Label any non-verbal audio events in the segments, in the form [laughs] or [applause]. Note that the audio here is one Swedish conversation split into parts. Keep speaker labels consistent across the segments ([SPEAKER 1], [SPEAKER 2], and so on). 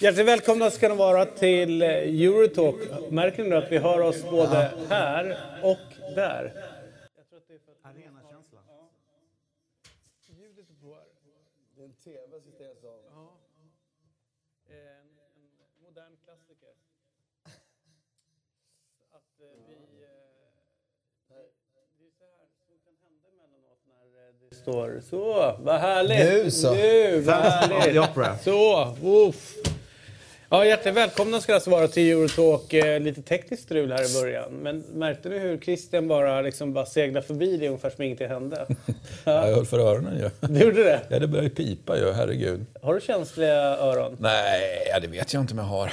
[SPEAKER 1] Hjärtligt välkomna ska ni vara till Eurotalk. Märker ni nu att vi hör oss både här och där?
[SPEAKER 2] Arenakänsla.
[SPEAKER 1] Ljudet är på.
[SPEAKER 3] Det är en tv som ställs av.
[SPEAKER 1] Ja. En, en modern klassiker. Att eh, vi... Eh, det är så här som kan hända emellanåt när eh, det står så. Vad härligt!
[SPEAKER 3] Nu så.
[SPEAKER 1] Nu, vad härligt! Så, uff. Ja, hjärtligt välkomna ska alltså vara till Eurotalk. Eh, lite tekniskt strul här i början. Men märkte ni hur Christian bara, liksom bara seglade förbi det ungefär som ingenting hände? [laughs]
[SPEAKER 4] Ja, jag höll för öronen ju.
[SPEAKER 1] Du gjorde det?
[SPEAKER 4] Ja, det började pipa ju, herregud.
[SPEAKER 1] Har du känsliga öron?
[SPEAKER 4] Nej, ja, det vet jag inte om jag har.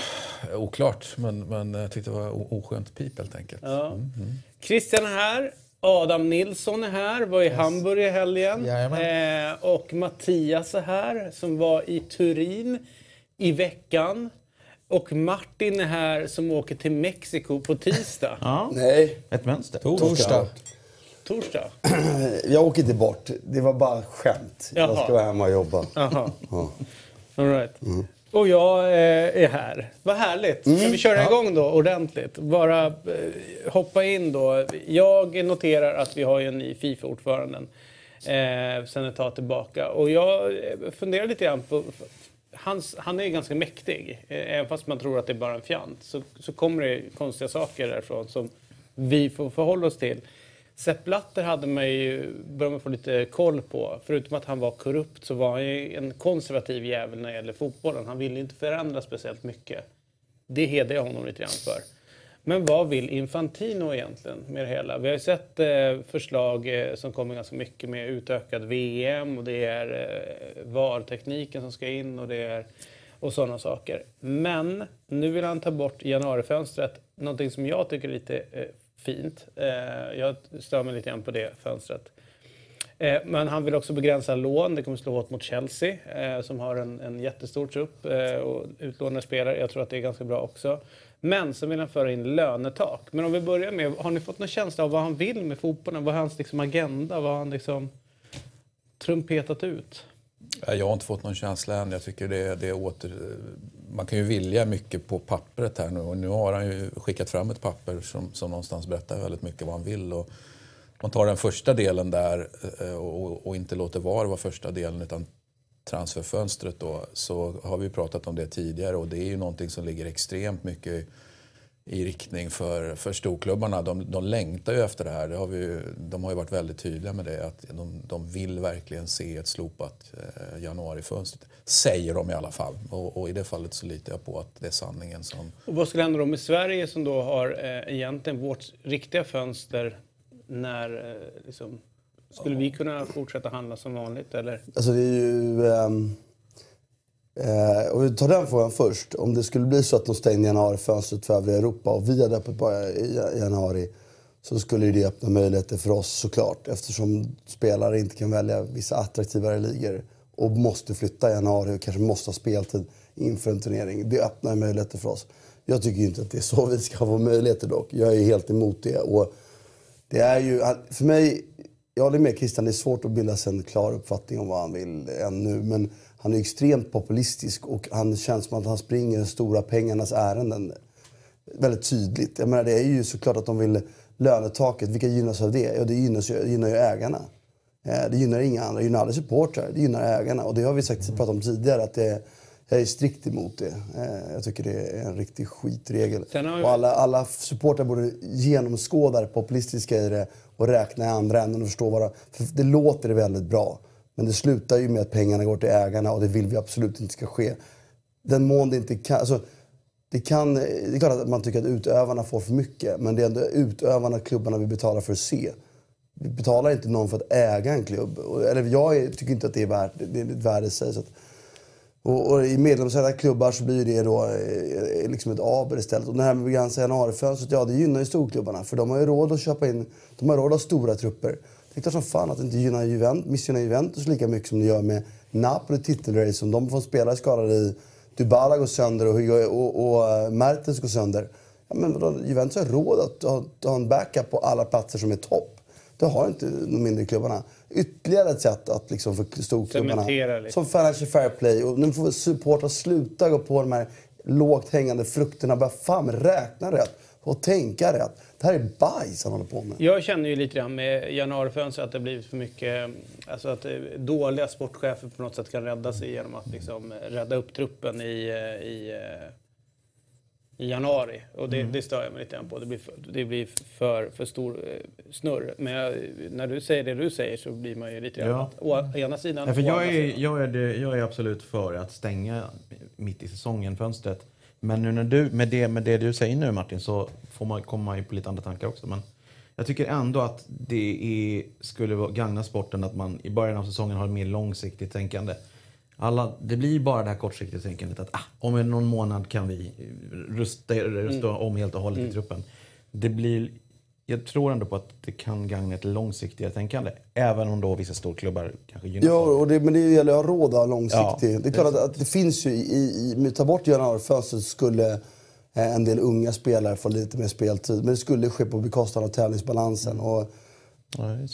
[SPEAKER 4] Oklart, men, men jag tyckte det var oskönt pip helt enkelt.
[SPEAKER 1] Ja. Christian är här. Adam Nilsson är här, var i Hamburg i helgen. Eh, och Mattias är här, som var i Turin i veckan. Och Martin är här, som åker till Mexiko på tisdag.
[SPEAKER 2] Ja,
[SPEAKER 3] Nej,
[SPEAKER 2] ett mönster.
[SPEAKER 3] torsdag.
[SPEAKER 1] Torsdag. [clears throat]
[SPEAKER 3] Jag åker inte bort. Det var bara skämt. Jag
[SPEAKER 1] Jaha.
[SPEAKER 3] ska vara hemma och jobba.
[SPEAKER 1] Jaha.
[SPEAKER 3] Ja.
[SPEAKER 1] All right. Och jag eh, är här. Vad härligt. Ska vi köra igång då ordentligt? Bara eh, hoppa in då. Jag noterar att vi har ju en ny Fifa-ordförande eh, sen ett tag tillbaka. Och jag eh, funderar lite grann på... Hans, han är ju ganska mäktig. Eh, även fast man tror att det är bara en fjant så, så kommer det konstiga saker därifrån som vi får förhålla oss till. Sepp Blatter hade man ju, började man få lite koll på. Förutom att han var korrupt så var han ju en konservativ jävel när det gäller fotbollen. Han ville inte förändra speciellt mycket. Det hedrar jag honom lite grann för. Men vad vill Infantino egentligen med det hela? Vi har ju sett eh, förslag eh, som kommer ganska mycket med utökad VM och det är eh, VAR-tekniken som ska in och det är och sådana saker. Men nu vill han ta bort januarifönstret, någonting som jag tycker är lite fint. Eh, jag stör mig lite grann på det fönstret. Eh, Men han vill också begränsa lån. Det kommer slå hårt mot Chelsea eh, som har en, en jättestor trupp eh, och utlånade spelare. Jag tror att det är ganska bra också. Men så vill han föra in lönetak. Men om vi börjar med, har ni fått någon känsla av vad han vill med fotbollen? Vad är hans liksom, agenda? Vad har han liksom trumpetat ut?
[SPEAKER 4] Jag har inte fått någon känsla än. Jag tycker det, det åter... Man kan ju vilja mycket på pappret här nu och nu har han ju skickat fram ett papper som, som någonstans berättar väldigt mycket vad han vill. Och man tar den första delen där eh, och, och inte låter VAR vara första delen utan transferfönstret då, så har vi pratat om det tidigare och det är ju någonting som ligger extremt mycket i riktning för, för storklubbarna. De, de längtar ju efter det här. Det har vi, de har ju varit väldigt tydliga med det. Att de, de vill verkligen se ett slopat eh, januarifönster. Säger de i alla fall. Och, och i det fallet så litar jag på att det är sanningen som...
[SPEAKER 1] Och vad skulle hända då med Sverige som då har eh, egentligen vårt riktiga fönster när eh, liksom, skulle vi kunna fortsätta handla som vanligt eller?
[SPEAKER 3] Alltså det är ju... ehm, eh, om vi tar den frågan först. Om det skulle bli så att de stängde januarifönstret för övriga Europa och vi hade öppet bara i januari så skulle det öppna möjligheter för oss såklart eftersom spelare inte kan välja vissa attraktivare ligor och måste flytta i januari och kanske måste ha speltid inför en turnering. Det öppnar möjligheter för oss. Jag tycker inte att det är så vi ska få möjligheter dock. Jag är helt emot det. Och det är ju, för mig, jag håller med Christian, det är svårt att bilda sig en klar uppfattning om vad han vill ännu. Men han är extremt populistisk och han känns som att han springer de stora pengarnas ärenden väldigt tydligt. Jag menar, det är ju såklart att de vill lönetaket. Vilka gynnas av det? Ja, det gynnas gynnar ju ägarna. Eh, Det gynnar inga andra. Det gynnar aldrig supportrar. Det gynnar ägarna. Och det har vi sagt, pratat om tidigare. Att det, jag är strikt emot det. Eh, Jag tycker det är en riktig skitregel.
[SPEAKER 1] Vi-
[SPEAKER 3] Och alla, alla supportrar borde genomskåda det populistiska i det och räkna i andra änden och förstå vad det... För det låter väldigt bra. Men det slutar ju med att pengarna går till ägarna och det vill vi absolut inte ska ske. Den mån det inte kan... Alltså, det, kan, det är klart att man tycker att utövarna får för mycket, men det är ändå utövarna klubbarna vi betalar för att se. Vi betalar inte någon för att äga en klubb. Eller jag tycker inte att det är värt det. är ett värde i sig. Så att, och, och I medlemsägda klubbar så blir det då eh, liksom ett aber istället. Och det här med begränsa januarifönstret, ja det gynnar ju storklubbarna. För de har ju råd att köpa in, de har råd att ha stora trupper. Det är klart som fan att det inte gynnar Juventus, missgynnar Juventus lika mycket som det gör med Napoli titelrace. Om de får spelare skadade i Dybala går sönder och, och, och eh, Mertens går sönder. Ja, men vadå, Juventus har råd att ha, ha en backup på alla platser som är topp. Det har inte de mindre klubbarna. Ytterligare ett sätt att liksom för storklubbarna... Som Financial Fair Play. Och nu får supportrar sluta gå på de här lågt hängande frukterna. Bara fan räkna rätt och tänka rätt. Det här är bajs han håller på med.
[SPEAKER 1] Jag känner ju lite grann med januarifönstret att det blivit för mycket... Alltså att dåliga sportchefer på något sätt kan rädda sig genom att liksom rädda upp truppen i, i i januari. Och det, mm. det stör jag mig lite grann på. Det blir för, det blir för, för stor eh, snurr. Men jag, när du säger det du säger så blir man ju lite grann ja. å ena sidan
[SPEAKER 2] ja, för jag, är, jag, är det, jag är absolut för att stänga mitt i säsongen fönstret. Men nu när du, med, det, med det du säger nu Martin så får man komma på lite andra tankar också. Men jag tycker ändå att det är, skulle gagna sporten att man i början av säsongen har ett mer långsiktigt tänkande. Alla, det blir bara det här kortsiktiga tänkandet att ah, om någon månad kan vi rusta, rusta mm. om helt och hållet mm. i truppen. Det blir, jag tror ändå på att det kan gagna ett långsiktigare tänkande. Även om då vissa storklubbar kanske gynnas
[SPEAKER 3] Ja, och det, men det gäller att ha råd att långsiktigt. Ja, det är klart att, att, det finns ju, i, i, ta bort januarifönstret skulle eh, en del unga spelare få lite mer speltid. Men det skulle ske på bekostnad av tävlingsbalansen. Mm. Och,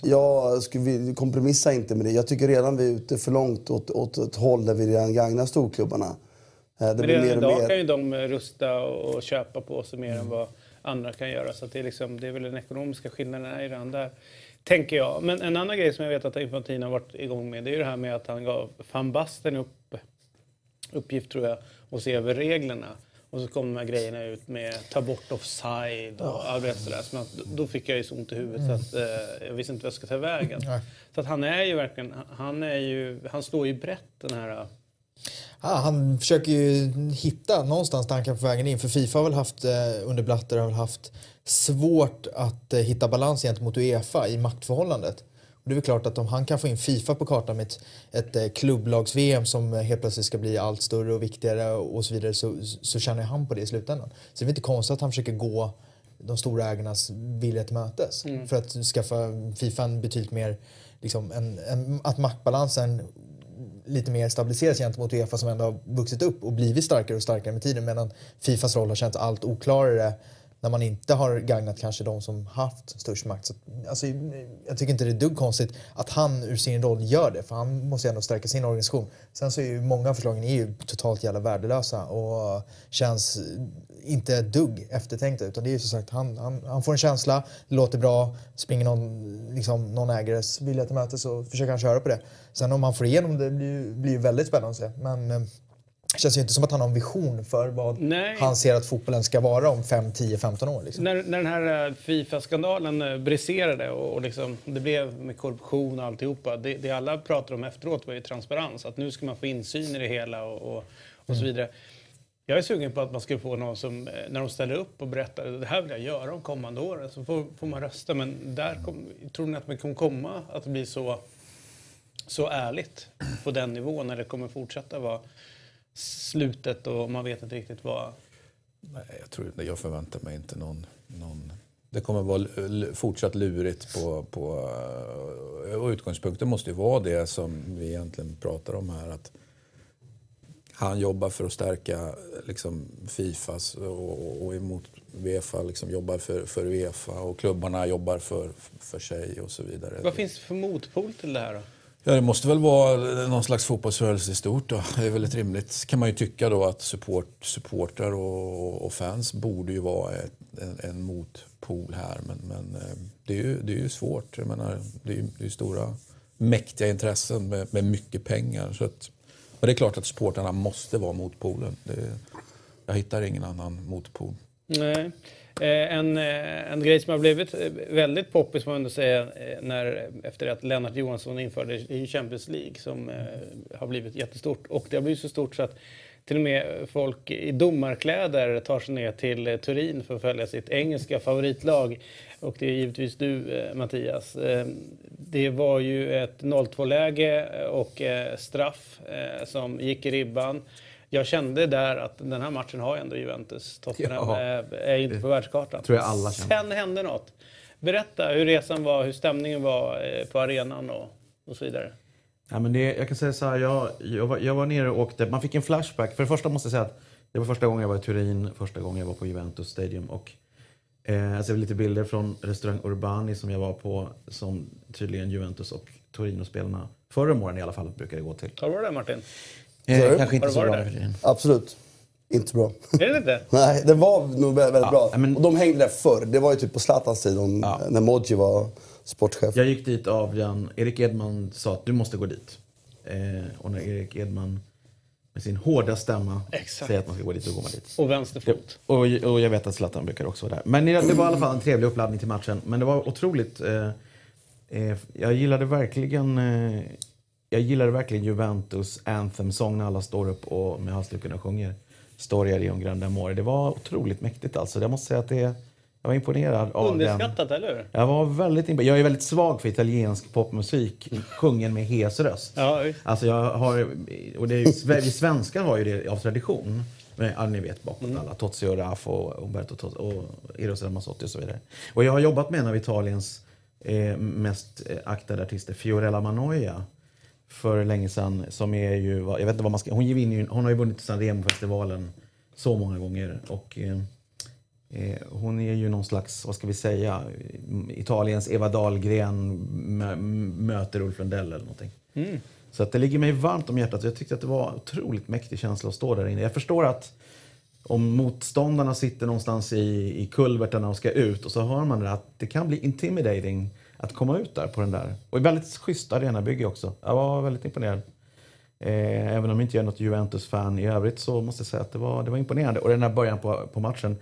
[SPEAKER 3] jag skulle, kompromissa inte med det. Jag tycker redan vi är ute för långt åt, åt ett håll där vi redan gagnar storklubbarna. Eh,
[SPEAKER 1] det Men redan idag mer... kan ju de rusta och köpa på sig mer mm. än vad andra kan göra. Så det, är liksom, det är väl den ekonomiska skillnaden är redan där. Tänker jag. Men en annan grej som jag vet att Infantino har varit igång med det är ju det här med att han gav van Basten upp, uppgift tror jag att se över reglerna. Och så kom de här grejerna ut med ta bort offside och ja. allt sådär. Så då fick jag ju så ont i huvudet mm. så att eh, jag visste inte vad jag skulle ta vägen. Nej. Så att han är ju verkligen, han är ju, han slår ju brett den här
[SPEAKER 5] han försöker ju hitta någonstans tankar på vägen in. För Fifa har väl haft, eh, under Blatter har väl haft svårt att eh, hitta balans gentemot Uefa i maktförhållandet. Och det är väl klart att om han kan få in Fifa på kartan med ett, ett eh, klubblags-VM som helt plötsligt ska bli allt större och viktigare och så vidare så, så tjänar han på det i slutändan. Så det är väl inte konstigt att han försöker gå de stora ägarnas vilja till mötes mm. för att skaffa Fifa en betydligt mer, liksom en, en, att maktbalansen lite mer stabiliseras gentemot Uefa som ändå har vuxit upp och blivit starkare och starkare med tiden medan Fifas roll har känts allt oklarare när man inte har gagnat kanske de som haft störst makt. Så, alltså, jag tycker inte det är dugg konstigt att han ur sin roll gör det, för han måste ju ändå stärka sin organisation. Sen så är ju många av förslagen är ju totalt jävla värdelösa och känns inte ett dugg eftertänkta. Utan det är ju som sagt, han, han, han får en känsla, låter bra, springer någon, liksom, någon ägares vilja till mötes så försöker han köra på det. Sen om han får igenom det blir, ju väldigt spännande att se. Men, eh, känns ju inte som att han har en vision för vad Nej. han ser att fotbollen ska vara om 5, 10, 15 år. Liksom.
[SPEAKER 1] När, när den här eh, Fifa-skandalen eh, briserade och, och liksom, det blev med korruption och alltihopa. Det, det alla pratade om efteråt var ju transparens. Att nu ska man få insyn i det hela och, och, och mm. så vidare. Jag är sugen på att man ska få någon som, eh, när de ställer upp och berättar det här vill jag göra de kommande åren, så får, får man rösta. Men där kom, tror ni att man kommer komma att bli så, så ärligt på den nivån när det kommer fortsätta vara slutet och man vet inte riktigt vad...
[SPEAKER 4] Nej, jag, tror, jag förväntar mig inte någon, någon... Det kommer vara fortsatt lurigt på, på... Eh, och utgångspunkten måste ju vara det som vi egentligen pratar om här. att Han jobbar för att stärka liksom, Fifas och, och emot Uefa liksom, jobbar för, för Uefa och klubbarna jobbar för, för sig och så vidare.
[SPEAKER 1] Vad finns det för motpol till det här då?
[SPEAKER 4] Ja, det måste väl vara någon slags fotbollsrörelse i stort. Då. Det är väldigt rimligt kan man ju tycka då att support, supportrar och, och fans borde ju vara ett, en, en motpol här. Men, men eh, det, är ju, det är ju svårt. Jag menar, det är ju det är stora mäktiga intressen med, med mycket pengar. Så att, men det är klart att supportrarna måste vara motpolen. Det, jag hittar ingen annan motpol.
[SPEAKER 1] Nej. Eh, en, eh, en grej som har blivit eh, väldigt poppis får man ändå säga när, efter att Lennart Johansson införde i Champions League som har blivit jättestort. Och det har blivit så stort så att till och med folk i domarkläder tar sig ner till Turin för att följa sitt engelska favoritlag. Och det är givetvis du Mattias. Det var ju ett 0-2-läge och straff som gick i ribban jag kände där att den här matchen har ändå Juventus. Tottenham ja, är, är inte på världskartan.
[SPEAKER 2] tror jag alla
[SPEAKER 1] känner. Sen hände något. Berätta hur resan var, hur stämningen var eh, på arenan och, och så vidare.
[SPEAKER 2] Ja, men det, jag kan säga så här, jag, jag, var, jag var nere och åkte. Man fick en flashback. För det första måste jag säga att det var första gången jag var i Turin, första gången jag var på Juventus Stadium. Och, eh, jag ser lite bilder från restaurang Urbani som jag var på, som tydligen Juventus och Torino-spelarna förra om åren i alla fall brukade gå till.
[SPEAKER 1] Har du varit där Martin?
[SPEAKER 2] Eh, kanske inte så bra
[SPEAKER 1] där?
[SPEAKER 2] för tiden.
[SPEAKER 3] Absolut. Inte bra.
[SPEAKER 1] Är det inte? [laughs]
[SPEAKER 3] Nej, det var nog väldigt, väldigt bra.
[SPEAKER 2] men-
[SPEAKER 3] Och de hängde där förr. Det var ju typ på Zlatans tid om- när Modji var sportchef.
[SPEAKER 2] Jag gick dit av den, Erik Edman sa att du måste gå dit. Eh, och när Erik Edman med sin hårda stämma
[SPEAKER 1] Exakt.
[SPEAKER 2] säger att man ska gå dit, då går man dit.
[SPEAKER 1] Och vänster fot.
[SPEAKER 2] Och, och jag vet att Zlatan brukar också vara där. Men det det var i alla fall en trevlig uppladdning till matchen. Men det var otroligt. Eh, eh, jag gillade verkligen eh, jag gillade verkligen Juventus Anthem-sång när alla står upp och med halsduken och sjunger Storia di un grande amore. Det var otroligt mäktigt alltså. Jag måste säga att det, jag var imponerad av den.
[SPEAKER 1] Underskattat, eller hur?
[SPEAKER 2] Jag var väldigt imponerad. Jag är väldigt svag för italiensk popmusik sjungen med hes röst.
[SPEAKER 1] Ja.
[SPEAKER 2] Alltså jag har, och det är, ju- vi svenskar har ju det av tradition. Men, ja, ni vet bakåt
[SPEAKER 1] Mm.
[SPEAKER 2] alla. Tozzi och Raff och Umberto Tozzi och Eros Ramazzotti och så vidare. Och jag har jobbat med en av Italiens eh, mest eh, aktade artister, Fiorella Manoia. För länge sedan. Som är ju, jag vet inte vad man ska, hon, ju, hon har ju vunnit Sanremo-festivalen så många gånger. Och, eh, Eh, hon är ju någon slags, vad ska vi säga, Italiens Eva Dahlgren mö, möter Ulf Lundell eller någonting. Så att det ligger mig varmt om hjärtat. Jag tyckte att det var otroligt mäktig känsla att stå där inne. Jag förstår att om motståndarna sitter någonstans i, i kulvertarna och ska ut och så hör man det att det kan bli intimidating att komma ut där på den där. Och väldigt schysst arenabygge också. Jag var väldigt imponerad. Eh, även om jag inte är något Juventus-fan i övrigt så måste jag säga att det var, det var imponerande. Och den här början på, på matchen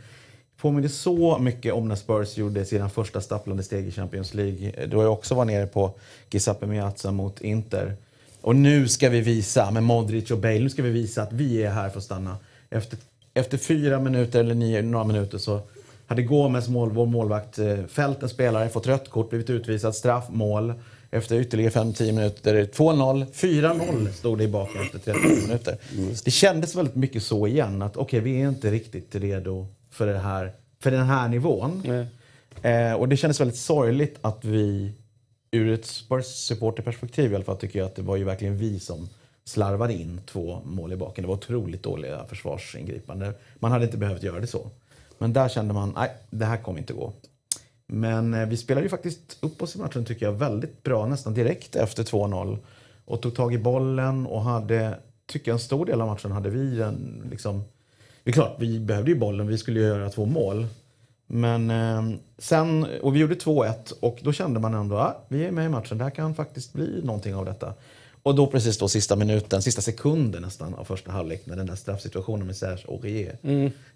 [SPEAKER 2] påminner så mycket om när Spurs gjorde sina första stapplande steg i Champions League. Eh, då jag också var nere på Giuseppe Meazza mot Inter. Och nu ska vi visa, med Modric och Bale, nu ska vi visa att vi är här för att stanna. Efter, efter fyra minuter eller nio, några minuter så hade Gomes, mål, vår målvakt, eh, fällt en spelare, fått rött kort, blivit utvisad, straff, mål. Efter ytterligare 5-10 minuter, 2-0, 4-0 stod det i baken efter 30 minuter. Det kändes väldigt mycket så igen, att okej, vi är inte riktigt redo för, det här, för den här nivån. Eh, och det kändes väldigt sorgligt att vi, ur ett Spurs-supporterperspektiv i alla fall, tycker jag att det var ju verkligen vi som slarvade in två mål i baken. Det var otroligt dåliga försvarsingripanden. Man hade inte behövt göra det så. Men där kände man, nej, det här kommer inte gå. Men eh, vi spelade ju faktiskt upp oss i matchen tycker jag väldigt bra, nästan direkt efter 2-0. Och tog tag i bollen och hade, tycker jag en stor del av matchen hade vi en, liksom... Det är klart, vi behövde ju bollen, vi skulle ju göra två mål. Men eh, sen, och vi gjorde 2-1 och då kände man ändå, ah, vi är med i matchen, det här kan faktiskt bli någonting av detta. Och då precis då sista minuten, sista sekunden nästan av första halvlek med den där straffsituationen med Serge Aurier.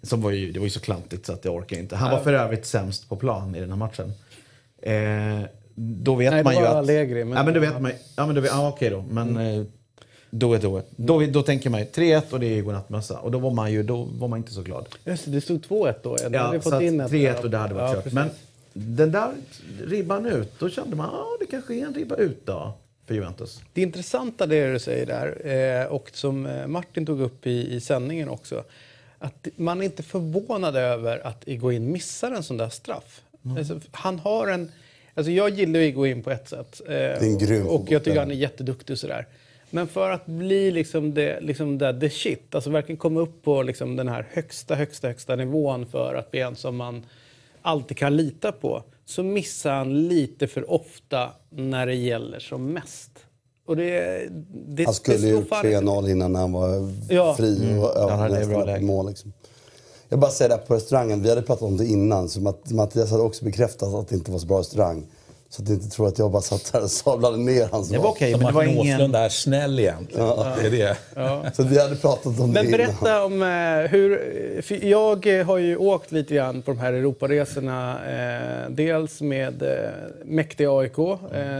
[SPEAKER 2] Som var ju, det var ju så klantigt så att jag orkar inte. Han var för övrigt sämst på plan i den här matchen. Eh, då vet
[SPEAKER 1] Nej,
[SPEAKER 2] man ju att...
[SPEAKER 1] Allegri, men-
[SPEAKER 2] ja, men då vet man Ja, men då vet, ja, okej då. Men eh, då är då. Då, då tänker man ju 3-1 och det är godnattmössa. Och då var man ju då var man inte så glad.
[SPEAKER 1] Just det, det stod 2-1 då. Ja, hade
[SPEAKER 2] så
[SPEAKER 1] fått
[SPEAKER 2] att
[SPEAKER 1] in ett.
[SPEAKER 2] 3-1 och det hade varit
[SPEAKER 1] Ja,
[SPEAKER 2] kört.
[SPEAKER 1] precis.
[SPEAKER 2] Men den där ribban ut, då kände man att det kanske är en ribba ut då för Juventus.
[SPEAKER 1] Det intressanta det du säger där, eh, och som eh, Martin tog upp i, i sändningen också, att man är inte förvånad över att Iguain missar en sån där straff. Alltså, han har en... Alltså jag gillar Iguain på ett sätt. Eh,
[SPEAKER 3] grym
[SPEAKER 1] och jag tycker han är jätteduktig och sådär. Men för att bli liksom det, liksom det, the shit, alltså verkligen komma upp på liksom den här högsta, högsta, högsta nivån för att bli en som man alltid kan lita på, så missar han lite för ofta när det gäller som mest. Och det, det,
[SPEAKER 3] Han skulle
[SPEAKER 1] det
[SPEAKER 3] gjort
[SPEAKER 1] fan
[SPEAKER 3] 3-0 innan han var
[SPEAKER 1] Ja.
[SPEAKER 3] fri och
[SPEAKER 2] Han hade
[SPEAKER 3] nästan
[SPEAKER 2] bra
[SPEAKER 3] mål. Liksom. Jag bara säger det här på restaurangen, vi hade pratat om det innan, så Matt- Mattias hade också bekräftat att det inte var så bra restaurang. Så att ni inte tror att jag bara satt här och sablade ner hans
[SPEAKER 2] Det var okej,
[SPEAKER 4] Så
[SPEAKER 2] men det var
[SPEAKER 4] Martin
[SPEAKER 2] ingen...
[SPEAKER 4] Åslund är snäll egentligen. Det är det.
[SPEAKER 3] Så att vi hade pratat om
[SPEAKER 1] Men
[SPEAKER 3] det
[SPEAKER 1] berätta om eh, hur... Jag har ju åkt lite grann på de här Europaresorna. Eh, dels med eh, mäktiga AIK.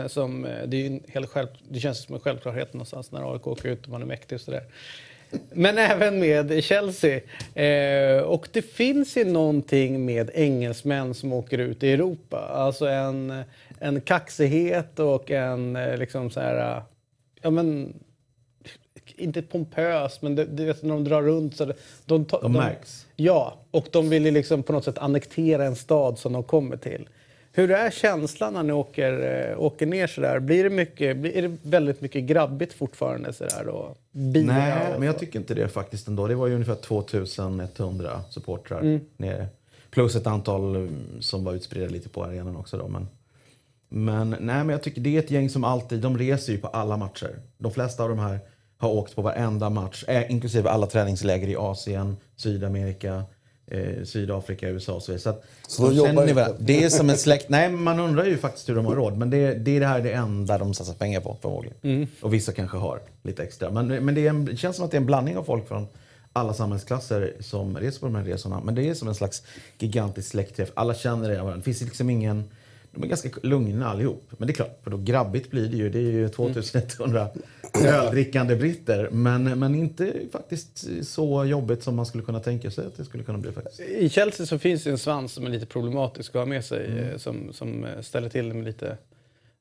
[SPEAKER 1] Som, det, är ju en hel själv, det känns som en självklarhet någonstans när AIK åker ut och man är mäktig och sådär. Men även med Chelsea. Eh, och det finns ju någonting med engelsmän som åker ut i Europa. Alltså en, en kaxighet och en eh, liksom så här... eh, Ja, men, inte pompös, men det, du vet när de drar runt så det, de, ta-
[SPEAKER 2] De märks.
[SPEAKER 1] Ja, och de vill ju liksom på något sätt annektera en stad som de kommer till. Hur är känslan när ni åker, äh, åker ner sådär? Blir det, mycket, blir det väldigt mycket grabbigt fortfarande sådär? Och
[SPEAKER 2] Nej, och men jag tycker inte det faktiskt ändå. Det var ju ungefär 2100 supportrar mm. nere. Plus ett antal mm, som var utspridda lite på arenan också då. Men, men, nej, men jag tycker det är ett gäng som alltid, de reser ju på alla matcher. De flesta av de här har åkt på varenda match, inklusive alla träningsläger i Asien, Sydamerika, eh, Sydafrika, USA och så vidare. Så, att,
[SPEAKER 3] så de jobbar
[SPEAKER 2] inte? Det är som en släkt. Nej, man undrar ju faktiskt hur de har råd. Men det, det är det här det enda de satsar pengar på förmodligen. Mm. Och vissa kanske har lite extra. Men, men det, en, det, känns som att det är en blandning av folk från alla samhällsklasser som reser på de här resorna. Men det är som en slags gigantisk släktträff. Alla känner det varandra. Det finns liksom ingen de är ganska lugna allihop. Men det är klart, för då grabbigt blir det ju. Det är ju 2100 öldrickande britter. Men, men inte faktiskt så jobbigt som man skulle kunna tänka sig att det skulle kunna bli. faktiskt.
[SPEAKER 1] I Chelsea så finns det en svans som är lite problematisk att ha med sig. Mm. Eh, som, som ställer till med lite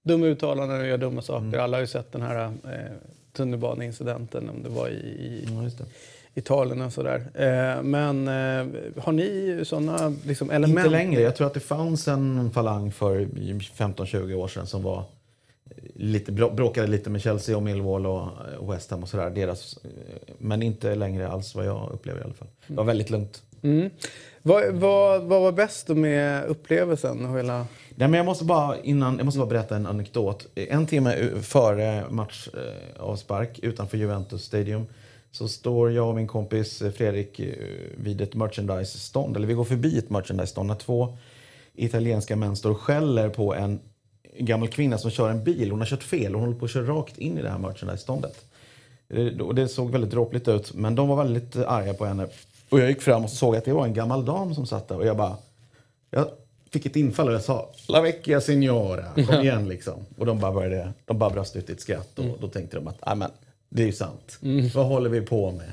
[SPEAKER 1] dumma uttalanden och gör dumma saker. Mm. Alla har ju sett den här eh, tunnelbaneincidenten, om det var i, i ja, Italien och sådär. Eh, men eh, har ni sådana liksom, element?
[SPEAKER 2] Inte längre. Jag tror att det fanns en falang för 15-20 år sedan som var lite, bråkade lite med Chelsea och Millwall och West Ham och sådär. Deras, men inte längre alls vad jag upplever i alla fall. Det var väldigt lugnt.
[SPEAKER 1] Mm. Vad, vad, vad var bäst med upplevelsen? Hela...
[SPEAKER 2] Nej, men jag, måste bara, innan, jag måste bara berätta en anekdot. En timme före match eh, avspark utanför Juventus Stadium så står jag och min kompis Fredrik eh, vid ett merchandise-stånd, eller vi går förbi ett merchandise-stånd när två italienska män står och skäller på en gammal kvinna som kör en bil. Hon har kört fel och hon håller på att köra rakt in i det här merchandise-ståndet. Eh, det såg väldigt dråpligt ut, men de var väldigt arga på henne. Och jag gick fram och såg att det var en gammal dam som satt där och jag bara... Jag fick ett infall och jag sa La vecchia signora, kom igen liksom. Och de bara började, de bara brast ut i ett skratt och mm. då tänkte de att, men det är ju sant. Mm. Vad håller vi på med?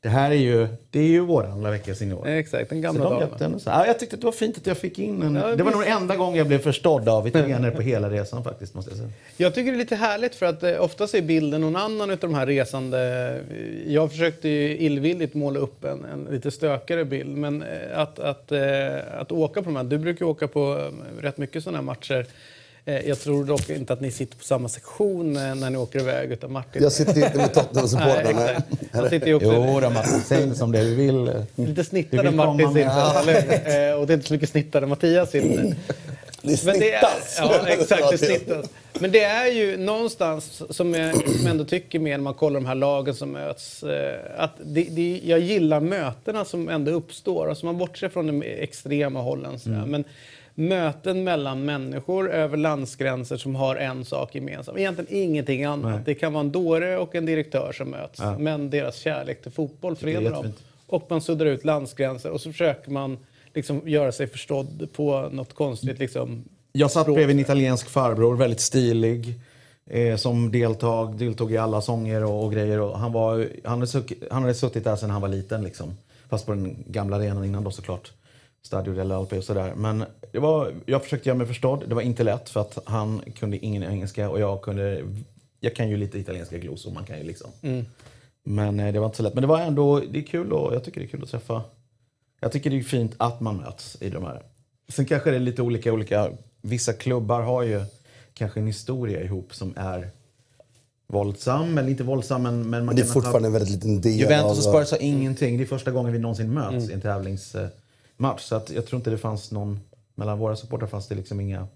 [SPEAKER 2] Det här är ju, det är ju våran La Vecchia Signor.
[SPEAKER 1] Exakt, den gamla
[SPEAKER 2] de damen. Ja, jag tyckte att det var fint att jag fick in en... Ja, det var nog den enda gången jag blev förstådd av italienare [laughs] på hela resan faktiskt, måste jag säga.
[SPEAKER 1] Jag tycker det är lite härligt för att eh, oftast är bilden någon annan utav de här resande. Jag försökte ju illvilligt måla upp en, en lite stökigare bild, men eh, att, att, eh, att åka på de här... Du brukar åka på eh, rätt mycket sådana här matcher. Eh, jag tror dock inte att ni sitter på samma sektion eh, när ni åker iväg. Utan Martin...
[SPEAKER 3] Jag sitter inte med Tottenham-supportrarna. [laughs]
[SPEAKER 2] Jo då Martin, säg som det du vill.
[SPEAKER 1] Lite snittare Martin sitter. Eh, och det är inte så mycket snittare Mattias sitter. [laughs]
[SPEAKER 3] Det snittas!
[SPEAKER 1] ja, exakt. Det snittas. Men det är ju någonstans som jag som [clears throat] ändå tycker med när man kollar de här lagen som möts. Att det, det, jag gillar mötena som ändå uppstår. Alltså man bortser från de extrema hållen. Mm. Men möten mellan människor över landsgränser som har en sak gemensamt. Egentligen ingenting annat. Nej. Det kan vara en dåre och en direktör som möts. Ja. Men deras kärlek till fotboll förenar dem. Och man suddar ut landsgränser och så försöker man liksom göra sig förstådd på något konstigt liksom,
[SPEAKER 2] Jag satt bredvid en italiensk farbror, väldigt stilig. Eh, som deltag, deltog i alla sånger och, och grejer. Och han, var, han, hade suttit, han hade suttit där sedan han var liten. Liksom. Fast på den gamla arenan innan då såklart. Stadio dell'Alpe och sådär. Men det var, jag försökte göra mig förstådd. Det var inte lätt för att han kunde ingen engelska och jag kunde... Jag kan ju lite italienska glosor, man kan ju liksom. Mm. Men eh, det var inte så lätt. Men det var ändå, det är kul och jag tycker det är kul att träffa. Jag tycker det är fint att man möts i de här. Sen kanske det är lite olika, olika. Vissa klubbar har ju kanske en historia ihop som är våldsam, eller inte våldsam men... men
[SPEAKER 3] man det är fortfarande ha... en väldigt liten del
[SPEAKER 2] Juventus och Spurs har ingenting. Det är första gången vi någonsin möts mm. i en tävlings match. Så att jag tror inte det fanns någon, mellan våra supportrar fanns det liksom inga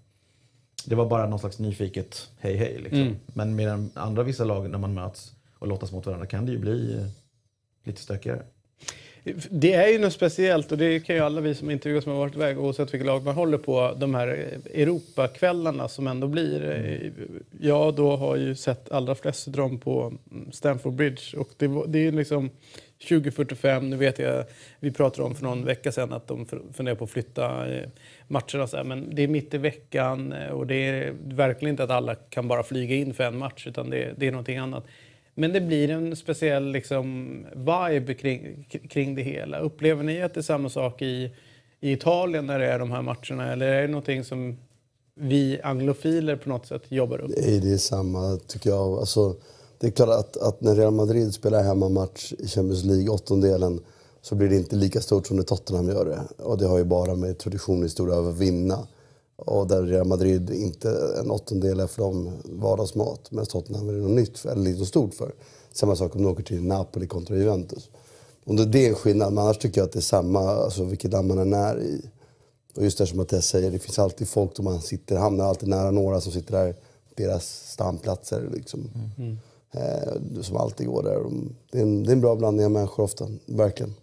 [SPEAKER 2] det var bara någon slags nyfiket hej hej. Liksom. Mm. Men med andra vissa lag när man möts och lottas mot varandra kan det ju bli eh, lite stökigare.
[SPEAKER 1] Det är ju något speciellt och det kan ju alla vi som intervjuas som har varit iväg oavsett vilket lag man håller på. De här Europakvällarna som ändå blir. Mm. Jag då har ju sett allra flest dem på Stamford Bridge och det, det är liksom 2045, nu vet jag, vi pratade om för någon vecka sedan att de funderar på att flytta eh, matcherna så här, men det är mitt i veckan eh, och det är verkligen inte att alla kan bara flyga in för en match utan det, det är någonting annat. Men det blir en speciell liksom, vibe kring, kring det hela. Upplever ni att det är samma sak i, i Italien när det är de här matcherna eller är det någonting som vi anglofiler på något sätt jobbar upp?
[SPEAKER 3] Nej, det är samma tycker jag. Alltså, det är klart att, att när Real Madrid spelar hemmamatch i Champions League, åttondelen, så blir det inte lika stort som när Tottenham gör det. Och det har ju bara med tradition och historia av att vinna. Och där Real Madrid inte en åttondel är för dem vardagsmat. Men Tottenham är det något nytt för, eller lite stort för. Samma sak om du åker till Napoli kontra Juventus. Om det är en skillnad, men annars tycker jag att det är samma, alltså vilket land man än är i. Och just det som Mattias säger, det finns alltid folk som man sitter, hamnar alltid nära några som sitter där, deras stamplatser liksom. Mm. Eh, som alltid går där. Det är, en, det är en bra blandning av människor ofta, verkligen.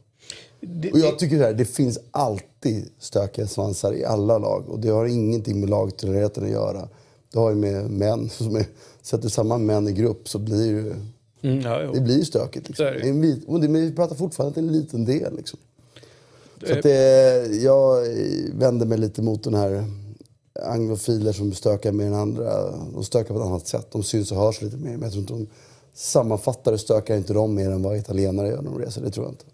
[SPEAKER 3] Det, och jag tycker det, här, det finns alltid stökiga svansar i alla lag. Och det har ingenting med lagtillhörigheten att göra. Det har ju med män. [laughs] Som är, sätter samman män i grupp så blir det mm, ja, det blir stökigt. Liksom. Det. En, och det, men vi pratar fortfarande om en liten del. Liksom. Så att det, jag vänder mig lite mot den här anglofiler som stökar mer än andra. De stökar på ett annat sätt. De syns och hörs lite mer. Men jag tror inte de sammanfattare stökar inte de mer än vad italienare gör när de reser. Det tror jag inte.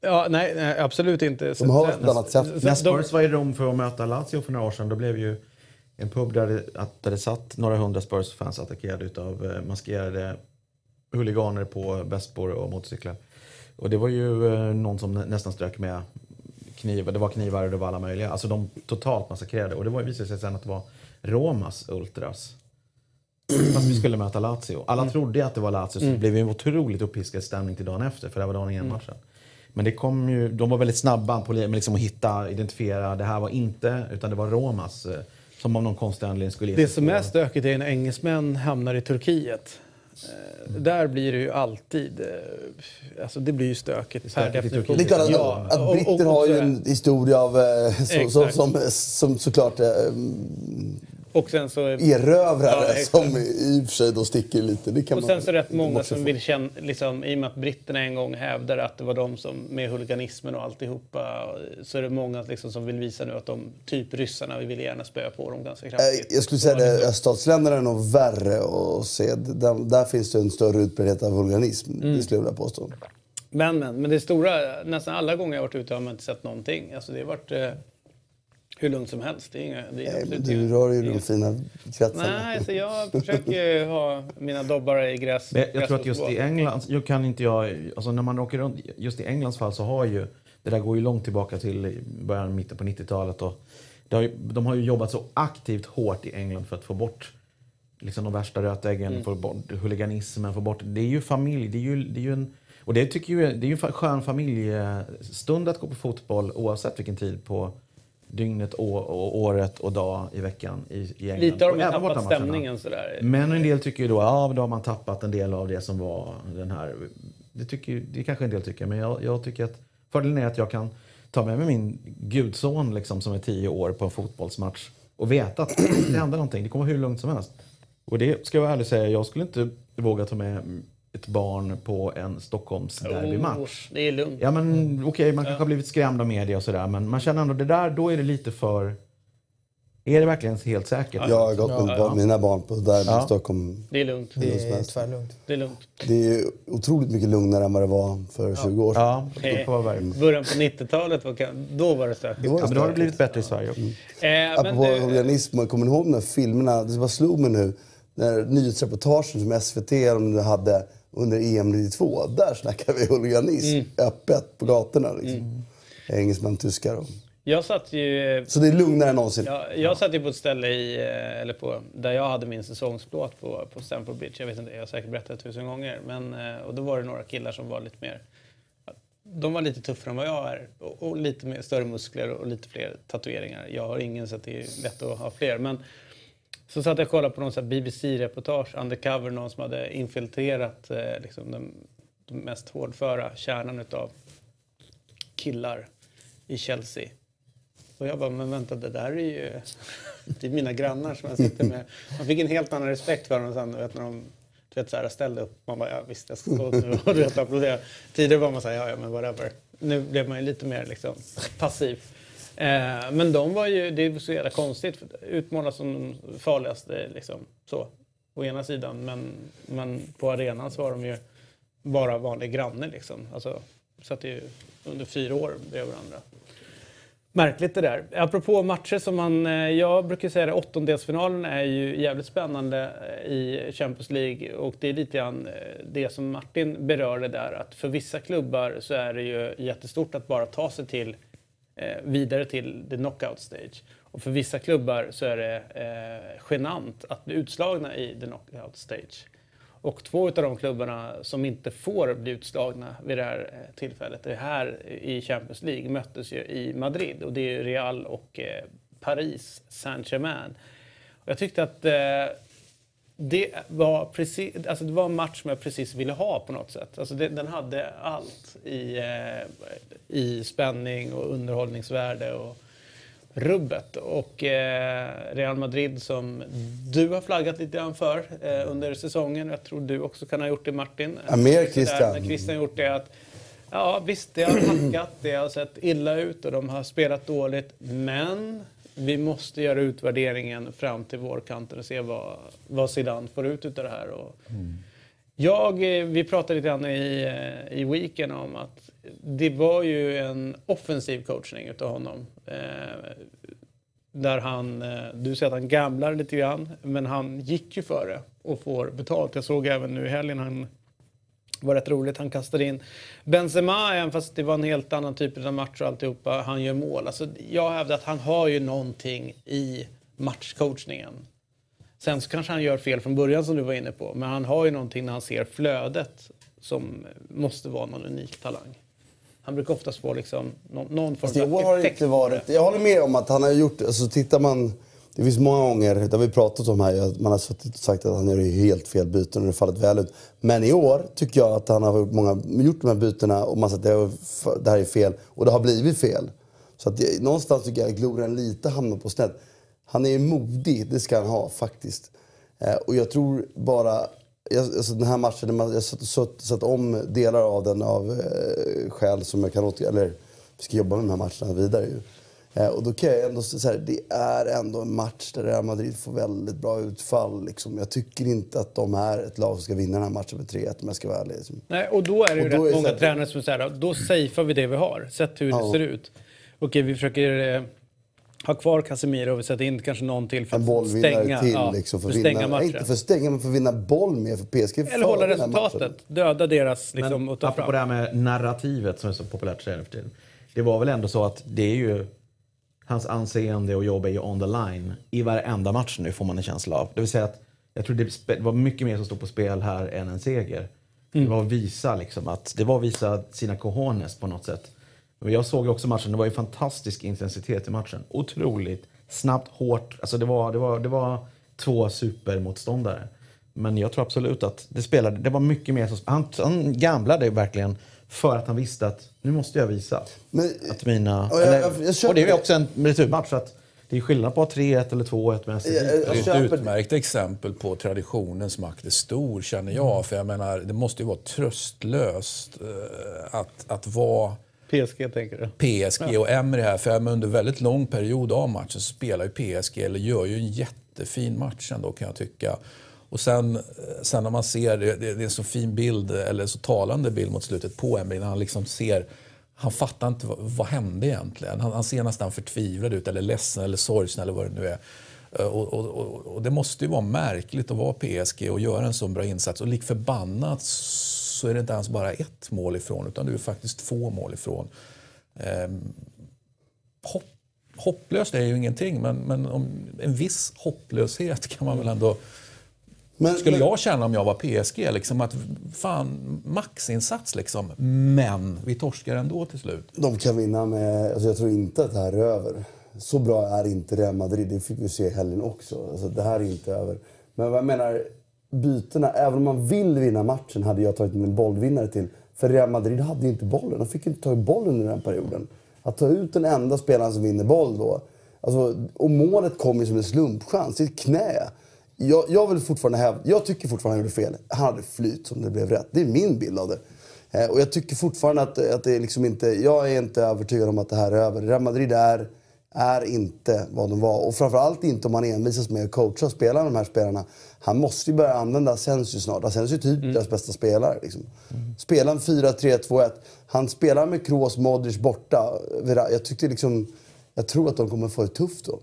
[SPEAKER 1] Ja, nej, nej absolut inte.
[SPEAKER 3] De har ett annat sätt.
[SPEAKER 2] När Spurs var i Rom för att möta Lazio för några år sedan, då blev ju en pub där det, att, där det satt några hundra Spurs-fans attackerade av eh, maskerade huliganer på vespor och motorcyklar. Och det var ju eh, någon som nästan strök med knivar. Det var knivar och det var alla möjliga. Alltså de totalt massakrerade. Och det var, visade sig sen att det var Romas Ultras. Fast vi skulle möta Lazio. Alla mm. trodde att det var Lazio, så det blev en otroligt uppiskad stämning till dagen efter. För det var dagen innan mm. matchen. Men det kom ju, de var väldigt snabba på liksom att hitta, identifiera. Det här var inte, utan det var Romas. Eh, som av någon konstig anledning skulle
[SPEAKER 1] Det som är stökigt är när engelsmän hamnar i Turkiet. Eh, där blir det ju alltid... Eh, alltså det blir ju stökigt per definition.
[SPEAKER 3] Att, ja. att britter har ju en historia av... Så, så, som, som såklart...
[SPEAKER 1] Och sen så,
[SPEAKER 3] erövrare ja, som i och för sig då sticker lite. Det kan
[SPEAKER 1] och sen så det rätt många som vill känna, liksom, i och med att britterna en gång hävdade att det var de som med huliganismen och alltihopa, så är det många liksom, som vill visa nu att de, typ ryssarna, vi vill gärna spöa på dem ganska kraftigt.
[SPEAKER 3] Jag skulle säga att öststatsländerna är nog värre att se. Där, där finns det en större utbredning av huliganism, mm. det skulle jag vilja påstå.
[SPEAKER 1] Men, men, men det stora, nästan alla gånger jag varit ute har man inte sett någonting. Alltså det har varit eh, hur lugnt som helst. Det är inga, det är
[SPEAKER 3] Nej, du rör ju de fina kretsarna.
[SPEAKER 1] Nej, så jag försöker ha mina dobbar i gräs.
[SPEAKER 2] Men jag tror att just i England, jag kan inte jag, alltså när man åker runt, just i Englands fall så har ju, det där går ju långt tillbaka till början, mitten på 90-talet och har ju, de har ju jobbat så aktivt hårt i England för att få bort liksom de värsta rötäggen, mm. få bort huliganismen, få bort, det är ju familj, det är ju, det är ju en och det tycker jag, det är ju en skön familjestund att gå på fotboll oavsett vilken tid på dygnet, och, året och dag i veckan i, i England.
[SPEAKER 1] Lite har de tappat stämningen sådär.
[SPEAKER 2] Men en del tycker ju då, ja då har man tappat en del av det som var den här. Det, tycker, det kanske en del tycker, men jag, jag tycker att fördelen är att jag kan ta med mig min gudson liksom, som är tio år på en fotbollsmatch och veta att det händer någonting. Det kommer hur lugnt som helst. Och det ska jag ärligt säga, jag skulle inte våga ta med ett barn på en Stockholms derbymatch.
[SPEAKER 1] Oh, det är lugnt.
[SPEAKER 2] Ja, men okej, okay, man kanske har blivit skrämd av media och sådär, men man känner ändå det där, då är det lite för... Är det verkligen helt säkert?
[SPEAKER 3] Jag har gått med ja. mina barn på derby ja. i Stockholm.
[SPEAKER 1] Det är lugnt.
[SPEAKER 5] Det är tvärlugnt.
[SPEAKER 1] Det är lugnt.
[SPEAKER 3] Det är otroligt mycket lugnare än vad det var för ja. 20 år sedan.
[SPEAKER 2] Ja,
[SPEAKER 1] det Början på 90-talet, då var det stökigt.
[SPEAKER 2] Då, ja, men då har det blivit bättre i Sverige också.
[SPEAKER 3] Mm. Eh, Apropå organism, kommer ni ihåg de filmerna? Det bara slog mig nu. När nyhetsreportagen som SVT hade under EM 92. Där snackar vi huliganism mm. öppet på gatorna. Liksom. Mm. Engelsmän, tyskar och...
[SPEAKER 1] Jag satt ju...
[SPEAKER 3] Så det är lugnare än någonsin?
[SPEAKER 1] Jag, jag satt ju på ett ställe i, eh, eller på, där jag hade min säsongsplåt på, på Stamford Bridge. Jag vet inte, jag har säkert berättat tusen gånger. Men, eh, och då var det några killar som var lite mer... De var lite tuffare än vad jag är. Och, och lite mer, större muskler och lite fler tatueringar. Jag har ingen så det är lätt att ha fler. Men så satt jag och kollade på någon BBC-reportage, undercover, någon som hade infiltrerat eh, liksom den, den mest hårdföra kärnan av killar i Chelsea. Och jag bara, men vänta, det där är ju [laughs] det är mina grannar som jag sitter med. Man fick en helt annan respekt för dem sen, vet, när de du vet, så här, ställde upp. Man bara, ja visst jag ska stå nu och du vet, applådera. Tidigare var man så här, ja ja men whatever. Nu blev man ju lite mer liksom passiv. Eh, men de var ju, det var så jävla konstigt, utmålas som de farligaste liksom, så, å ena sidan. Men, men på arenan så var de ju bara vanliga grannar liksom. Alltså, satt ju under fyra år bredvid varandra. Märkligt det där. Apropå matcher som man, eh, jag brukar säga att åttondelsfinalen är ju jävligt spännande eh, i Champions League och det är lite grann eh, det som Martin berörde där att för vissa klubbar så är det ju jättestort att bara ta sig till Eh, vidare till the knockout stage. Och för vissa klubbar så är det eh, genant att bli utslagna i the knockout stage. Och två av de klubbarna som inte får bli utslagna vid det här eh, tillfället, det här i Champions League, möttes ju i Madrid. Och det är Real och eh, Paris Saint-Germain. Jag tyckte att eh, det, var precis, alltså det var en match som jag precis ville ha på något sätt. Alltså det, den hade allt i, eh, i spänning och underhållningsvärde. Och, rubbet. Och eh, Real Madrid som du har flaggat lite grann för eh, under säsongen. Jag tror du också kan ha gjort det Martin.
[SPEAKER 3] Ja, mer Christian.
[SPEAKER 1] Christian gjort det att Ja visst, det har hackat, det har sett illa ut och de har spelat dåligt. Men vi måste göra utvärderingen fram till vårkanten och se vad, vad Zidane får ut av det här. Och mm. Jag, eh, vi pratade lite grann i, eh, i weekend om att det var ju en offensiv coachning utav honom. Eh, där han, eh, du säger att han gamblar lite grann, men han gick ju före och får betalt. Jag såg även nu i helgen, han var rätt roligt, han kastade in Benzema, även fast det var en helt annan typ av match och alltihopa, han gör mål. Alltså, jag hävdar att han har ju någonting i matchcoachningen Sen så kanske han gör fel från början som du var inne på. Men han har ju någonting när han ser flödet som måste vara någon unik talang. Han brukar oftast få liksom någon, någon form
[SPEAKER 3] av effekt. Har inte varit, jag håller med om att han har gjort... Alltså tittar man... Det finns många gånger, det har vi pratat om här, att man har suttit och sagt att han gör helt fel byten och det har fallit väl ut. Men i år tycker jag att han har gjort, många, gjort de här bytena och man har sagt att det här är fel och det har blivit fel. Så att det, någonstans tycker jag att glorian lite hamnar på snett. Han är modig, det ska han ha faktiskt. Eh, och jag tror bara... Jag, alltså den här matchen, jag har satt, satt om delar av den av eh, skäl som jag kan åter... Eller vi ska jobba med de här matcherna vidare ju. Eh, och då kan jag ändå säga det är ändå en match där Real Madrid får väldigt bra utfall. Liksom. Jag tycker inte att de är ett lag som ska vinna den här matchen med 3-1 om jag ska vara ärlig. Liksom.
[SPEAKER 1] Nej, och då är det ju rätt många tränare som säger då safear vi det vi har. Sett hur ja. det ser ut. Okej, vi försöker eh, ha kvar Casemiro och sätta in kanske någon till för att stänga,
[SPEAKER 3] till, ja, liksom, för, för
[SPEAKER 1] stänga vinna, matchen.
[SPEAKER 3] Inte för att stänga, men för att vinna boll med för PSG.
[SPEAKER 1] Eller hålla resultatet. Döda deras liksom, och ta fram.
[SPEAKER 2] det här med narrativet som är så populärt så för tiden. Det var väl ändå så att det är ju hans anseende och jobb är ju on the line i varenda match nu får man en känsla av. Det vill säga att jag tror det var mycket mer som stod på spel här än en seger. Mm. Det var att visa liksom att det var att visa sina cojones på något sätt. Jag såg också matchen, det var ju fantastisk intensitet i matchen. Otroligt snabbt, hårt. Alltså det var, det var, det var två supermotståndare. Men jag tror absolut att det spelade, det var mycket mer så, han, han gamblade verkligen för att han visste att nu måste jag visa. Men, att mina, och, jag, eller, jag, jag och det är också en returmatch. Så att det är skillnad på att ha 3-1 eller 2-1 med
[SPEAKER 4] Det är ett utmärkt exempel på traditionens makt är stor, känner jag. Mm. För jag menar, det måste ju vara tröstlöst eh, att, att vara
[SPEAKER 1] PSG tänker du?
[SPEAKER 4] PSG och Emre här. För under väldigt lång period av matchen så spelar ju PSG, eller gör ju en jättefin match ändå kan jag tycka. Och sen, eh, sen när man ser, det, det är en så fin bild, eller så talande bild mot slutet på Emre när han liksom ser han fattar inte vad, vad hände egentligen. Han, han, ser nästan förtvivlad ut, eller ledsen eller sorgsen eller vad det nu är. Eh, och, och, och, och, det måste ju vara märkligt att vara PSG och göra en så bra insats. Och lik förbannat så är det inte ens bara ett mål ifrån utan du är faktiskt två mål ifrån. Eh, hopp, hopplöst är ju ingenting men, men om, en viss hopplöshet kan man väl ändå men, skulle men, jag känna om jag var PSG. Liksom, att fan, maxinsats liksom. Men vi torskar ändå till slut.
[SPEAKER 3] De kan vinna med... Alltså jag tror inte att det här är över. Så bra är inte Real Madrid. Det fick vi se i helgen också. Alltså det här är inte över. Men vad jag menar, bytena, även om man vill vinna matchen, hade jag tagit en bollvinnare till. För Real Madrid hade inte bollen. De fick inte ta bollen under den perioden. Att ta ut den enda spelaren som vinner boll då. Alltså, och målet kom ju som en slumpchans, i ett knä. Jag, jag vill fortfarande hävda, jag tycker fortfarande han gjorde fel. Han hade flyt som det blev rätt. Det är min bild av det. Eh, och jag tycker fortfarande att, att det liksom inte, jag är inte övertygad om att det här är över. Real Madrid är är inte vad de var. Och framförallt inte om man envisas med att coacha och spela de här spelarna. Han måste ju börja använda Asensio snart. Asensio är typ mm. deras bästa spelare. Liksom. Mm. Spela en 4-3-2-1. Han spelar med Kroos, Modric borta. Jag, tyckte liksom, jag tror att de kommer få det tufft då.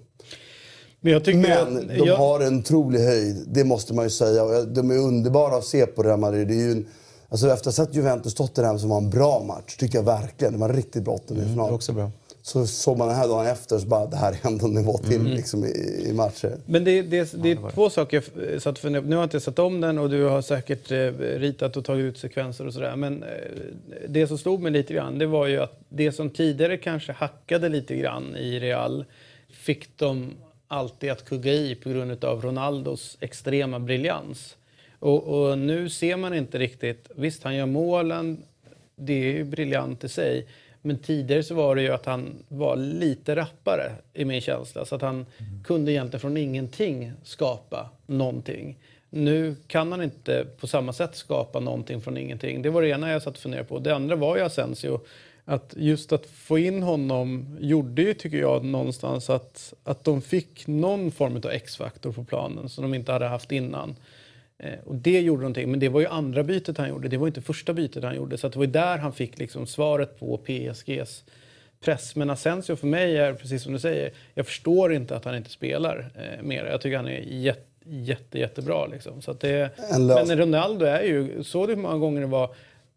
[SPEAKER 3] Men, Men att, de jag... har en otrolig höjd, det måste man ju säga. De är underbara att se på Real Madrid. Det är ju en, alltså efter att ha sett Juventus Tottenham som var en bra match, tycker jag verkligen. Det var riktigt bra åttondelsfinal.
[SPEAKER 2] Mm, också bra.
[SPEAKER 3] Så såg man den här dagen efter så bara det här är ändå en nivå till
[SPEAKER 1] Mm.
[SPEAKER 3] liksom, i, i matcher.
[SPEAKER 1] Men det, det, det är två saker jag satt och funderade på. Nu har jag inte sett om den och du har säkert eh, ritat och tagit ut sekvenser och sådär. Men eh, det som slog mig lite grann det var ju att det som tidigare kanske hackade lite grann i Real fick de alltid att kugga i på grund av Ronaldos extrema briljans. Och, och nu ser man inte riktigt... Visst, han gör målen. Det är ju briljant i sig. Men tidigare så var det ju att han var lite rappare i min känsla. Så att han kunde egentligen från ingenting skapa någonting. Nu kan han inte på samma sätt skapa någonting från ingenting. Det var det ena jag satt och funderade på. Det andra var ju Asensio. Att just att få in honom gjorde ju, tycker jag, någonstans att, att de fick någon form av X-faktor på planen som de inte hade haft innan. Eh, och det gjorde någonting, men det var ju andra bytet han gjorde. Det var inte första bytet han gjorde. Så att det var där han fick liksom svaret på PSGs press. Men Asensio för mig är, precis som du säger, jag förstår inte att han inte spelar eh, mer. Jag tycker han är jätte, jätte, jättebra. Liksom. Så det, men Ronaldo är ju, såg du hur många gånger det var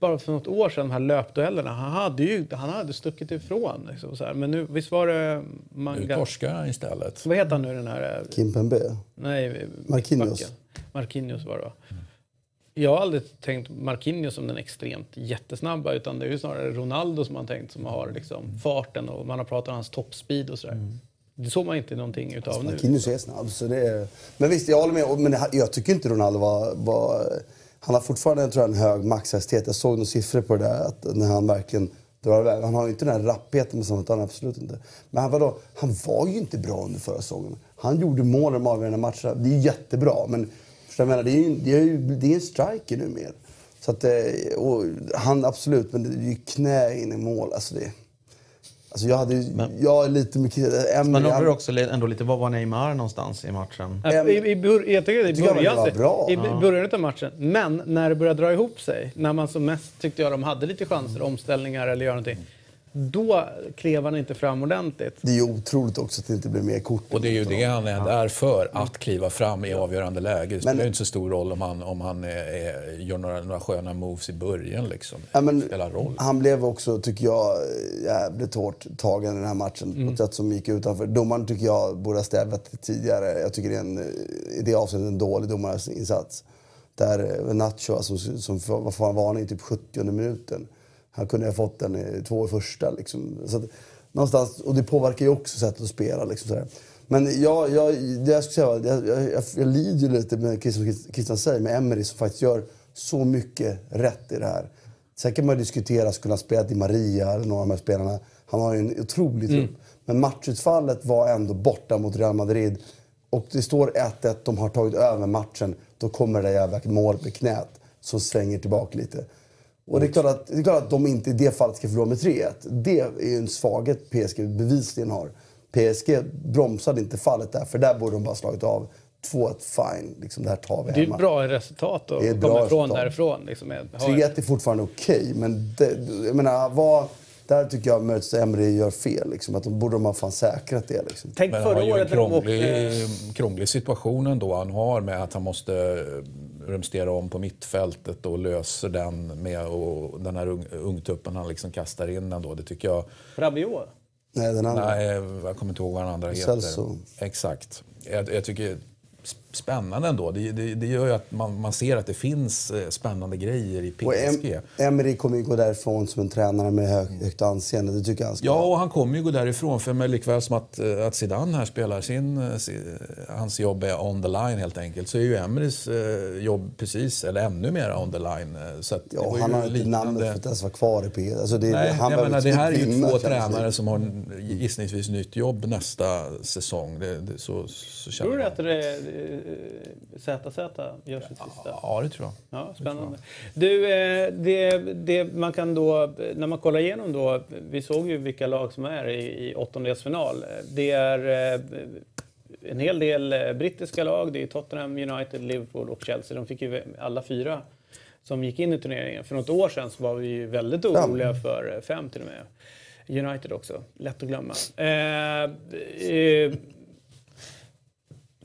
[SPEAKER 1] bara för något år sedan, de här löpduellerna. Han hade ju han hade stuckit ifrån. Liksom, så här. Men nu, visst var det
[SPEAKER 4] Nu
[SPEAKER 1] Manga...
[SPEAKER 4] torskar han istället.
[SPEAKER 1] Vad heter han nu den här... eh,
[SPEAKER 3] Kimpembe.
[SPEAKER 1] Nej,
[SPEAKER 3] Marquinhos.
[SPEAKER 1] backen. Marquinhos var det va? Jag har aldrig tänkt Marquinhos som den extremt jättesnabba utan det är ju snarare Ronaldo som man tänkt som har liksom farten och man har pratat om hans toppspeed och sådär. Det såg man inte någonting utav nu.
[SPEAKER 3] Marquinhos är snabb. Så det är... Men visst, jag håller med. Men jag tycker inte Ronaldo var... var... Han har fortfarande tror jag, en hög maxhastighet. Jag såg några siffror på det där. Att när han verkligen drar iväg. Han har ju inte den här rappheten med sånt, han absolut inte. Men han, vadå, han var ju inte bra under förra säsongen. Han gjorde mål i de avgörande matcherna. Det är jättebra. Men jag menar, det är ju det är ju, det är en striker nu mer. Så att, eh, och han absolut, men det är ju knä in i mål. Alltså det, alltså jag hade ju, jag är lite mycket... Emery,
[SPEAKER 2] Man undrar också ändå lite, var var Neymar någonstans i matchen?
[SPEAKER 1] I, i, jag tycker i början,
[SPEAKER 3] bra.
[SPEAKER 1] i början av matchen. Men när det började dra ihop sig, när man som mest tyckte jag de hade lite chanser, omställningar eller göra någonting. Då klev han inte fram ordentligt.
[SPEAKER 3] Det är ju otroligt också att det inte blir mer kort.
[SPEAKER 4] Och det är ju det han är där för, att kliva fram i avgörande läge. Det spelar ju inte så stor roll om han, om han är, gör några, några sköna moves i början. Liksom.
[SPEAKER 3] Ja, men
[SPEAKER 4] spelar roll.
[SPEAKER 3] Han blev också, tycker jag, jävligt hårt tagen i den här matchen. På ett sätt som gick utanför. Domaren tycker jag borde ha stävat det tidigare. Jag tycker det är en, i det avseendet en dålig domarinsats. Där Nacho, alltså, som får han varning typ 70 minuten. Han kunde ha fått den i två i första. Liksom. Så att, någonstans, och det påverkar ju också sättet att spela. Liksom, sådär. Men jag, jag, det jag, skulle säga, jag, jag, jag, lider lite med Christian, Christian säger, med Emery som faktiskt gör så mycket rätt i det här. Sen kan man diskutera, skulle han spela Di Maria eller några av de här spelarna? Han har ju en otrolig trupp. Men matchutfallet var ändå borta mot Real Madrid. Och det står 1-1, de har tagit över matchen. Då kommer det där jävla målet med knät som svänger tillbaka lite. Och det är, klart att, det är klart att de inte i det fallet ska förlora med 3-1. Det är ju en svaghet PSG bevisligen har. PSG bromsade inte fallet där, för där borde de bara slagit av. 2-1, fine. Liksom, det här tar vi
[SPEAKER 1] Det är
[SPEAKER 3] hemma.
[SPEAKER 1] ett bra resultat att
[SPEAKER 3] Det är ett
[SPEAKER 1] komma
[SPEAKER 3] bra
[SPEAKER 1] ifrån
[SPEAKER 3] resultat.
[SPEAKER 1] därifrån. Liksom, med- ha-
[SPEAKER 3] 3-1 är fortfarande okej, men det, jag menar, vad, där tycker jag Möts Emery gör fel. Liksom, att de borde de ha fan säkrat det. Liksom.
[SPEAKER 1] Tänk
[SPEAKER 4] Men han har
[SPEAKER 1] förra
[SPEAKER 4] ju en
[SPEAKER 1] året när de
[SPEAKER 4] krånglig,
[SPEAKER 1] åkte...
[SPEAKER 4] krånglig situation ändå han har med att han måste eh, rumstera om på mittfältet och löser den med och den här ung, ungtuppen han liksom kastar in ändå. Det tycker jag...
[SPEAKER 1] Rabiot.
[SPEAKER 3] Nej, den andra.
[SPEAKER 4] Nej, jag kommer inte ihåg vad den andra heter.
[SPEAKER 3] Celso.
[SPEAKER 4] Exakt. Jag, jag tycker spännande ändå. Det, det, det gör ju att man, man ser att det finns eh, spännande grejer i
[SPEAKER 3] Och
[SPEAKER 4] PSG.
[SPEAKER 3] em, Emery kommer ju gå därifrån som en tränare med hög, högt anseende. Det tycker jag han ska
[SPEAKER 4] Ja, och han kommer ju gå därifrån. För mig likväl som att, eh, att Zidane här spelar sin, eh, hans jobb är on the line helt enkelt. Så är ju Emerys jobb precis, eller ännu mer on the line. Så
[SPEAKER 3] Ja, han
[SPEAKER 4] ju
[SPEAKER 3] har inte namnet för att ens vara kvar i PSG. Alltså det,
[SPEAKER 4] Nej,
[SPEAKER 3] han
[SPEAKER 4] jag menar, det här är ju två tränare som har gissningsvis nytt jobb nästa säsong. Det, det, så, så känner
[SPEAKER 1] Tror du att det, ZZ gör sitt sista?
[SPEAKER 4] Ja, det tror jag.
[SPEAKER 1] Ja, spännande. Du, eh, det, det man kan då, när man kollar igenom då, vi såg ju vilka lag som är i, i åttondelsfinal. Det är eh, en hel del eh, brittiska lag, det är Tottenham, United, Liverpool och Chelsea. De fick ju alla fyra som gick in i turneringen. För något år sedan så var vi ju väldigt oroliga för eh, fem till och med. United också, lätt att glömma. Eh, eh,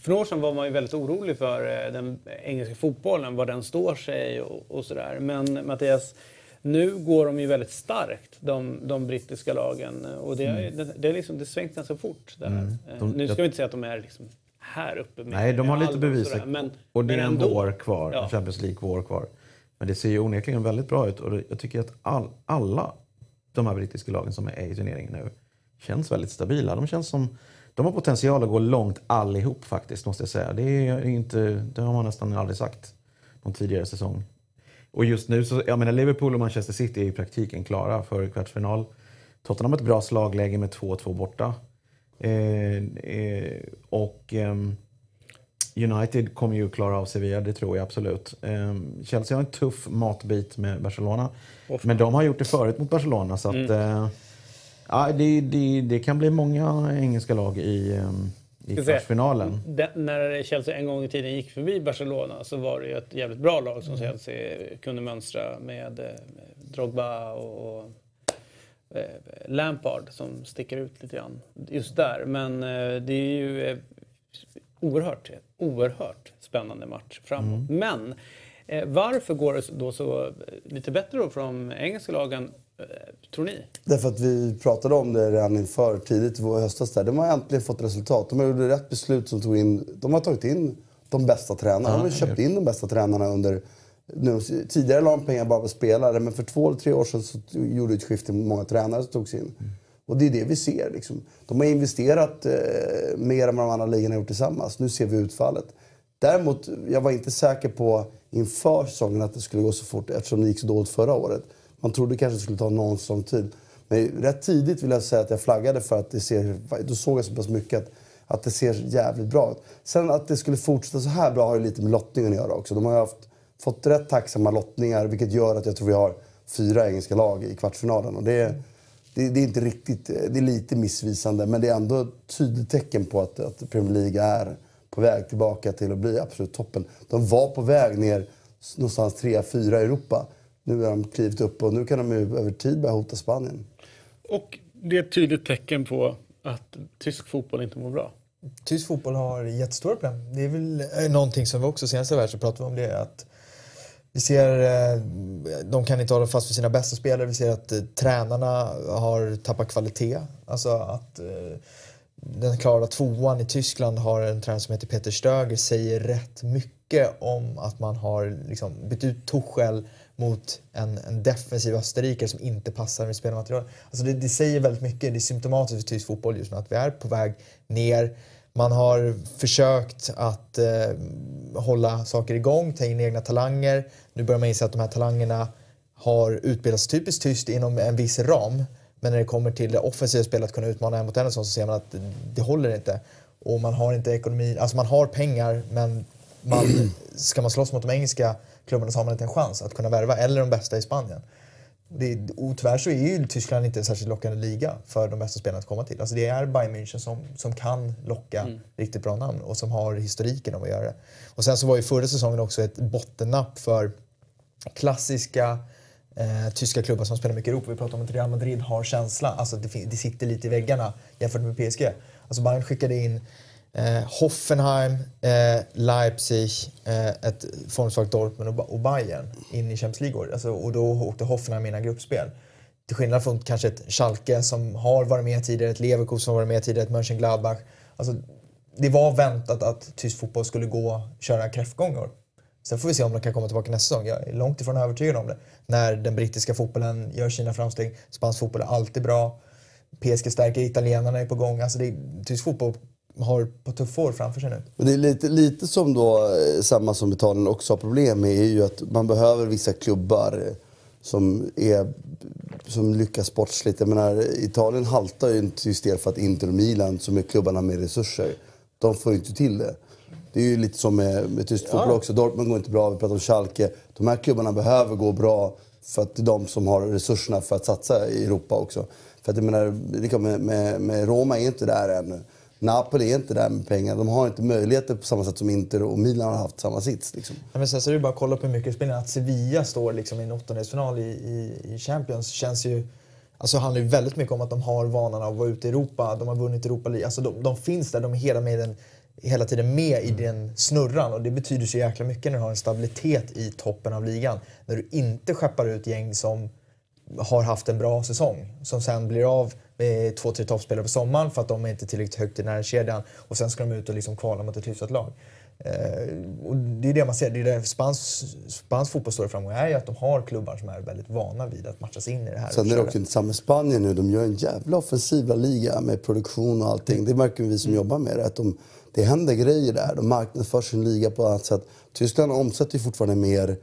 [SPEAKER 1] för några år sedan var man ju väldigt orolig för eh, den engelska fotbollen, var den står sig och, och sådär. Men Mattias, Nu går de ju väldigt starkt, de, de brittiska lagen. Och det, mm. det, det, är liksom, det svängt ganska fort. Där. Mm. Eh, de, nu ska jag, vi inte säga att de är liksom här uppe. Med,
[SPEAKER 2] nej, de har lite bevis. Men, och det är en vår kvar, ja. Champions League-vår kvar. Men det ser ju onekligen väldigt bra ut och jag tycker att all, alla de här brittiska lagen som är i turneringen nu känns väldigt stabila. De känns som de har potential att gå långt allihop faktiskt, måste jag säga. Det, är inte, det har man nästan aldrig sagt någon tidigare säsong. Och just nu så, jag menar Liverpool och Manchester City är i praktiken klara för kvartsfinal. Tottenham har ett bra slagläge med 2-2 borta. Eh, eh, och eh, United kommer ju klara av Sevilla, det tror jag absolut. Eh, Chelsea har en tuff matbit med Barcelona. Men de har gjort det förut mot Barcelona så att mm. Ja, det, det, det kan bli många engelska lag i, ehm, i kvartsfinalen.
[SPEAKER 1] Det, när Chelsea en gång i tiden gick förbi Barcelona så var det ju ett jävligt bra lag som mm. Chelsea kunde mönstra med, eh, Drogba och, och eh, Lampard som sticker ut lite grann just där. Men eh, det är ju oerhört, oerhört spännande match framåt. Mm. Men varför går det då så lite bättre då för de engelska lagen tror ni?
[SPEAKER 3] Därför att vi pratade om det redan inför tidigt i höstas. Där. De har äntligen fått resultat. De har gjort rätt beslut som tog in... De har tagit in de bästa tränarna. De har köpt in de bästa tränarna under... Nu, tidigare la de pengar bara på spelare, men för två eller tre år sedan så gjorde ett skifte med många tränare som togs in. Mm. Och det är det vi ser. Liksom. De har investerat eh, mer än vad de andra ligorna gjort tillsammans. Nu ser vi utfallet. Däremot, jag var inte säker på inför säsongen att det skulle gå så fort eftersom det gick så dåligt förra året. Man trodde kanske det skulle ta någon sån tid. Men rätt tidigt vill jag säga att jag flaggade för att det ser... Då såg jag så pass mycket att, att det ser jävligt bra ut. Sen att det skulle fortsätta så här bra har ju lite med lottningen att göra också. De har ju haft, fått rätt tacksamma lottningar vilket gör att jag tror vi har fyra engelska lag i kvartsfinalen. Och det, det, det är inte riktigt... Det är lite missvisande men det är ändå ett tydligt tecken på att, att Premier League är på väg tillbaka till att bli absolut toppen. De var på väg ner någonstans 3-4 i Europa. Nu har de klivit upp och nu kan de ju över tid börja hota Spanien.
[SPEAKER 1] Och det är ett tydligt tecken på att tysk fotboll inte mår bra.
[SPEAKER 5] Tysk fotboll har jättestora problem. Det är väl eh, någonting som vi också senaste världen så pratade vi om det. Att vi ser, eh, de kan inte hålla fast vid sina bästa spelare. Vi ser att eh, tränarna har tappat kvalitet. Alltså att den klara tvåan i Tyskland har en tränare som heter Peter Stöger säger rätt mycket om att man har liksom bytt ut Tuchel mot en, en defensiv österrikare som inte passar med spelmaterial. Alltså det, det, säger väldigt mycket. Det är symptomatiskt för tysk fotboll just nu att vi är på väg ner. Man har försökt att eh, hålla saker igång, ta in egna talanger. Nu börjar man inse att de här talangerna har utbildats typiskt tyst inom en viss ram. Men när det kommer till det offensiva spelet, att kunna utmana en mot en så ser man att det håller inte. Och man har inte ekonomin, alltså man har pengar men man, ska man slåss mot de engelska klubbarna så har man inte en chans att kunna värva, eller de bästa i Spanien. Det, och tyvärr så är ju Tyskland inte en särskilt lockande liga för de bästa spelarna att komma till. Alltså det är Bayern München som, som kan locka mm. riktigt bra namn och som har historiken om att göra det. Och sen så var ju förra säsongen också ett bottennapp för klassiska eh, tyska klubbar som spelar mycket Europa. Vi pratar om att Real Madrid har känsla, alltså det, det sitter lite i väggarna jämfört med PSG. Alltså Bayern skickade in Eh, Hoffenheim, eh, Leipzig, eh, ett formsvagt Dortmund och, och Bayern in i Champions League. Alltså, och då åkte Hoffenheim in i gruppspel. Till skillnad från kanske ett Schalke som har varit med tidigare, ett Leverkusen som har varit med tidigare, ett Mönchengladbach. Alltså, det var väntat att tysk fotboll skulle gå köra kräftgångar. Sen får vi se om de kan komma tillbaka nästa säsong. Jag är långt ifrån övertygad om det. När den brittiska fotbollen gör sina framsteg. Spansk fotboll är alltid bra. PSG stärker, italienarna är på gång. Alltså det, tysk fotboll har på tuffa år framför sig nu.
[SPEAKER 3] Men det är lite, lite som då, eh, samma som Italien också har problem med, är ju att man behöver vissa klubbar eh, som, är, som lyckas sportsligt. Jag menar, Italien haltar ju till viss del för att Inter och Milan, som är klubbarna med resurser, de får inte till det. Det är ju lite som med, med tysk fotboll också. Dortmund går inte bra, vi pratar om Schalke. De här klubbarna behöver gå bra för att det är de som har resurserna för att satsa i Europa också. För att jag menar, med, med, med Roma är inte där ännu. Napoli är inte där med pengar. De har inte möjligheter på samma sätt som Inter och Milan har haft samma sits. Liksom.
[SPEAKER 5] Ja, men sen så är det bara att kolla på hur mycket spelar. Att Sevilla står liksom i en åttondelsfinal i, i, i Champions känns ju... Alltså handlar ju väldigt mycket om att de har vanan att vara ute i Europa. De har vunnit Europa League. Alltså de, de finns där, de är hela med den hela tiden med i den snurran och det betyder så jäkla mycket när du har en stabilitet i toppen av ligan. När du inte skeppar ut gäng som har haft en bra säsong som sen blir av två, tre toppspelare på sommaren för att de är inte tillräckligt högt i närkedjan och sen ska de ut och liksom kvala mot ett hyfsat lag. Eh, och det är det man ser. Det är det spansk, spansk fotboll står framgång är ju att de har klubbar som är väldigt vana vid att matchas in i det här.
[SPEAKER 3] Sen är det också intressant med Spanien nu. De gör en jävla offensiva liga med produktion och allting. Det märker vi som jobbar med det. Att de, det händer grejer där. De marknadsför sin liga på ett annat sätt. Tyskland omsätter ju fortfarande mer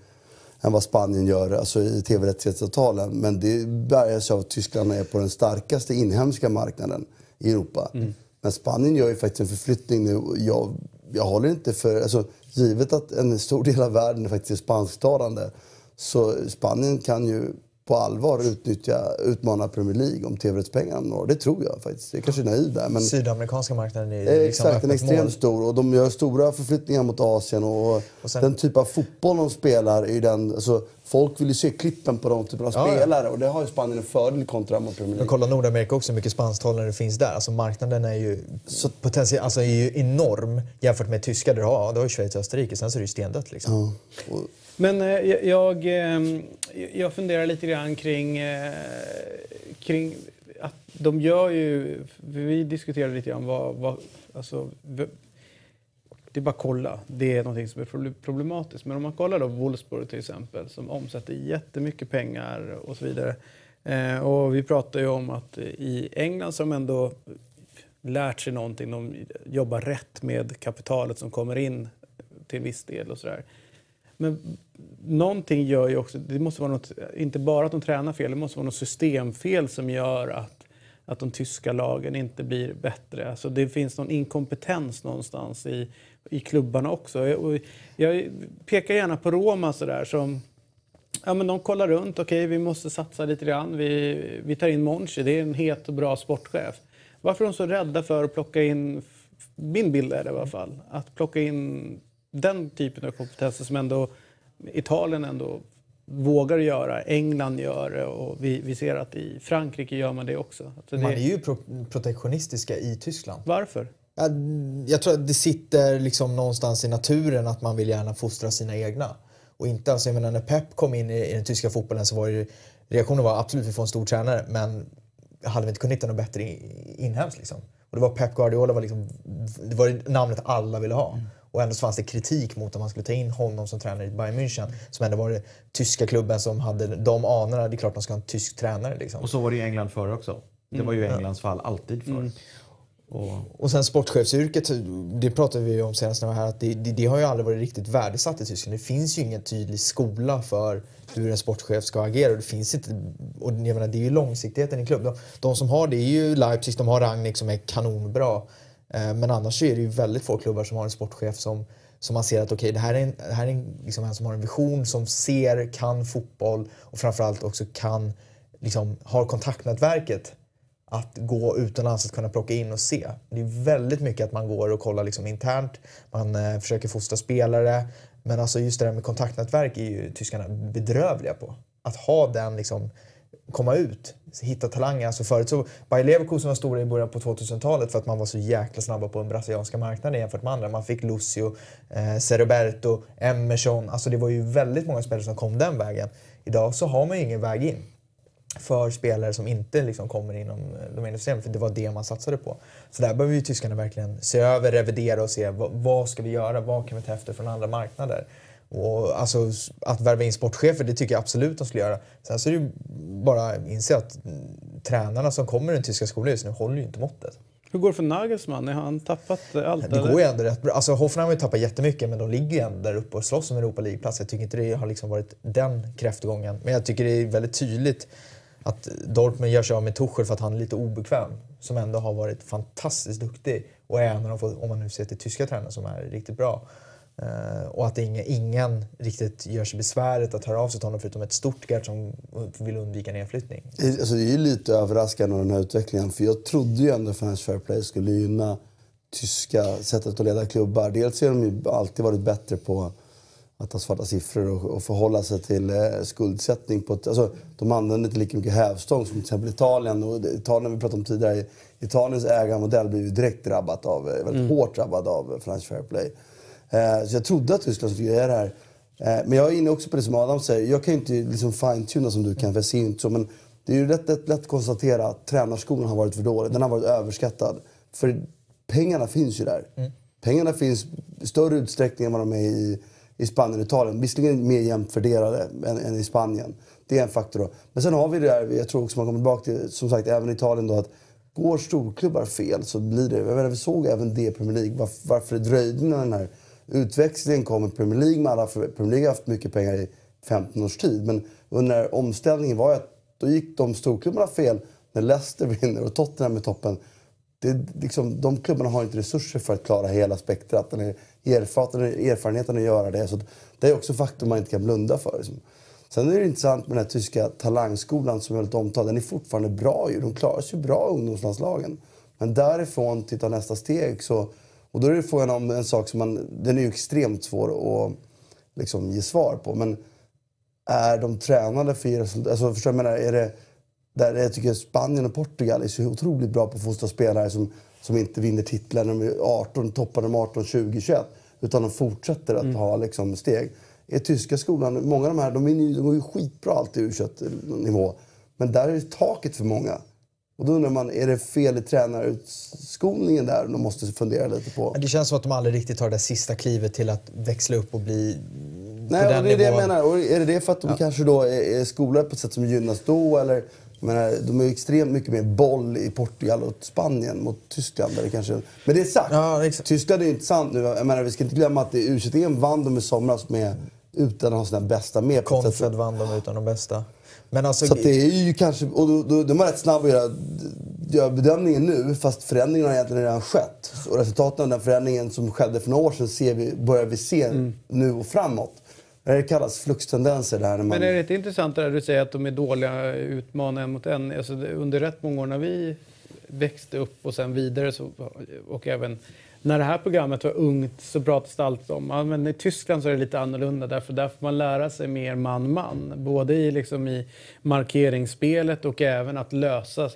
[SPEAKER 3] än vad Spanien gör alltså i tv-rättighetsavtalen. Men det bärgas av att Tyskland är på den starkaste inhemska marknaden i Europa. Mm. Men Spanien gör ju faktiskt en förflyttning nu. Jag jag håller inte för... Alltså, givet att en stor del av världen faktiskt är spansktalande så Spanien kan ju på allvar utnyttja, utmana Premier League om tv-rättspengarna Det tror jag faktiskt. Jag är kanske är naiv där. Men...
[SPEAKER 5] Sydamerikanska marknaden är
[SPEAKER 3] liksom Exakt, den är extremt mål. stor. Och de gör stora förflyttningar mot Asien. Och, och sen... Den typ av fotboll de spelar är den... Alltså, folk vill ju se klippen på de typerna av ja, spelare. Ja. Och det har ju Spanien en fördel kontra mot Premier League.
[SPEAKER 5] Men kolla Nordamerika också, hur mycket spansktalande det finns där. Alltså marknaden är ju, så... potentiell, alltså, är ju enorm jämfört med tyska. Där du har, du har ju Schweiz och Österrike, sen så är det ju stendött liksom. Ja. Och...
[SPEAKER 1] Men eh, jag, ehm, jag funderar lite grann kring, eh, kring att de gör ju... Vi diskuterade lite grann vad... vad alltså, det är bara att kolla. Det är någonting som är problematiskt. Men om man kollar då Wolfsburg till exempel som omsätter jättemycket pengar och så vidare. Eh, och vi pratar ju om att i England så har de ändå lärt sig någonting. De jobbar rätt med kapitalet som kommer in till viss del och sådär. Men någonting gör ju också, det måste vara något, inte bara att de tränar fel, det måste vara något systemfel som gör att, att de tyska lagen inte blir bättre. Alltså det finns någon inkompetens någonstans i, i klubbarna också. Och jag pekar gärna på Roma sådär som Ja, men de kollar runt. Okej, okay, vi måste satsa lite grann. Vi, vi tar in Monchi. Det är en het och bra sportchef. Varför är de så rädda för att plocka in, min bild är det i alla fall, att plocka in den typen av kompetenser som ändå Italien ändå vågar göra, England gör det och vi, vi ser att i Frankrike gör man det också. Alltså
[SPEAKER 5] man är ju pro protektionistiska i Tyskland.
[SPEAKER 1] Varför?
[SPEAKER 5] Jag, jag tror att det sitter liksom någonstans i naturen att man vill gärna fostra sina egna. Och inte, alltså, jag menar, när Pep kom in i, i den tyska fotbollen så var det, reaktionen var absolut att vi får en stor tränare men hade vi inte kunnat hitta något bättre inhemskt liksom. Och det var Pep Guardiola var liksom, det var namnet alla ville ha. Mm. Och ändå fanns det kritik mot att man skulle ta in honom som tränare i Bayern München. Som ändå var den tyska klubben som hade de anorna. Det är klart de ska ha en tysk tränare. Liksom.
[SPEAKER 2] Och så var det i England förr också. Det var ju mm. Englands fall alltid förr. Mm.
[SPEAKER 5] Och, och sen sportchefsyrket, det pratade vi om senast när här, att det, det, det, har ju aldrig varit riktigt värdesatt i Tyskland. Det finns ju ingen tydlig skola för hur en sportchef ska agera. Och det, finns inte, och jag menar, det är ju långsiktigheten i klubben. De, de, som har det är ju Leipzig, de har Rangnick som är kanonbra. Eh, men annars är det ju väldigt få klubbar som har en sportchef som, som man ser att okay, det här är, en, det här är en, liksom en som har en vision, som ser, kan fotboll och framförallt också kan, liksom, har kontaktnätverket att gå utomlands att kunna plocka in och se. Det är väldigt mycket att man går och kollar liksom internt, man eh, försöker fostra spelare. Men alltså just det där med kontaktnätverk är ju tyskarna bedrövliga på. Att ha den liksom, komma ut, hitta talanger. Alltså förut så, Bayer Leverkusen var stora i början på 2000-talet för att man var så jäkla snabba på den brasilianska marknaden jämfört med andra. Man fick Lucio, eh, Ceroberto, Emerson. Alltså det var ju väldigt många spelare som kom den vägen. Idag så har man ju ingen väg in för spelare som inte liksom kommer inom eh, för det var det man satsade på. Så där behöver ju tyskarna verkligen se över, revidera och se vad, vad ska vi göra, vad kan vi ta efter från andra marknader. Och alltså, att värva in sportchefer, det tycker jag absolut de skulle göra. Sen så är det ju bara att inse att tränarna som kommer i den tyska skolan just nu håller ju inte måttet.
[SPEAKER 1] Hur går det för Nagelsmann? Har han tappat allt?
[SPEAKER 5] Det går ju ändå rätt bra. Alltså, Hoffenheim har ju tappat jättemycket men de ligger ju ändå där uppe och slåss om Europa League-plats. Jag tycker inte det har liksom varit den kräftgången. Men jag tycker det är väldigt tydligt att Dortmund gör sig av med Tuchel för att han är lite obekväm. Som ändå har varit fantastiskt duktig och är en av de, om man nu ser till tyska tränare, som är riktigt bra. Uh, och att ingen, ingen riktigt gör sig besväret att höra av sig till honom förutom ett Stuttgart som vill undvika nedflyttning.
[SPEAKER 3] Alltså, det är ju lite överraskande den här utvecklingen. För jag trodde ju ändå att Finance Fair Play skulle gynna tyska sättet att leda klubbar. Dels har de ju alltid varit bättre på att ha svarta siffror och, och förhålla sig till eh, skuldsättning. På ett, alltså, de använder inte lika mycket hävstång som till exempel Italien. Och Italien vi pratade om tidigare Italiens ägarmodell blir ju direkt drabbat av, väldigt mm. hårt drabbad av Fair Play. Eh, så jag trodde att Tyskland skulle göra det här. Eh, men jag är inne också på det som Adam säger. Jag kan ju inte liksom fine-tuna som du kan, för jag ser inte så. Men det är ju lätt, lätt, lätt att konstatera att tränarskolan har varit för dålig. Den har varit överskattad. För pengarna finns ju där. Mm. Pengarna finns i större utsträckning än vad de är i, i Spanien och Italien. Visserligen mer jämnt fördelade än, än, i Spanien. Det är en faktor då. Men sen har vi det där, jag tror också man kommer tillbaka till, som sagt, även i Italien då att går storklubbar fel så blir det... Jag menar, vi såg även det i Premier League. Varför, varför det dröjde när den här utväxlingen kom i Premier League med alla... Premier League har haft mycket pengar i 15 års tid. Men under omställningen var att då gick de storklubbarna fel när Leicester [laughs] vinner och Tottenham är toppen. Det, liksom, de klubbarna har inte resurser för att klara hela spektrat. Erfarenheten att göra det. Så det är också faktum man inte kan blunda för. Liksom. Sen är det intressant med den här tyska talangskolan som är väldigt omtalad. Den är fortfarande bra ju. De klarar sig bra, ungdomslandslagen. Men därifrån till ta nästa steg så... Och då är det frågan om en sak som man... Den är ju extremt svår att liksom ge svar på. Men är de tränade för att ge resultat? Alltså, förstår jag, menar, är det... Där jag tycker Spanien och Portugal är så otroligt bra på att fostra spelare som, som inte vinner titlar när de är 18, toppar de 18, 20, 21. Utan de fortsätter att mm. ha liksom, steg är tyska skolan, många av de här, de, är, de går ju skitbra alltid ur nivå Men där är taket för många. Och då undrar man, är det fel i tränarutskolningen där de måste fundera lite på?
[SPEAKER 5] Det känns som att de aldrig riktigt tar det sista klivet till att växla upp och bli
[SPEAKER 3] Nej, på den det är nivån. det jag menar. Och är det det för att de ja. kanske då är, är skolade på ett sätt som gynnas då? Eller, menar, de är extremt mycket mer boll i Portugal och Spanien mot Tyskland. Eller kanske. Men det är sagt. Ja, Tyskland är intressant nu. Jag menar, vi ska inte glömma att u vann de i somras med utan att ha sina bästa med.
[SPEAKER 5] Confed vann de utan de bästa.
[SPEAKER 3] Men alltså, så det är ju kanske, och då, då, de är rätt snabba att göra, göra bedömningen nu, fast förändringen har egentligen redan skett. Och resultaten av den förändringen som skedde för några år sedan ser vi, börjar vi se mm. nu och framåt. Det kallas fluxtendenser. Där man...
[SPEAKER 1] Men är det inte intressant det du säger att de är dåliga utmanare en mot en? Alltså, under rätt många år när vi växte upp och sen vidare så, och även när det här programmet var ungt så pratades det alltid om ja, men i Tyskland så är det lite annorlunda därför där får man lära sig mer man-man. Både i, liksom, i markeringsspelet och även att lösa,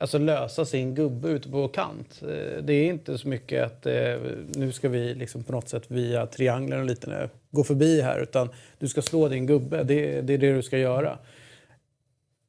[SPEAKER 1] alltså lösa sin gubbe ute på kant. Eh, det är inte så mycket att eh, nu ska vi liksom på något sätt via triangeln och lite gå förbi här utan du ska slå din gubbe. Det, det är det du ska göra.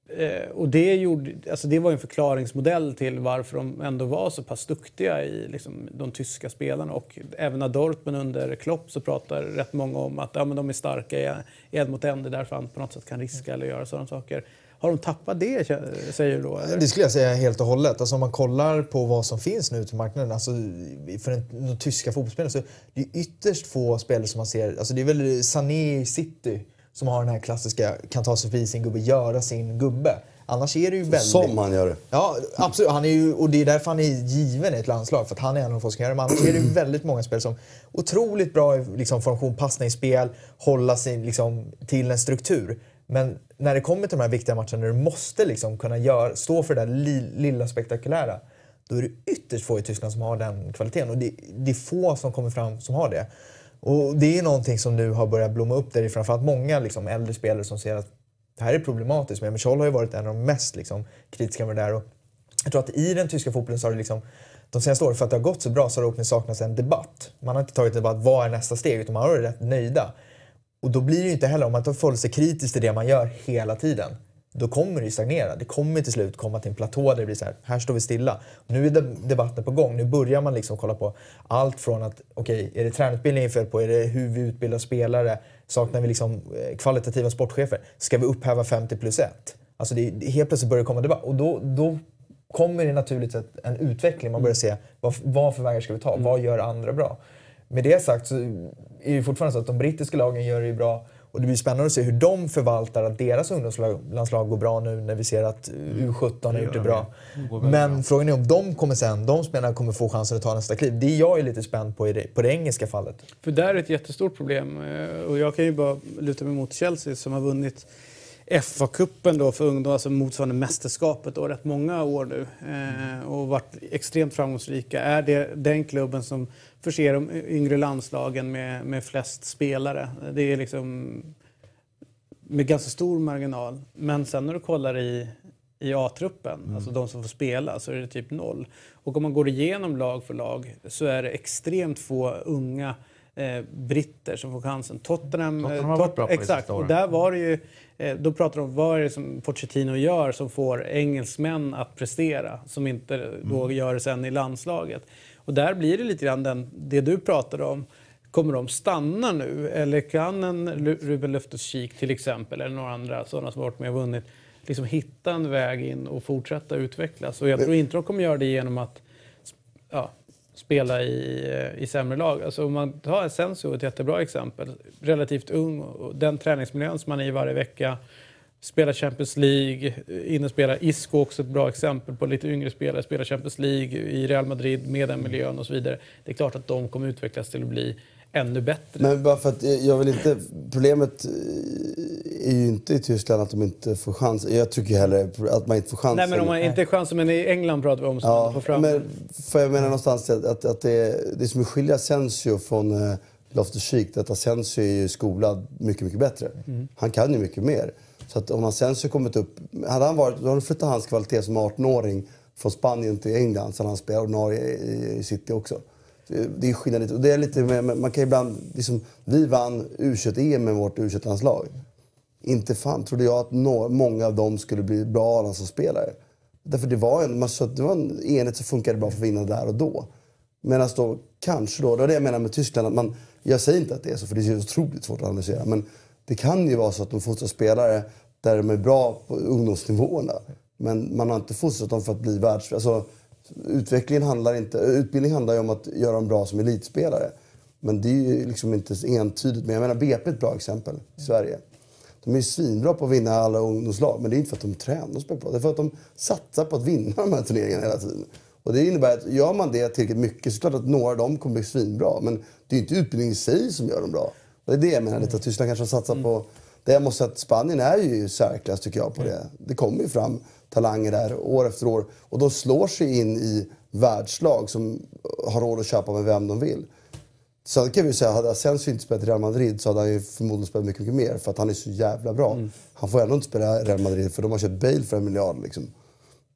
[SPEAKER 1] Eh, och det, gjorde, alltså det var en förklaringsmodell till varför de ändå var så pass duktiga i liksom, de tyska spelarna. Och även när Dortmund under Klopp så pratar rätt många om att ja, men de är starka i en mot en, det är därför han på något sätt kan riska eller göra sådana saker. Har de tappat det, säger du då? Eller?
[SPEAKER 5] Det skulle jag säga helt och hållet. Alltså, om man kollar på vad som finns nu till marknaden, alltså, för en, de tyska fotbollsspelarna, så det är ytterst få spelare som man ser. Alltså, det är väl Sané i City som har den här klassiska, kan ta sig förbi sin gubbe, göra sin gubbe. Annars är det ju väldigt...
[SPEAKER 3] Som han gör det.
[SPEAKER 5] Ja, absolut. Han är ju, och det är därför han är given i ett landslag. För att han är en av de få som kan göra det. Men annars är det väldigt många spel som otroligt bra i liksom, formation, passningsspel, hålla sig liksom, till en struktur. Men när det kommer till de här viktiga matcherna där du måste liksom kunna gör, stå för det där li, lilla spektakulära. Då är det ytterst få i Tyskland som har den kvaliteten. Och det, det är få som kommer fram som har det. Och det är någonting som nu har börjat blomma upp där det är framförallt många liksom, äldre spelare som ser att det här är problematiskt. Men Scholl har ju varit en av de mest liksom, kritiska med det där. Och jag tror att i den tyska fotbollen så har det liksom, de senaste åren, för att det har gått så bra, så har det saknats en debatt. Man har inte tagit en debatt, vad är nästa steg? Utan man har varit rätt nöjda. Och då blir det ju inte heller, om man inte förhåller sig kritiskt till det man gör hela tiden, då kommer det stagnera. Det kommer till slut komma till en platå där det blir så här, här står vi stilla. Nu är debatten på gång. Nu börjar man liksom kolla på allt från att, okej, okay, är det tränarutbildningen fel på? Är det hur vi utbildar spelare? Saknar vi liksom eh, kvalitativa sportchefer? Ska vi upphäva 50 plus 1? Alltså det, helt plötsligt börjar det komma debatt och då, då kommer det naturligt sett en utveckling. Man börjar se vad, vad för vägar ska vi ta? Mm. Vad gör andra bra? Med det sagt så är det fortfarande så att de brittiska lagen gör det ju bra och det blir spännande att se hur de förvaltar att deras ungdomslandslag går bra nu när vi ser att U17 har gjort det bra. Men frågan är om de kommer sen, de spelarna kommer få chansen att ta nästa kliv. Det är jag är lite spänd på i det, på det engelska fallet.
[SPEAKER 1] För där är ett jättestort problem. Eh, och jag kan ju bara luta mig mot Chelsea som har vunnit FA-cupen då för ungdomar, alltså motsvarande mästerskapet, då, rätt många år nu eh, och varit extremt framgångsrika. Är det den klubben som förser de yngre landslagen med, med flest spelare? Det är liksom med ganska stor marginal. Men sen när du kollar i i A-truppen, alltså de som får spela, så är det typ noll. Och om man går igenom lag för lag så är det extremt få unga eh, britter som får chansen. Tottenham...
[SPEAKER 2] Tottenham
[SPEAKER 1] eh,
[SPEAKER 2] har varit bra på
[SPEAKER 1] Exakt, och där var det ju... Eh, då pratar de om vad är det som Pochettino gör som får engelsmän att prestera, som inte då
[SPEAKER 2] Mm.
[SPEAKER 1] gör det sen i landslaget. Och där blir det lite grann den, det du pratade om. Kommer de stanna nu? Eller kan en Ruben Loftus-Cheek till exempel, eller några andra sådana som har varit med och vunnit, liksom hitta en väg in och fortsätta utvecklas? Och jag tror inte de kommer göra det genom att ja, spela i, i sämre lag. Alltså om man tar Asensio, ett jättebra exempel. Relativt ung och den träningsmiljön som man är i varje vecka. Spelar Champions League, eh, in och spelar Isco också ett bra exempel på lite yngre spelare. Spelar Champions League i Real Madrid med den miljön och så vidare. Det är klart att de kommer utvecklas till att bli ännu bättre.
[SPEAKER 3] Men bara för att jag vill inte... Problemet eh, är ju inte i Tyskland att de inte får chans. Jag tycker heller att man inte får chansen.
[SPEAKER 1] Nej men om man inte chansen, men i England pratar vi om så
[SPEAKER 3] Ja,
[SPEAKER 1] får fram.
[SPEAKER 3] men för jag menar någonstans att, att, att det, det som skiljer Asensio från eh, Loftus-Cheek är att Asensio är ju skolad mycket, mycket bättre.
[SPEAKER 1] Mm.
[SPEAKER 3] Han kan ju mycket mer. Så att om Asensio kommit upp... Hade han varit, då hade flyttat hans kvalitet som 18-åring från Spanien till England så han spelar ordinarie i, i City också. Det, är skillnad lite. Och det är lite med, man kan ibland... Liksom, vi vann U21-EM med vårt U21-landslag. Inte fan trodde jag att no, många av dem skulle bli bra landslagsspelare. Därför det var en, man, så det var en enhet som funkade bra för att vinna där och då. Medan då, kanske då, det var det jag menar med Tyskland, att man, jag säger inte att det är så för det är så otroligt svårt att analysera. Men det kan ju vara så att de fostrar spelare där de är bra på ungdomsnivåerna. Men man har inte fostrat dem för att bli världs... Alltså, utvecklingen handlar inte, utbildning handlar ju om att göra dem bra som elitspelare. Men det är ju liksom inte entydigt. Men jag menar BP är ett bra exempel i Sverige. De är ju svinbra på att vinna alla ungdomslag, men det är inte för att de tränar och spelar bra. Det är för att de satsar på att vinna de här turneringarna hela tiden. Och det innebär att gör man det tillräckligt mycket så är det klart att några av dem kommer bli svinbra. Men det är ju inte utbildningen i sig som gör dem bra. Och det är det jag menar lite, att Tyskland kanske har satsat på... Det jag måste säga att Spanien är ju i särklass tycker jag på det. Det kommer ju fram talanger där år efter år. Och de slår sig in i världslag som har råd att köpa med vem de vill. Sen kan vi säga, hade Asensio inte spelat i Real Madrid så hade han ju förmodligen spelat mycket, mycket mer för att han är så jävla bra. Han får ändå inte spela i Real Madrid för de har köpt Bale för en miljard liksom.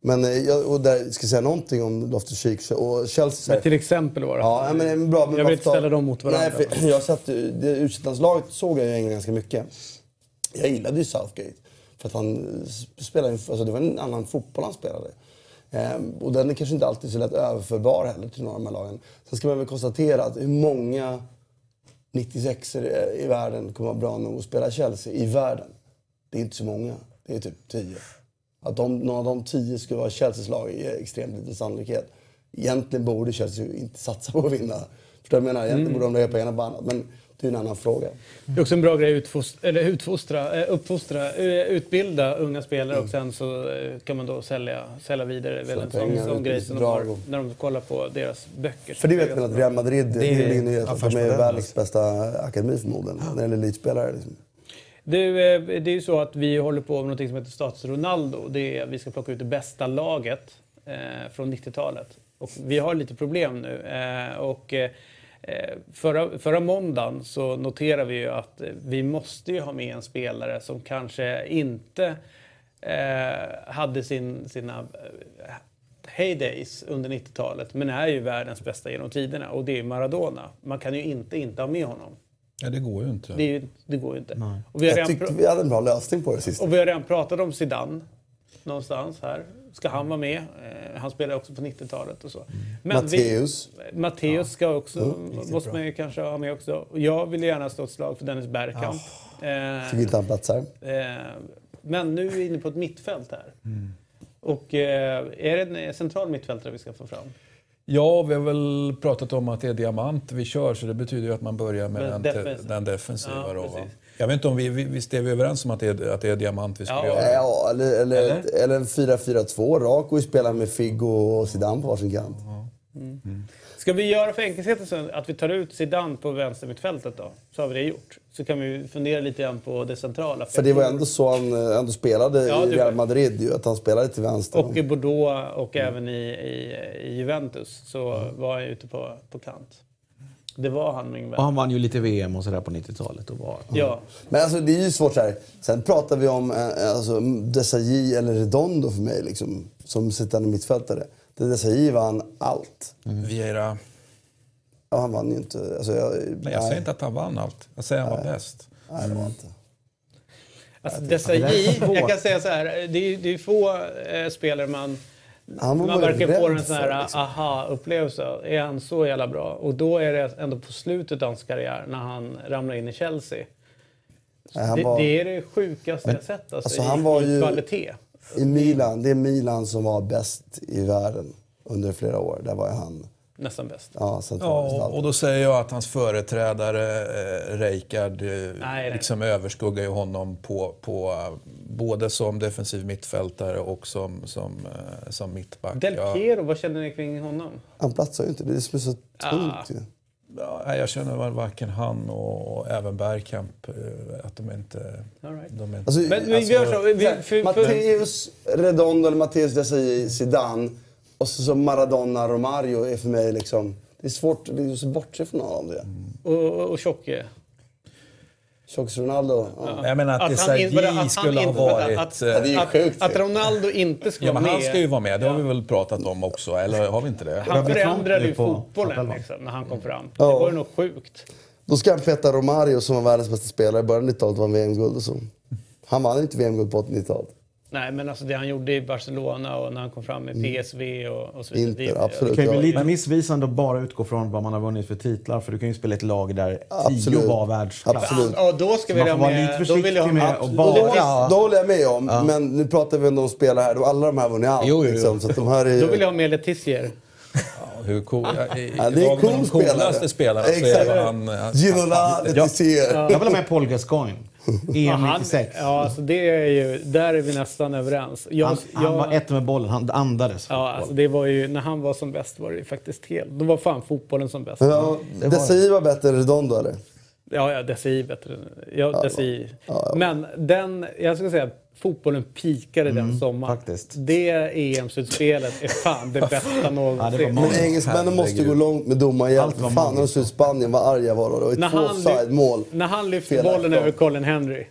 [SPEAKER 3] Men eh, jag och där, ska säga någonting om Loftus-Cheek och Chelsea.
[SPEAKER 1] Men till exempel bara.
[SPEAKER 3] Ja, men, bra, men
[SPEAKER 1] Jag vill inte ställa dem mot varandra.
[SPEAKER 3] Nej, för jag sett, det U21-landslaget såg jag i England ganska mycket. Jag gillade ju Southgate. För att han eh, spelade, alltså det var en annan fotboll han spelade. Ehm, och den är kanske inte alltid så lätt överförbar heller till några av de här lagen. Sen ska man väl konstatera att hur många 96 i världen kommer vara bra nog att spela Chelsea i världen. Det är inte så många. Det är typ 10. Att de, någon av de 10 skulle vara Chelseas lag är extremt liten sannolikhet. Egentligen borde Chelsea inte satsa på att vinna. För jag menar, egentligen borde de lägga pengarna på annat. Men det är en annan fråga.
[SPEAKER 1] Det är också en bra grej att utfostra, eller utfostra, eh, uppfostra, eh, utbilda unga spelare och sen så eh, kan man då sälja, sälja vidare. Det är väl en sån,
[SPEAKER 3] pengar,
[SPEAKER 1] sån grej som de har när de kollar på deras böcker.
[SPEAKER 3] För det vet man att Real Madrid, det
[SPEAKER 5] är
[SPEAKER 3] ju att de är världens bästa akademi förmodligen. När det gäller elitspelare. Liksom.
[SPEAKER 1] Du, det är ju så att vi håller på med något som heter Status Ronaldo. Det är, vi ska plocka ut det bästa laget eh, från 90-talet. Och vi har lite problem nu. Eh, och, eh, förra, förra måndagen så noterar vi ju att eh, vi måste ju ha med en spelare som kanske inte eh, hade sin, sina eh, heydays under 90-talet men är ju världens bästa genom tiderna och det är Maradona. Man kan ju inte inte ha med honom.
[SPEAKER 4] Ja, det går ju inte.
[SPEAKER 1] Det, är ju, det går ju inte. Och vi har
[SPEAKER 3] Jag tyckte vi hade en bra lösning på det sist.
[SPEAKER 1] och vi har redan pratat om Zidane någonstans här. Ska han vara med? Eh, han spelade också på 90-talet och så. Men vi-
[SPEAKER 3] Matteus.
[SPEAKER 1] Matteus ska också, måste man ju kanske ha med också. Och jag vill gärna slå ett slag för Dennis Bergkamp.
[SPEAKER 3] Tycker
[SPEAKER 1] Eh,
[SPEAKER 3] inte han platsar.
[SPEAKER 1] eh, men nu är vi inne på ett mittfält här. Och eh, är det en central mittfältare vi ska få fram?
[SPEAKER 4] Ja, vi har väl pratat om att det är diamant vi kör så det betyder ju att man börjar med den,
[SPEAKER 1] defensiv.
[SPEAKER 4] den defensiva.
[SPEAKER 1] Ja,
[SPEAKER 4] då. Jag vet inte om vi, vi, visst är vi överens om att det är, att det är diamant vi ska
[SPEAKER 1] Ja.
[SPEAKER 4] göra?
[SPEAKER 3] Ja, eller, eller,
[SPEAKER 4] Eller?
[SPEAKER 3] eller en 4-4-2. Rak och spela med Figo och Zidane på varsin kant.
[SPEAKER 1] Ska vi göra för enkelhetens skull att vi tar ut Zidane på vänstermittfältet då? Så har vi det gjort. Så kan vi fundera lite grann på det centrala.
[SPEAKER 3] För det var ändå så han eh, ändå spelade
[SPEAKER 1] Ja,
[SPEAKER 3] i Real Madrid. Ju, att han spelade till vänster.
[SPEAKER 1] Och i Bordeaux och även i, i, i Juventus så var han ute på, på kant. Det var han min
[SPEAKER 2] Och
[SPEAKER 1] vän.
[SPEAKER 2] han vann ju lite VM och sådär på 90-talet. Och var,
[SPEAKER 1] Ja.
[SPEAKER 3] Men alltså det är ju svårt så här. Sen pratar vi om eh, alltså, Desailly eller Redondo för mig liksom, som sittande mittfältare. Det Desailly vann allt.
[SPEAKER 4] Vieira.
[SPEAKER 3] Ja, han vann ju inte. Alltså, jag,
[SPEAKER 4] Men jag säger inte att han vann allt. Jag säger att han var bäst.
[SPEAKER 3] Nej, det var inte.
[SPEAKER 1] Alltså,
[SPEAKER 2] där svårt.
[SPEAKER 1] jag kan säga så här, det är, det är få eh, spelare man,
[SPEAKER 3] Han var
[SPEAKER 1] man får
[SPEAKER 3] rädd
[SPEAKER 1] en sån här
[SPEAKER 3] liksom.
[SPEAKER 1] aha-upplevelse. Är han så jävla bra? Och då är det ändå på slutet av hans karriär när han ramlar in i Chelsea. Det,
[SPEAKER 3] var,
[SPEAKER 1] det är det sjukaste jag sett alltså,
[SPEAKER 3] alltså,
[SPEAKER 1] i,
[SPEAKER 3] han var
[SPEAKER 1] i
[SPEAKER 3] ju-
[SPEAKER 1] kvalitet.
[SPEAKER 3] I Milan, det är Milan som var bäst i världen under flera år. Där var han
[SPEAKER 1] Nästan bäst.
[SPEAKER 3] ja,
[SPEAKER 4] Ja, och då säger jag att hans företrädare eh, Rijkaard eh,
[SPEAKER 1] nej.
[SPEAKER 4] liksom överskuggar ju honom på, på eh, både som defensiv mittfältare och som, som, eh, som mittback.
[SPEAKER 1] Del Piero, vad känner ni kring honom?
[SPEAKER 3] Han platsar ju inte. Det är så tungt
[SPEAKER 1] Ah.
[SPEAKER 3] ju.
[SPEAKER 4] ja, jag känner varken han och, och även Bergkamp eh, att de inte...
[SPEAKER 1] All right.
[SPEAKER 4] De är inte
[SPEAKER 3] Alltså,
[SPEAKER 1] Men vi gör så. Vi, för, för,
[SPEAKER 3] Matteus Redondo eller Matteus Desailly Zidane och så, så Maradona Romario är för mig liksom... Det är svårt att bortse från någon av det.
[SPEAKER 1] och, och Tjocke.
[SPEAKER 3] Tjockis Ronaldo. Ja.
[SPEAKER 4] jag menar att,
[SPEAKER 1] Att han, in- vadå, att
[SPEAKER 4] Desailly
[SPEAKER 1] han
[SPEAKER 4] skulle ha varit...
[SPEAKER 1] Att,
[SPEAKER 4] eh,
[SPEAKER 1] att, att. Ronaldo inte
[SPEAKER 4] Ja,
[SPEAKER 1] vara med.
[SPEAKER 4] han ska ju vara med. Det har vi väl pratat om också, eller har vi inte det?
[SPEAKER 1] Han
[SPEAKER 2] fram
[SPEAKER 1] förändrade ju fotbollen liksom, när han kom fram.
[SPEAKER 3] Ja.
[SPEAKER 1] Det var ju något sjukt.
[SPEAKER 3] Då ska han peta Romario som var världens bästa spelare i början av 90-talet vann VM-guld och så. Han vann inte VM-guld på 80-talet.
[SPEAKER 1] Nej, men alltså det han gjorde i Barcelona och när han kom fram med PSV och, och så vidare.
[SPEAKER 3] Inter,
[SPEAKER 1] Det-
[SPEAKER 3] Mm. absolut.
[SPEAKER 2] Det kan ju bli
[SPEAKER 3] Ja.
[SPEAKER 2] lite missvisande att bara utgå från vad man har vunnit för titlar. För du kan ju spela ett lag där
[SPEAKER 3] Absolut.
[SPEAKER 2] tio var världsklass.
[SPEAKER 3] Absolut.
[SPEAKER 1] Ja, då ska vi
[SPEAKER 2] vara
[SPEAKER 1] med...
[SPEAKER 2] lite
[SPEAKER 1] Då vill jag ha med...
[SPEAKER 2] att bara-
[SPEAKER 3] Då,
[SPEAKER 2] Ja.
[SPEAKER 3] då håller jag med om, men nu pratar vi om de spelar här. Då alla de här har vunnit allt.
[SPEAKER 2] Jo, jo, jo.
[SPEAKER 3] Liksom, så att de här är,
[SPEAKER 1] Då vill jag ha med Letizier.
[SPEAKER 4] Ja, hur cool, ja,
[SPEAKER 3] Ja, det är en cool
[SPEAKER 4] coolaste
[SPEAKER 3] spelare.
[SPEAKER 4] spelarna så
[SPEAKER 3] Exakt.
[SPEAKER 4] är han... han-
[SPEAKER 3] Ginola,
[SPEAKER 4] ja,
[SPEAKER 3] Letizier.
[SPEAKER 2] Jag vill ha med Paul Gascoigne. EM
[SPEAKER 1] han,
[SPEAKER 2] 96.
[SPEAKER 1] ja, alltså det är ju... Där är vi nästan överens. Jag,
[SPEAKER 2] Han, han
[SPEAKER 1] jag-
[SPEAKER 2] var ett med bollen, han andades
[SPEAKER 1] Ja, alltså det var ju... När han var som bäst var det ju faktiskt helt... Då var fan fotbollen som bäst.
[SPEAKER 3] Ja, Desailly var bättre än Redondo eller?
[SPEAKER 1] Ja, ja, DSI bättre. Ja, DSI. Men den, jag skulle säga fotbollen pikade den sommaren.
[SPEAKER 2] faktiskt.
[SPEAKER 1] Det EM-slutspelet är fan det bästa [laughs] någonsin.
[SPEAKER 2] många.
[SPEAKER 3] Men engelsmännen måste gå långt med domarhjälp. Fan, när de slog Spanien, vad arga var de. Det var
[SPEAKER 1] när,
[SPEAKER 3] ju två
[SPEAKER 1] han,
[SPEAKER 3] offside-mål.
[SPEAKER 1] när han lyfter
[SPEAKER 3] Fel
[SPEAKER 1] bollen över Colin Henry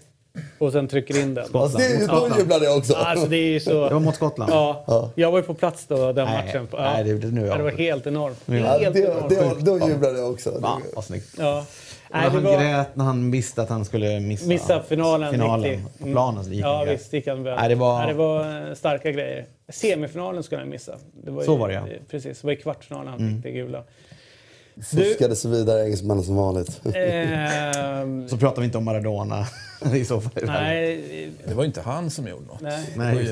[SPEAKER 1] och sen trycker in den.
[SPEAKER 3] Alltså, det, då jublade jag också.
[SPEAKER 1] Alltså det är så...
[SPEAKER 2] Det var mot Skottland.
[SPEAKER 1] Ja, jag var ju på plats då den
[SPEAKER 2] Nej,
[SPEAKER 1] matchen. Ja.
[SPEAKER 2] nej, det- nu är
[SPEAKER 1] ja, det var
[SPEAKER 2] jag-
[SPEAKER 1] helt enormt.
[SPEAKER 3] Ja,
[SPEAKER 1] Helt
[SPEAKER 3] det,
[SPEAKER 1] enormt.
[SPEAKER 3] det, då jublade jag också.
[SPEAKER 2] Fan, vad snyggt.
[SPEAKER 1] Ja. Nej,
[SPEAKER 2] han
[SPEAKER 1] var...
[SPEAKER 2] grät när han visste att han skulle missa,
[SPEAKER 1] Missa finalen.
[SPEAKER 2] finalen på planen. Gick
[SPEAKER 1] Ja
[SPEAKER 2] grät.
[SPEAKER 1] visst, gick han.
[SPEAKER 2] Nej, det var-
[SPEAKER 1] Nej, det var eh, starka grejer. Semifinalen skulle han missa. Det var
[SPEAKER 2] Så
[SPEAKER 1] ju,
[SPEAKER 2] var det, ja.
[SPEAKER 1] Precis, det var i kvartsfinalen han fick det gula.
[SPEAKER 3] Fuskade sig vidare, engelsmännen som vanligt.
[SPEAKER 1] Ehm,
[SPEAKER 2] Så pratar vi inte om Maradona [laughs] i så fall.
[SPEAKER 1] nej,
[SPEAKER 4] Det var inte han som gjorde något.
[SPEAKER 1] nej.
[SPEAKER 2] Nej.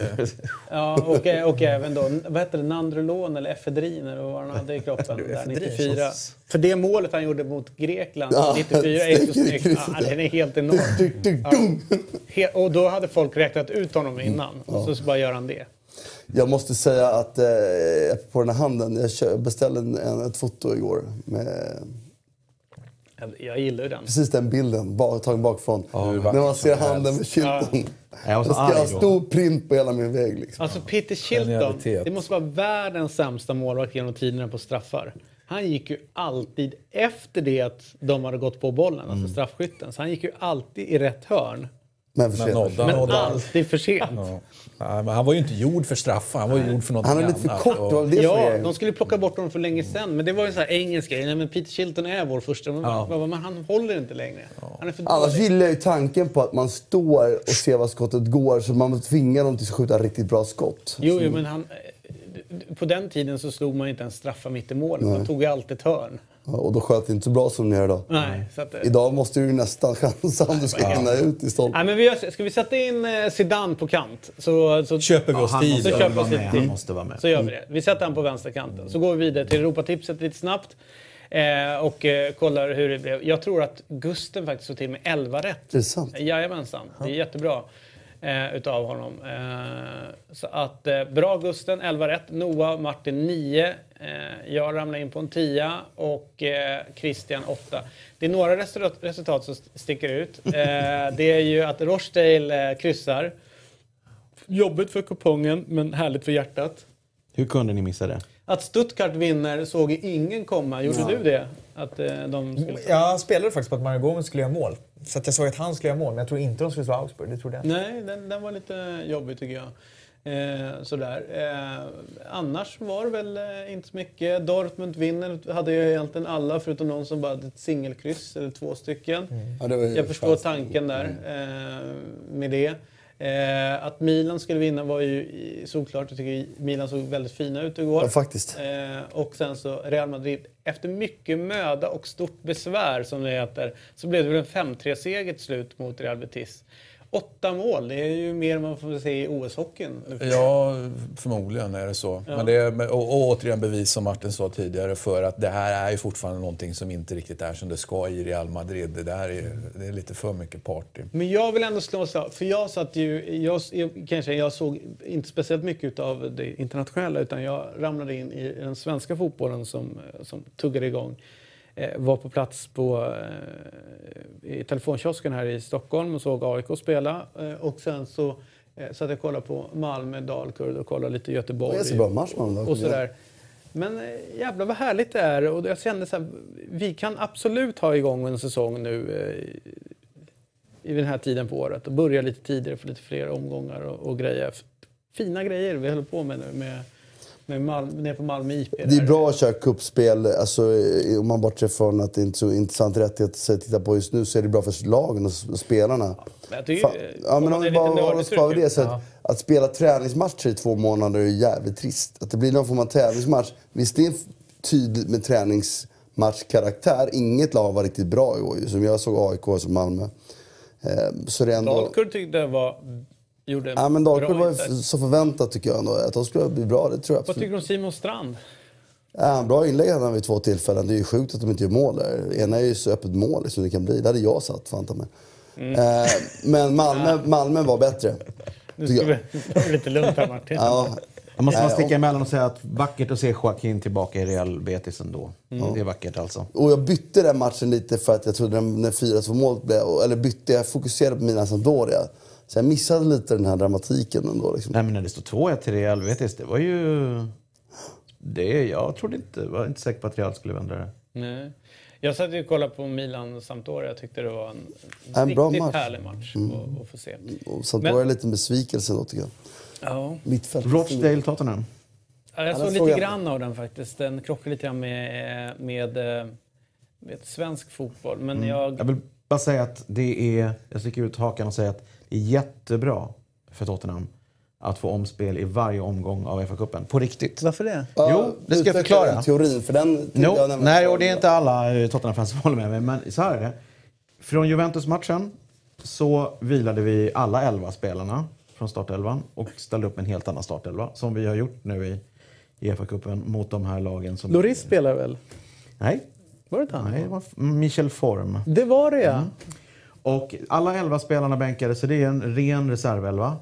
[SPEAKER 1] Ja, och, och även då, vad hette det, Nandrolon eller efedrin eller vad han hade i kroppen [laughs] där 94. För det målet han gjorde mot Grekland
[SPEAKER 3] Ja,
[SPEAKER 1] 94 är så snyggt. Ja,
[SPEAKER 3] ja.
[SPEAKER 1] den är helt enorm. He- Och då hade folk räknat ut honom innan. Och så, så bara gör han det.
[SPEAKER 3] Jag måste säga att eh, på den här handen, jag beställde en, en, ett foto igår med
[SPEAKER 1] Jag, gillar den.
[SPEAKER 3] precis den bilden, tagen bakifrån.
[SPEAKER 4] hur
[SPEAKER 3] När man ser handen med skylten.
[SPEAKER 2] Jag var
[SPEAKER 3] Då ska jag ha stor print på hela min vägg. Liksom.
[SPEAKER 1] Alltså Peter
[SPEAKER 4] Genialitet.
[SPEAKER 1] det måste vara världens sämsta målvakt genom tiderna på straffar. Han gick ju alltid efter det att de hade gått på bollen,
[SPEAKER 3] Mm.
[SPEAKER 1] alltså straffskytten. Så han gick ju alltid i rätt hörn.
[SPEAKER 3] Men för
[SPEAKER 4] Men
[SPEAKER 3] sent.
[SPEAKER 4] nådde han
[SPEAKER 1] Men
[SPEAKER 4] nådde.
[SPEAKER 1] alltid för sent.
[SPEAKER 4] Ja. Men han var ju inte gjord för straffar, han var ju gjord för något
[SPEAKER 3] Han är
[SPEAKER 4] annat.
[SPEAKER 3] lite för kort.
[SPEAKER 4] Och-
[SPEAKER 3] Vad
[SPEAKER 1] Ja, de skulle plocka bort honom för länge sedan. Men det var ju en sån här engelsk grej. Nej, men Peter Shilton är vår första. Men, men han håller inte längre. Han är för
[SPEAKER 3] Annars
[SPEAKER 1] dålig.
[SPEAKER 3] gillar jag ju tanken på att man står och ser var skottet går så man tvingar dem till att skjuta riktigt bra skott.
[SPEAKER 1] Jo, jo, men han... eh, På den tiden så slog man inte ens straffar mitt i målet. Man tog ju alltid ett hörn.
[SPEAKER 3] Ja, Och då sköt det inte så bra som ni gör idag.
[SPEAKER 1] Nej, så att, eh,
[SPEAKER 3] Idag måste du ju nästan [laughs] chansa om du ska hinna ut i stolpen.
[SPEAKER 1] Nej, men vi gör, ska vi sätta in eh, Zidane på kant? Så, så,
[SPEAKER 4] Köper vi
[SPEAKER 2] Ja,
[SPEAKER 4] oss
[SPEAKER 2] han
[SPEAKER 4] tid.
[SPEAKER 2] måste
[SPEAKER 1] Så köper
[SPEAKER 2] vara
[SPEAKER 1] oss
[SPEAKER 2] Han måste vara med.
[SPEAKER 1] så gör vi det. Vi sätter han på vänsterkanten. Så går vi vidare till Europatipset lite snabbt. Eh, och eh, kollar hur det blev. Jag tror att Gusten faktiskt såg till med 11 rätt.
[SPEAKER 3] Är det sant?
[SPEAKER 1] Jajamensan, det är jättebra eh, utav honom. Eh, så att eh, bra Gusten, 11 rätt. Noah, Martin 9. Eh, jag ramlar in på en 10 och eh, Christian 8. Det är några resultat, som st- sticker ut. [laughs] Eh, det är ju att Rochdale eh, kryssar. Jobbigt för kupongen, men härligt för hjärtat.
[SPEAKER 2] Hur kunde ni missa det?
[SPEAKER 1] Att Stuttgart vinner såg ingen komma. Gjorde du det? Att eh, de skulle...
[SPEAKER 5] Jag spelade faktiskt på att Mario Gomez skulle göra mål. Så att jag såg att han skulle göra mål, men jag tror inte de skulle slå Augsburg. Det trodde jag inte.
[SPEAKER 1] Nej, den, den var lite jobbig tycker jag. Eh, sådär. Eh, annars var det väl eh, inte så mycket. Dortmund vinner hade ju egentligen alla förutom någon som bara hade ett singelkryss, eller två stycken.
[SPEAKER 3] Ja, det var ju
[SPEAKER 1] Jag förstår
[SPEAKER 3] chans.
[SPEAKER 1] tanken där eh, med det. Eh, att Milan skulle vinna var ju solklart. Jag tycker Milan såg väldigt fina ut igår.
[SPEAKER 3] Ja, faktiskt.
[SPEAKER 1] Eh, och sen så Real Madrid. Efter mycket möda och stort besvär som det heter så blev det väl en 5-3-seger till slut mot Real Betis. Åtta mål, det är ju mer än man får se i OS-hockeyn.
[SPEAKER 4] Ja, förmodligen är det så. Men det är, och, och återigen bevis som Martin sa tidigare för att det här är ju fortfarande någonting som inte riktigt är som det ska i Real Madrid. Det där är, det är lite för mycket party.
[SPEAKER 1] Men jag vill ändå slå så för jag satt ju, jag, jag, kanske, jag såg inte speciellt mycket av det internationella utan jag ramlade in i den svenska fotbollen som, som tuggade igång. Eh, var på plats på, eh, i telefonkiosken här i Stockholm och såg AIK spela. Eh, och sen så eh, satt jag och kollade på Malmö, Dalkurd och kollade lite Göteborg.
[SPEAKER 3] Det är så bra match man
[SPEAKER 1] och sådär. Men jävlar vad härligt det är. Och jag kände så här, vi kan absolut ha igång en säsong nu eh, i den här tiden på året och börja lite tidigare för lite fler omgångar och, och grejer. Fina grejer vi håller på med nu med, med Malmö, nere på Malmö IP.
[SPEAKER 3] Det är bra att köra kuppspel. Alltså, om man bortser från att det inte är så intressant rättighet att titta på just nu så är det bra för lagen och spelarna.
[SPEAKER 1] Jag tycker,
[SPEAKER 3] Fan. Ja, men om vi bara håller oss kvar vid det. Så
[SPEAKER 1] Ja.
[SPEAKER 3] att, att spela träningsmatcher i två månader är jävligt trist. Att det blir någon form av tävlingsmatch. Visst, det är tydligt med träningsmatchkaraktär. Inget lag var riktigt bra i år som jag såg AIK och som Malmö. Eh, så det ändå...
[SPEAKER 1] Dalkurd tyckte jag var, gjorde
[SPEAKER 3] Ja, men Dalkurd
[SPEAKER 1] bra
[SPEAKER 3] var ju
[SPEAKER 1] insats.
[SPEAKER 3] så förväntat tycker jag ändå. Att de skulle bli bra, det tror jag
[SPEAKER 1] Vad
[SPEAKER 3] absolut.
[SPEAKER 1] tycker du om Simon Strand?
[SPEAKER 3] Ja, bra inlägg hade han vid två tillfällen. Det är ju sjukt att de inte gör mål där. Ena är ju så öppet mål som det kan bli. Det hade jag satt, fan ta mig.
[SPEAKER 1] Mm.
[SPEAKER 3] Eh, men Malmö, [laughs] Malmö var bättre.
[SPEAKER 1] Nu ska vi ta det lite lugnt här Martin.
[SPEAKER 3] Ja,
[SPEAKER 2] Jag måste
[SPEAKER 3] Nej,
[SPEAKER 2] sticka emellan och säga att vackert att se Joaquin tillbaka i Real Betis ändå. Det är vackert alltså.
[SPEAKER 3] och jag bytte den matchen lite för att jag trodde den, när 4-2 målet blev... Eller bytte, jag fokuserade på Milan Sampdoria. Så jag missade lite den här dramatiken ändå. Liksom.
[SPEAKER 2] Nej men när det stod 2-1 till Real Betis, det var ju... Det, jag trodde inte, var inte säker på att Real skulle vända det.
[SPEAKER 1] Nej. Jag satt ju och kollade på Milan Sampdoria. Jag tyckte det var en,
[SPEAKER 3] En bra
[SPEAKER 1] riktigt
[SPEAKER 3] match. Mm.
[SPEAKER 1] härlig match att, att få se.
[SPEAKER 3] Och Sampdoria är lite en besvikelse då tycker jag.
[SPEAKER 1] Ja.
[SPEAKER 3] Mittfält.
[SPEAKER 2] Rochdale Tottenham.
[SPEAKER 1] Ja, jag
[SPEAKER 3] Ja,
[SPEAKER 1] såg lite
[SPEAKER 3] jag.
[SPEAKER 1] grann av den faktiskt. Den krockar lite grann med, med, eh, med svensk fotboll. Men
[SPEAKER 3] Mm.
[SPEAKER 1] jag...
[SPEAKER 2] Jag vill bara säga att det är... Jag sticker ut hakan och säger att jättebra för Tottenham att få omspel i varje omgång av FA-cupen. På riktigt.
[SPEAKER 1] Varför det?
[SPEAKER 3] Ja,
[SPEAKER 2] Jo, det ska jag förklara.
[SPEAKER 3] den Teorin, för den
[SPEAKER 2] No,
[SPEAKER 3] jag
[SPEAKER 2] nej, och det är inte alla eh, Tottenham-fans som håller med mig, men så här är det. Från Juventus-matchen så vilade vi alla elva spelarna från startelvan och ställde upp en helt annan startelva, som vi har gjort nu i, i FA-cupen mot de här lagen som...
[SPEAKER 1] Loris spelar väl?
[SPEAKER 2] Nej,
[SPEAKER 1] Var det inte han?
[SPEAKER 2] nej det var Michel Form.
[SPEAKER 1] Det var det ja.
[SPEAKER 2] Mm. Och alla elva spelarna bänkade, så det är en ren reservelva.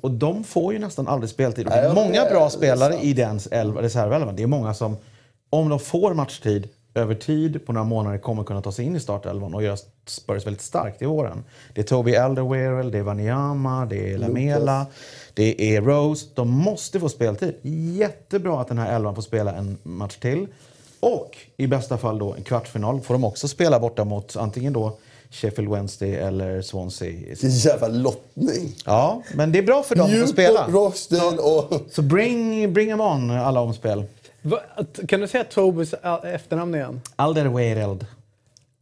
[SPEAKER 2] Och de får ju nästan aldrig speltid. Och det är många bra spelare i den elva- reservelvan. Det är många som, om de får matchtid över tid på några månader kommer kunna ta sig in i startelvan och göra Spurs väldigt starkt i våren. Det är Toby Alderweireld, det är Wanyama, det är Lamela, det är Rose. De måste få speltid. Jättebra att den här elvan får spela en match till. Och i bästa fall då en kvartsfinal får de också spela borta mot antingen då Sheffield Wednesday eller Swansea.
[SPEAKER 3] Vilken jävla lottning.
[SPEAKER 2] Ja, men det är bra för dem att få
[SPEAKER 3] Newport,
[SPEAKER 2] spela.
[SPEAKER 3] Rochdale och...
[SPEAKER 2] Så bring, bring them on, alla omspel.
[SPEAKER 1] Va, att- kan du säga Tobys a- efternamn igen?
[SPEAKER 2] Alderweireld.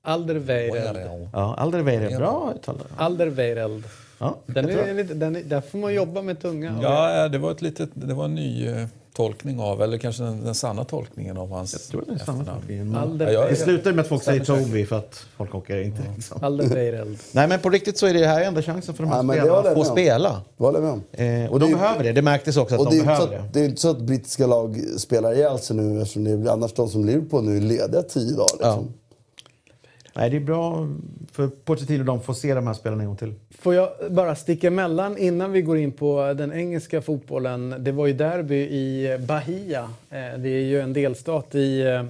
[SPEAKER 1] Alderweireld.
[SPEAKER 2] Ja, Alderweireld. Bra uttal.
[SPEAKER 1] Alderweireld.
[SPEAKER 2] Ja,
[SPEAKER 1] Den är, lite- den är, där får man jobba med tunga.
[SPEAKER 4] Ja, det var, ett litet, det var en ny eh, tolkning av, eller kanske den, den sanna tolkningen av hans
[SPEAKER 2] Jag tror det är
[SPEAKER 4] efternamn.
[SPEAKER 1] Alder,
[SPEAKER 4] Ja, jag
[SPEAKER 2] Det slutar med att folk säger Toby för att folk åker inte. Liksom.
[SPEAKER 1] Alderweireld. [laughs]
[SPEAKER 2] Nej, men på riktigt så är det här enda chansen för de här
[SPEAKER 3] Ja,
[SPEAKER 2] spelarna att få spela.
[SPEAKER 3] Vad håller jag med om?
[SPEAKER 2] Eh, och de
[SPEAKER 3] Det
[SPEAKER 2] behöver det. Det märktes också att
[SPEAKER 3] Och
[SPEAKER 2] de behöver det.
[SPEAKER 3] att, det är inte så att brittiska lag spelar ihjäl sig nu eftersom det är annars de som Liverpool nu är lediga tio dagar. Liksom.
[SPEAKER 2] Nej, det är bra för Pochettino och de får se de här spelarna en gång till.
[SPEAKER 1] Får jag bara sticka emellan innan vi går in på den engelska fotbollen. Det var ju derby i Bahia. Eh, Det är ju en delstat i, eh,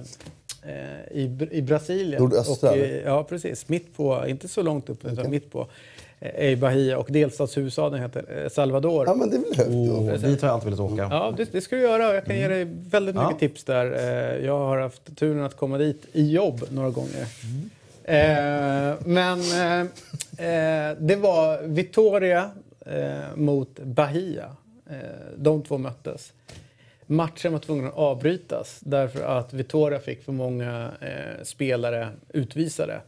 [SPEAKER 1] i, i Brasilien.
[SPEAKER 3] Nordöstra,
[SPEAKER 1] Och, eh? Ja, precis. Mitt på, inte så långt upp, utan mitt på. är Bahia och delstatshuvudstaden heter eh, Salvador.
[SPEAKER 3] Ja, men det är väl.
[SPEAKER 2] Och dit har jag alltid velat åka.
[SPEAKER 1] Ja, det, det ska du göra. Jag kan ge dig väldigt mycket
[SPEAKER 2] Ja.
[SPEAKER 1] tips där. Eh, Jag har haft turen att komma dit i jobb några gånger. Eh, men eh, eh det var Vittoria eh, mot Bahia. Eh, de två möttes. Matchen var tvungen att avbrytas därför att Vittoria fick för många eh, spelare utvisade.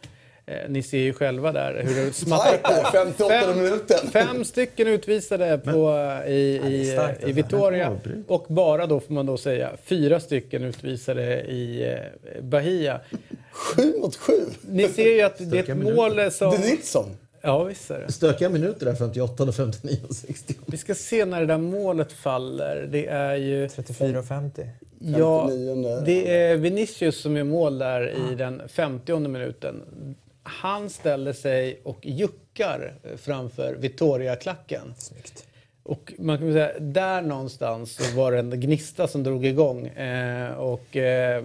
[SPEAKER 1] Eh, ni ser ju själva där hur det [laughs] smattrar på.
[SPEAKER 3] 58
[SPEAKER 1] Fem-
[SPEAKER 3] minuten.
[SPEAKER 1] Fem stycken utvisade på, i, i,
[SPEAKER 5] starkt,
[SPEAKER 1] i
[SPEAKER 5] alltså.
[SPEAKER 1] Vitoria
[SPEAKER 2] Men avbryt.
[SPEAKER 1] och bara då får man då säga fyra stycken utvisade i eh, Bahia.
[SPEAKER 3] Sju mot sju.
[SPEAKER 1] Ni ser ju att det är ett mål som...
[SPEAKER 3] Det är Nilsson.
[SPEAKER 1] Ja, visst är det.
[SPEAKER 6] Stökiga minuter där, 58, och 59 och 60.
[SPEAKER 1] Vi ska se när det där målet faller. Det är ju...
[SPEAKER 5] 34 och 50.
[SPEAKER 1] Ja,
[SPEAKER 3] 59.
[SPEAKER 1] det är Vinicius som är mål där i den 50 minuten. Han ställer sig och juckar framför Vittoria-klacken.
[SPEAKER 5] Snyggt.
[SPEAKER 1] Och man kan säga, där någonstans så var det en gnista som drog igång. Eh, och eh,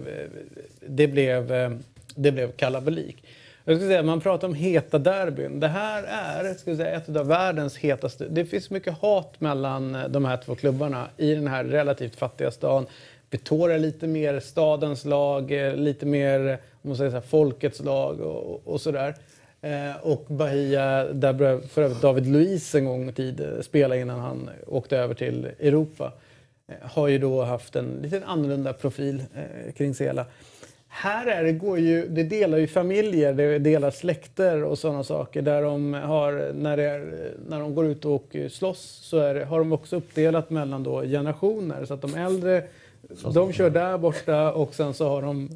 [SPEAKER 1] det, blev, eh, det blev kalabalik. Jag skulle säga, man pratar om heta derbyn. Det här är jag säga, ett av världens hetaste. Det finns mycket hat mellan eh, de här två klubbarna i den här relativt fattiga stan. Vitoria är lite mer stadens lag, eh, lite mer man säger så här, folkets lag och, och sådär. Eh, och Bahia, där började för övrigt David Luiz en gång i tid eh, spela innan han åkte över till Europa. Eh, har ju då haft en lite annorlunda profil eh, kring sig hela. Här är det, går ju, det delar ju familjer, det delar släkter och sådana saker. Där de har, när, är, när de går ut och slåss så det, har de också uppdelat mellan då generationer. Så att de äldre, de kör där borta och sen så har de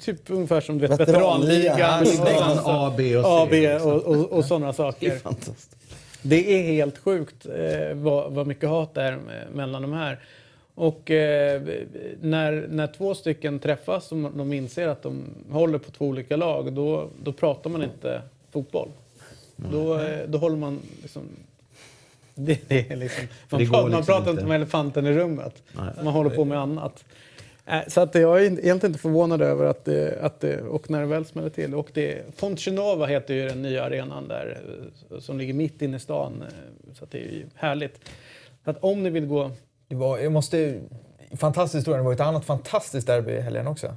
[SPEAKER 1] typ ungefär som du vet,
[SPEAKER 3] Veteranligan.
[SPEAKER 1] veteranligan.
[SPEAKER 3] Ja,
[SPEAKER 1] och sen så-
[SPEAKER 6] A, B och C.
[SPEAKER 1] A, B
[SPEAKER 6] liksom.
[SPEAKER 1] och, och, och sådana
[SPEAKER 6] Det är
[SPEAKER 1] saker.
[SPEAKER 6] fantastiskt.
[SPEAKER 1] Det är helt sjukt eh, vad, vad mycket hat det är mellan de här. Och eh, när, när två stycken träffas och de inser att de håller på två olika lag, då, då pratar man inte fotboll. Då, eh, då håller man liksom... Det, [laughs] det är liksom man, pratar, man
[SPEAKER 2] liksom
[SPEAKER 1] pratar inte
[SPEAKER 2] inte.
[SPEAKER 1] med elefanten i rummet.
[SPEAKER 2] Nej.
[SPEAKER 1] Man håller på med annat. Eh, Så att jag är egentligen inte förvånad över att det, att det och när det väl smäller till. Och det, Fontgenova heter ju den nya arenan där eh, som ligger mitt inne i stan. eh, Så det är ju härligt. Så att om ni vill gå...
[SPEAKER 5] Det var, jag måste, fantastisk historia. Det var ett annat fantastiskt derby i helgen också.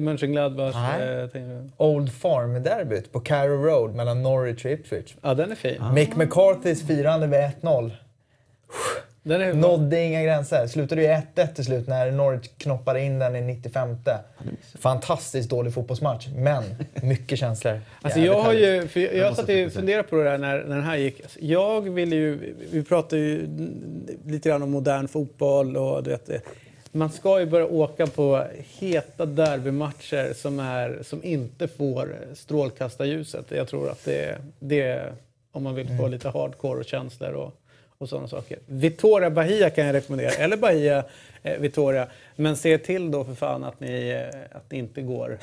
[SPEAKER 1] Mönchengladbach. Eh.
[SPEAKER 5] Old Farm-derbyt på Carrow Road mellan Norwich och Ipswich.
[SPEAKER 1] ja, den är fin.
[SPEAKER 5] Mick McCarthys firande vid 1-0
[SPEAKER 1] Den är,
[SPEAKER 5] nådde inga gränser. Slutade ju 1-1 till slut när Norwich knoppade in den i 95. Fantastiskt dålig fotbollsmatch, men mycket känslor.
[SPEAKER 1] Alltså jag har ju, för jag, jag satt
[SPEAKER 2] faktiskt
[SPEAKER 1] funderade på det där när, när den här gick. Alltså jag vill ju, vi pratar ju lite grann om modern fotboll och du vet, det. man ska ju börja åka på heta derbymatcher som, är, som inte får strålkastarljuset. Jag tror att det, det är om man vill få
[SPEAKER 5] Mm.
[SPEAKER 1] lite hardcore och känslor och, och sådana saker. Vittoria Bahia kan jag rekommendera, eller Bahia eh, Vittoria. Men se till då för fan att ni, eh, att ni inte går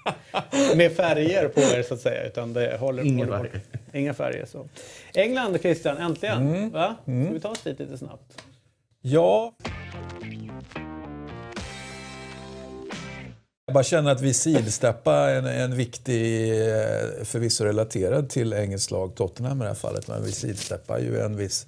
[SPEAKER 1] [laughs] med färger på er så att säga. Utan det håller,
[SPEAKER 2] Inga
[SPEAKER 1] håller
[SPEAKER 2] färger.
[SPEAKER 1] Inga färger. Så. England Christian, äntligen. Va? Ska vi ta oss dit lite snabbt?
[SPEAKER 4] Ja. Jag bara känner att vi sidsteppar en, en viktig, eh, förvisso relaterad till engelskt lag Tottenham i det här fallet, men vi sidsteppar ju en viss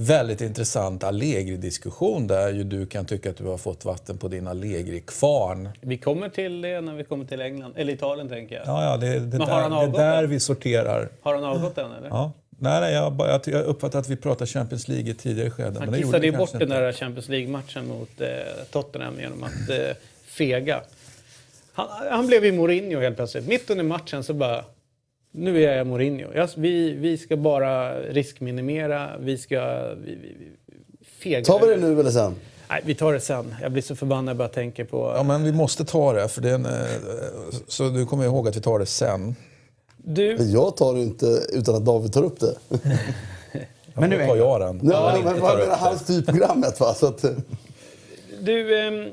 [SPEAKER 4] väldigt intressant Allegri-diskussion där ju du kan tycka att du har fått vatten på din Allegri-kvarn.
[SPEAKER 1] Vi kommer till det när vi kommer till England. Eller Italien tänker jag.
[SPEAKER 4] Ja, ja, det, det,
[SPEAKER 1] Men har
[SPEAKER 4] det
[SPEAKER 1] avgått
[SPEAKER 4] där vi sorterar.
[SPEAKER 1] Har han avgått än eller?
[SPEAKER 4] Ja. Nej, nej, jag, bara- jag, uppfattar att vi pratar Champions League i tidigare skede.
[SPEAKER 1] Han kissade ju bort den där Champions League-matchen mot eh, Tottenham genom att eh, fega. Han, han blev ju Mourinho helt plötsligt. Mitt under matchen så bara... Nu är jag Mourinho. Jag, vi, vi ska bara riskminimera. Vi ska... Vi, vi, vi, fega.
[SPEAKER 3] Tar vi det nu eller sen?
[SPEAKER 1] Nej, vi tar det sen. Jag blir så förbannad jag bara tänker på...
[SPEAKER 4] Ja, men vi måste ta det. För det är en, eh, så du kommer ihåg att vi tar det sen.
[SPEAKER 1] Du,
[SPEAKER 3] Jag tar det inte utan att David tar upp det. [laughs]
[SPEAKER 4] Men nu tar jag den.
[SPEAKER 3] Nej,
[SPEAKER 4] Ja,
[SPEAKER 3] men, men,
[SPEAKER 4] tar
[SPEAKER 3] vad
[SPEAKER 4] upp
[SPEAKER 3] menar
[SPEAKER 4] det.
[SPEAKER 3] han styr programmet va? Så att,
[SPEAKER 1] du ehm, eh,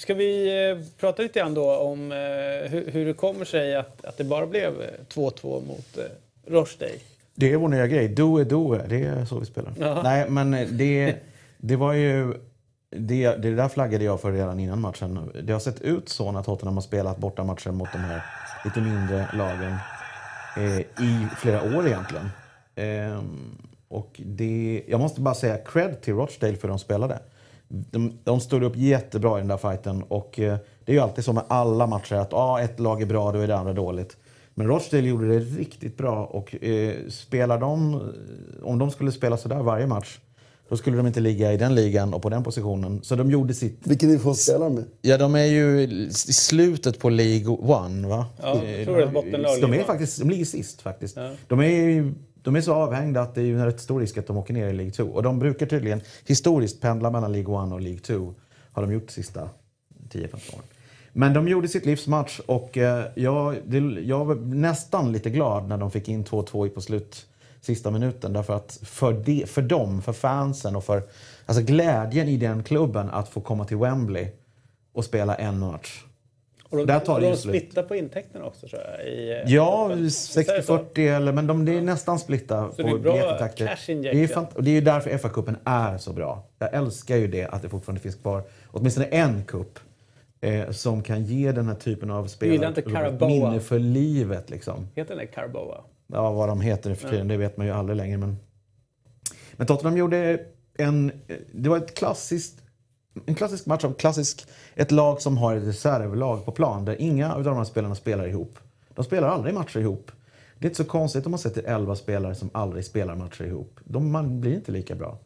[SPEAKER 1] ska vi eh, prata lite grann då om eh, hur, hur det kommer sig att, att det bara blev eh, 2-2 mot eh, Rochdale?
[SPEAKER 2] Det är vår nya grej. Do är do. Det är så vi spelar.
[SPEAKER 1] Ja.
[SPEAKER 2] Nej, men det, det var ju... Det, det där flaggade jag för redan innan matchen. Det har sett ut så när Tottenham har spelat borta matcher mot de här lite mindre lagen. eh, i flera år egentligen. Ehm, och det, jag måste bara säga cred till Rochdale för hur de spelade. De, de stod upp jättebra i den där fighten och eh, det är ju alltid så med alla matcher att ah, ett lag är bra, då är det andra dåligt. Men Rochdale gjorde det riktigt bra och eh, spelar de, om de skulle spela sådär varje match då skulle de inte ligga i den ligan och på den positionen. Så de gjorde sitt.
[SPEAKER 3] Vilken nivå spelar de med?
[SPEAKER 2] Ja, de är ju i slutet på League One, va?
[SPEAKER 1] Ja, jag tror det är bottenlag.
[SPEAKER 2] De, är faktiskt, de ligger sist faktiskt.
[SPEAKER 1] Ja.
[SPEAKER 2] De, är, ju- de är så avhängda att det är ju en rätt stor risk att de åker ner i League 2. Och de brukar tydligen historiskt pendla mellan League 1 och League 2. Har de gjort de sista 10-15 åren. Men de gjorde sitt livs match och eh, jag, jag var nästan lite glad när de fick in 2-2 på slut sista minuten. Därför att för, de, för dem, för fansen och för alltså glädjen i den klubben att få komma till Wembley och spela en match.
[SPEAKER 1] Och de,
[SPEAKER 2] Där tar det
[SPEAKER 1] de splittar på intäkterna också tror jag. I, eh,
[SPEAKER 2] Ja,
[SPEAKER 1] Visst är det så?
[SPEAKER 2] 60-40 eller men de, det är nästan splitta på biljettintäkter.
[SPEAKER 1] cash
[SPEAKER 2] Det är, fant- och det är ju därför FA-cupen är så bra. Jag älskar ju det att det fortfarande finns kvar åtminstone en cup eh, som kan ge den här typen av spelare ett minne för livet. Liksom.
[SPEAKER 1] Heter den Carboa?
[SPEAKER 2] Ja, vad de heter för tiden, det vet man ju aldrig längre. Men, men Tottenham gjorde en... Det var ett klassiskt, en klassisk match av klassisk, ett lag som har ett reservlag på plan där inga av de här spelarna spelar ihop. De spelar aldrig matcher ihop. Det är inte så konstigt om man sätter 11 spelare som aldrig spelar matcher ihop. De, man blir inte lika bra.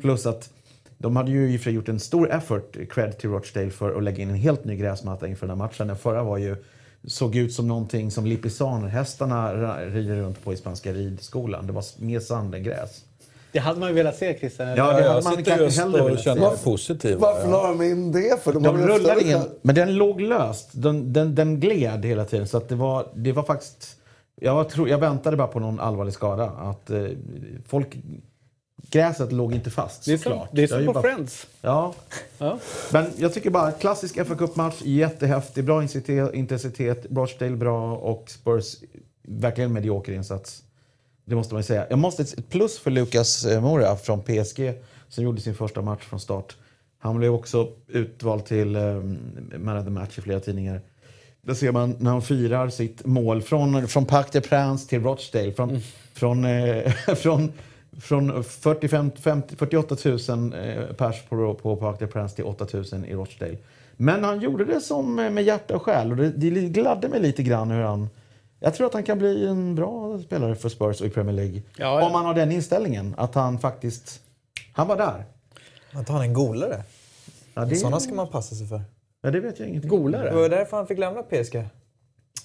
[SPEAKER 2] Plus att de hade ju i och för sig gjort en stor effort, cred till Rochdale, för att lägga in en helt ny gräsmatta inför den här matchen. Den förra var ju, såg ut som någonting som lippisaner-hästarna ra- rider runt på i spanska ridskolan. Det var mer sand än gräs.
[SPEAKER 1] Det hade man ju velat se Christian.
[SPEAKER 2] Ja, det hade
[SPEAKER 4] jag
[SPEAKER 2] man
[SPEAKER 4] sitter
[SPEAKER 2] kanske
[SPEAKER 4] just
[SPEAKER 2] hellre
[SPEAKER 4] och
[SPEAKER 2] velat
[SPEAKER 4] känner
[SPEAKER 2] se.
[SPEAKER 4] mig positiv.
[SPEAKER 3] Varför
[SPEAKER 4] Ja.
[SPEAKER 3] la de in det? För de,
[SPEAKER 2] De rullade in, men den låg löst. Den, den, den gled hela tiden. Så att det, var, det var faktiskt... Jag, tror, jag väntade bara på någon allvarlig skada. Att eh, folk... Gräset låg inte fast
[SPEAKER 1] Det är som,
[SPEAKER 2] såklart.
[SPEAKER 1] det är som
[SPEAKER 2] ju
[SPEAKER 1] på
[SPEAKER 2] bara-
[SPEAKER 1] Friends.
[SPEAKER 2] Ja,
[SPEAKER 1] Ja.
[SPEAKER 2] men jag tycker bara klassisk fa Cup-match, jättehäftig, bra intensitet, intensitet, Rochdale bra och Spurs verkligen medioker insats. Det måste man ju säga. Jag måste ett plus för Lucas eh, Moura från PSG som gjorde sin första match från start. Han blev också utvald till um, Man of the Match i flera tidningar. Där ser man när han firar sitt mål från, från Parc des Princes till Rochdale. Från, från, eh, [laughs] från, från 45, 50, 48 000 eh, pers på, på Parc des Princes till 8 000 i Rochdale. Men han gjorde det som eh, med hjärta och själ och det, det gladde mig lite grann hur han... Jag tror att han kan bli en bra spelare för Spurs och i Premier League.
[SPEAKER 1] Ja, ja.
[SPEAKER 2] Om han har den inställningen. Att han faktiskt... Han var där.
[SPEAKER 5] Att han är en golare.
[SPEAKER 2] Ja, det,
[SPEAKER 5] Sådana ska man passa sig för.
[SPEAKER 2] ja, det vet jag ingenting
[SPEAKER 1] Golare?
[SPEAKER 5] Det var därför han fick lämna PSG.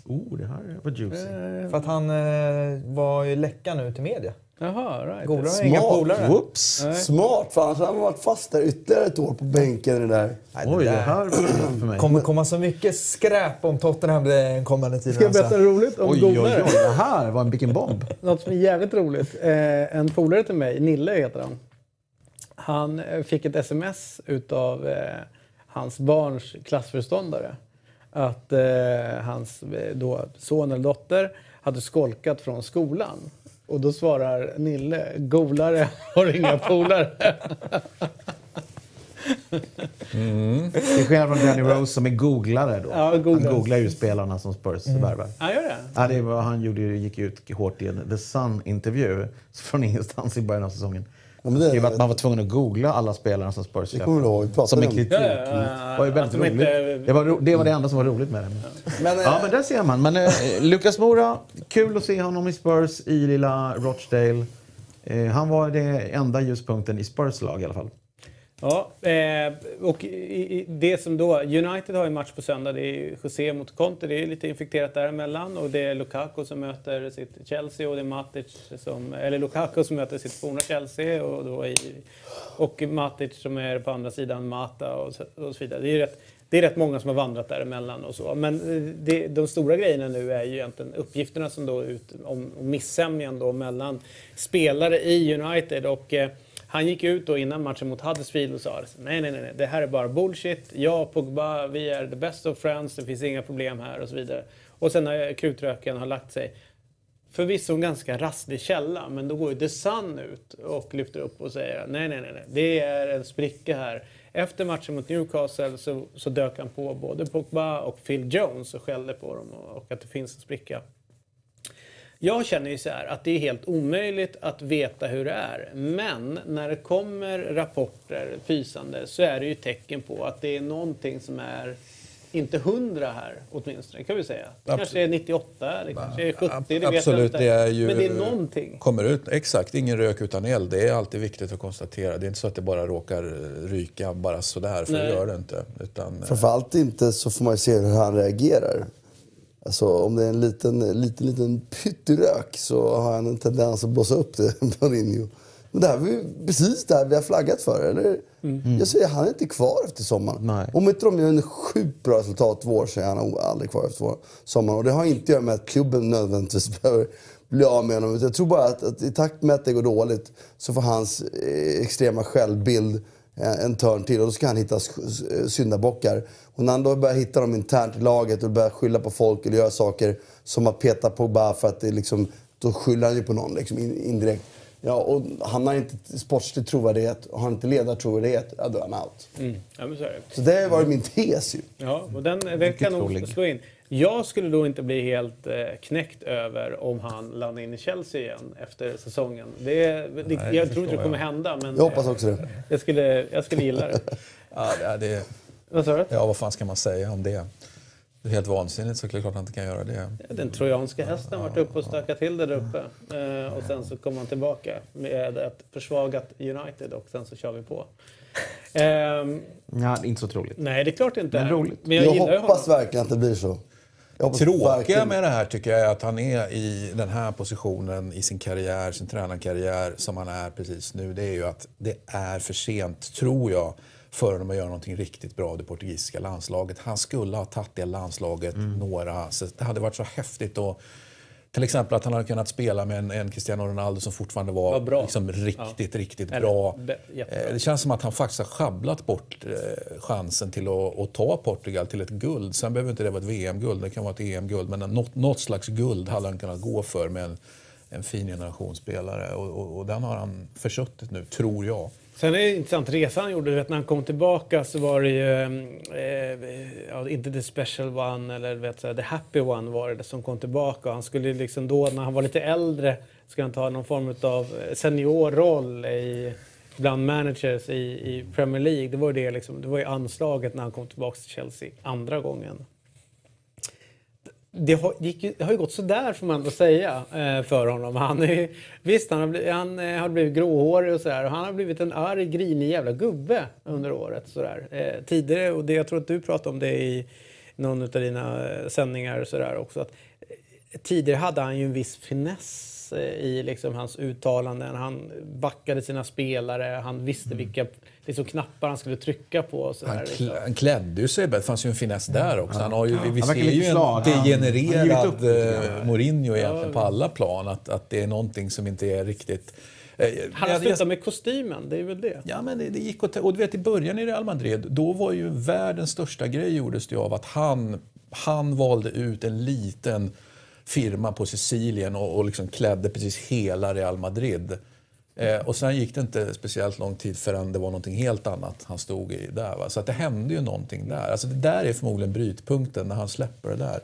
[SPEAKER 2] Oh, det här var juicy.
[SPEAKER 5] För att han eh, var ju läcka nu till media.
[SPEAKER 1] Jaha, right.
[SPEAKER 5] Har
[SPEAKER 3] Smart.
[SPEAKER 5] inga polare.
[SPEAKER 2] Whoops!
[SPEAKER 3] Smart, för annars hade han varit fast där ytterligare ett år på bänken. Det där.
[SPEAKER 5] Nej,
[SPEAKER 2] Oj, det här för mig.
[SPEAKER 5] kommer komma så mycket skräp om Tottenham den kommande tiden.
[SPEAKER 1] Ska jag berätta
[SPEAKER 5] alltså.
[SPEAKER 1] roligt om
[SPEAKER 2] Oj, oj,
[SPEAKER 1] golare?
[SPEAKER 2] oj. Det här var en vilken bomb. [laughs]
[SPEAKER 1] Något som är jävligt roligt. Eh, en polare till mig, Nille heter han. Han eh, fick ett sms utav eh, hans barns klassföreståndare. Att eh, hans då, son eller dotter hade skolkat från skolan. Och då svarar Nille, golare [laughs] har inga polare.
[SPEAKER 2] Till skillnad från Danny Rose som är googlare då.
[SPEAKER 1] Ja.
[SPEAKER 2] Han googlar ju spelarna som Spurs värvar.
[SPEAKER 1] Han gör det?
[SPEAKER 2] Ja, det var, han gjorde, gick ut hårt i en The Sun-intervju från ingenstans i början av säsongen.
[SPEAKER 3] Ja, men det-
[SPEAKER 2] skrev att man var tvungen att googla alla spelarna som Spurs
[SPEAKER 3] Det kommer du ihåg. Vi pratade
[SPEAKER 2] Som en
[SPEAKER 3] om.
[SPEAKER 2] kritik.
[SPEAKER 1] Ja, ja, ja,
[SPEAKER 2] Det var ju väldigt
[SPEAKER 1] att de
[SPEAKER 2] roligt.
[SPEAKER 1] inte-
[SPEAKER 2] Det, var, ro- det var det enda som var roligt med det.
[SPEAKER 3] Men, eh,
[SPEAKER 2] Ja, men där ser man. Men eh, Lucas Moura, kul att se honom i Spurs i lilla Rochdale. Eh, han var det enda ljuspunkten i Spurs lag i alla fall.
[SPEAKER 1] Ja, eh, och det som då... United har ju match på söndag. Det är José mot Conte. Det är lite infekterat däremellan. Och det är Lukaku som möter sitt Chelsea och det är Matic som... Eller Lukaku som möter sitt forna Chelsea och, då i, och Matic som är på andra sidan Mata och så, och så vidare. Det är, rätt, det är rätt många som har vandrat däremellan och så. Men eh, det, de stora grejerna nu är ju egentligen uppgifterna som då ut om, om missämjan då mellan spelare i United och eh, han gick ut då innan matchen mot Huddersfield och sa nej, nej, nej, nej, det här är bara bullshit. Jag och Pogba, vi är the best of friends, det finns inga problem här och så vidare. Och sen när krutröken har lagt sig, förvisso en ganska rasslig källa, men då går ju The Sun ut och lyfter upp och säger nej, nej, nej, nej, det är en spricka här. Efter matchen mot Newcastle så, så dök han på både Pogba och Phil Jones och skällde på dem och, och att det finns en spricka. Jag känner ju så här att det är helt omöjligt att veta hur det är. Men när det kommer rapporter fysande så är det ju tecken på att det är någonting som är inte hundra här åtminstone, kan vi säga. Det kanske är 98, det kanske är 70, det vet jag inte.
[SPEAKER 4] det är ju...
[SPEAKER 1] Men det är någonting.
[SPEAKER 4] Kommer ut, exakt, ingen rök utan eld. Det är alltid viktigt att konstatera. Det är inte så att det bara råkar ryka bara sådär, för
[SPEAKER 1] Nej.
[SPEAKER 4] det gör det inte. Utan,
[SPEAKER 3] Framförallt inte så får man ju se hur han reagerar. Alltså om det är en liten, liten, liten pytterök så har han en tendens att blåsa upp det, [laughs] Mourinho. Men det här var ju precis det här vi har flaggat för, eller? Jag säger, han är inte kvar efter sommaren.
[SPEAKER 2] Nej.
[SPEAKER 3] Om inte de gör en sjukt bra resultat två år så är han aldrig kvar efter sommaren. Och det har inte att göra med att klubben nödvändigtvis [laughs] behöver bli av med honom. Jag tror bara att, att i takt med att det går dåligt så får hans eh, extrema självbild en, en törn till och då ska han hitta s- syndabockar. Och när han då börjar hitta dem internt i laget och börjar skylla på folk eller göra saker som att peta Pogba för att det liksom, då skyller han ju på någon liksom, in, indirekt. Ja, och han har inte sportslig trovärdighet och har inte ledartrovärdighet, ja då är han out.
[SPEAKER 1] Mm. Ja, men så är det.
[SPEAKER 3] Så det har varit min tes ju.
[SPEAKER 1] Ja, och den, den kan nog slå in. Jag skulle då inte bli helt eh, knäckt över om han landar in i Chelsea igen efter säsongen. Det, det, jag
[SPEAKER 4] det
[SPEAKER 1] tror inte det kommer
[SPEAKER 4] jag.
[SPEAKER 1] hända, men
[SPEAKER 3] Jag hoppas
[SPEAKER 1] eh,
[SPEAKER 3] också det.
[SPEAKER 1] jag, skulle, jag skulle gilla det. [laughs]
[SPEAKER 4] ja, det,
[SPEAKER 1] Vad sa du?
[SPEAKER 4] ja, vad fan ska man säga om det? Det är helt vansinnigt så klart han inte kan göra det.
[SPEAKER 1] Den trojanska hästen har varit uppe och stökat till det där uppe. Eh, och sen så kommer han tillbaka med ett försvagat United och sen så kör vi på. Ehm,
[SPEAKER 2] Ja, inte så troligt.
[SPEAKER 1] nej, det är klart inte.
[SPEAKER 2] Men roligt.
[SPEAKER 1] Men jag,
[SPEAKER 3] Jag, hoppas
[SPEAKER 1] honom.
[SPEAKER 3] verkligen att det blir så.
[SPEAKER 4] Tråkiga
[SPEAKER 3] verkligen-
[SPEAKER 4] med det här tycker jag är att han är i den här positionen i sin karriär, sin tränarkarriär som han är precis nu. Det är ju att det är för sent, tror jag, för honom att göra någonting riktigt bra i det portugisiska landslaget. Han skulle ha tagit det landslaget några... Så det hade varit så häftigt att till exempel att han hade kunnat spela med en, en Cristiano Ronaldo som fortfarande var,
[SPEAKER 1] Var bra.
[SPEAKER 4] Liksom, riktigt, riktigt
[SPEAKER 1] Eller,
[SPEAKER 4] bra.
[SPEAKER 1] be-.
[SPEAKER 4] Eh, Det känns som att han faktiskt har schabblat bort eh, chansen till att, att ta Portugal till ett guld. Sen behöver inte det vara ett VM-guld, det kan vara ett EM-guld. Men något, något slags guld hade han kunnat gå för med en, en fin generationsspelare. Och, och, och den har han försuttit nu, tror jag.
[SPEAKER 1] Sen är det intressant resan han gjorde. Vet, när han kom tillbaka så var det ju, eh, eh ja, inte the special one eller vet, the happy one var det som kom tillbaka. Och han skulle liksom då, när han var lite äldre, skulle han ta någon form av eh, seniorroll i, bland managers i, i Premier League. Det var ju det, liksom, det var ju anslaget när han kom tillbaka till Chelsea andra gången. Det har, gick det har ju gått sådär får man ändå säga eh, för honom. Han är, visst, han har, blivit, han eh, har blivit gråhårig och sådär. Och han har blivit en arg, grinig jävla gubbe under året. Sådär. Eh, tidigare, och det, jag tror att du pratade om det i någon av dina sändningar och sådär också. Att, tidigare hade han ju en viss finess i liksom hans uttalanden. Han backade sina spelare, han visste vilka liksom, knappar han skulle trycka på. Och sådär,
[SPEAKER 4] Han,
[SPEAKER 1] liksom.
[SPEAKER 4] kl- han klädde ju sig, det fanns ju en finess där också. Han har ju, vi
[SPEAKER 2] Han
[SPEAKER 4] ser ju en degenererad
[SPEAKER 2] upp
[SPEAKER 4] eh, Mourinho egentligen på alla plan. Att, att det är någonting som inte är riktigt... eh,
[SPEAKER 1] Han har slutat med kostymen, det är väl det.
[SPEAKER 4] Ja, men det, det gick ta- och du vet i början i Real Madrid, då var ju världens största grej gjordes det av att han, han valde ut en liten firma på Sicilien och, och liksom klädde precis hela Real Madrid. Eh, och sen gick det inte speciellt lång tid förrän det var någonting helt annat han stod i där. Va? Så att det hände ju någonting där. Alltså det där är förmodligen brytpunkten när han släpper det där.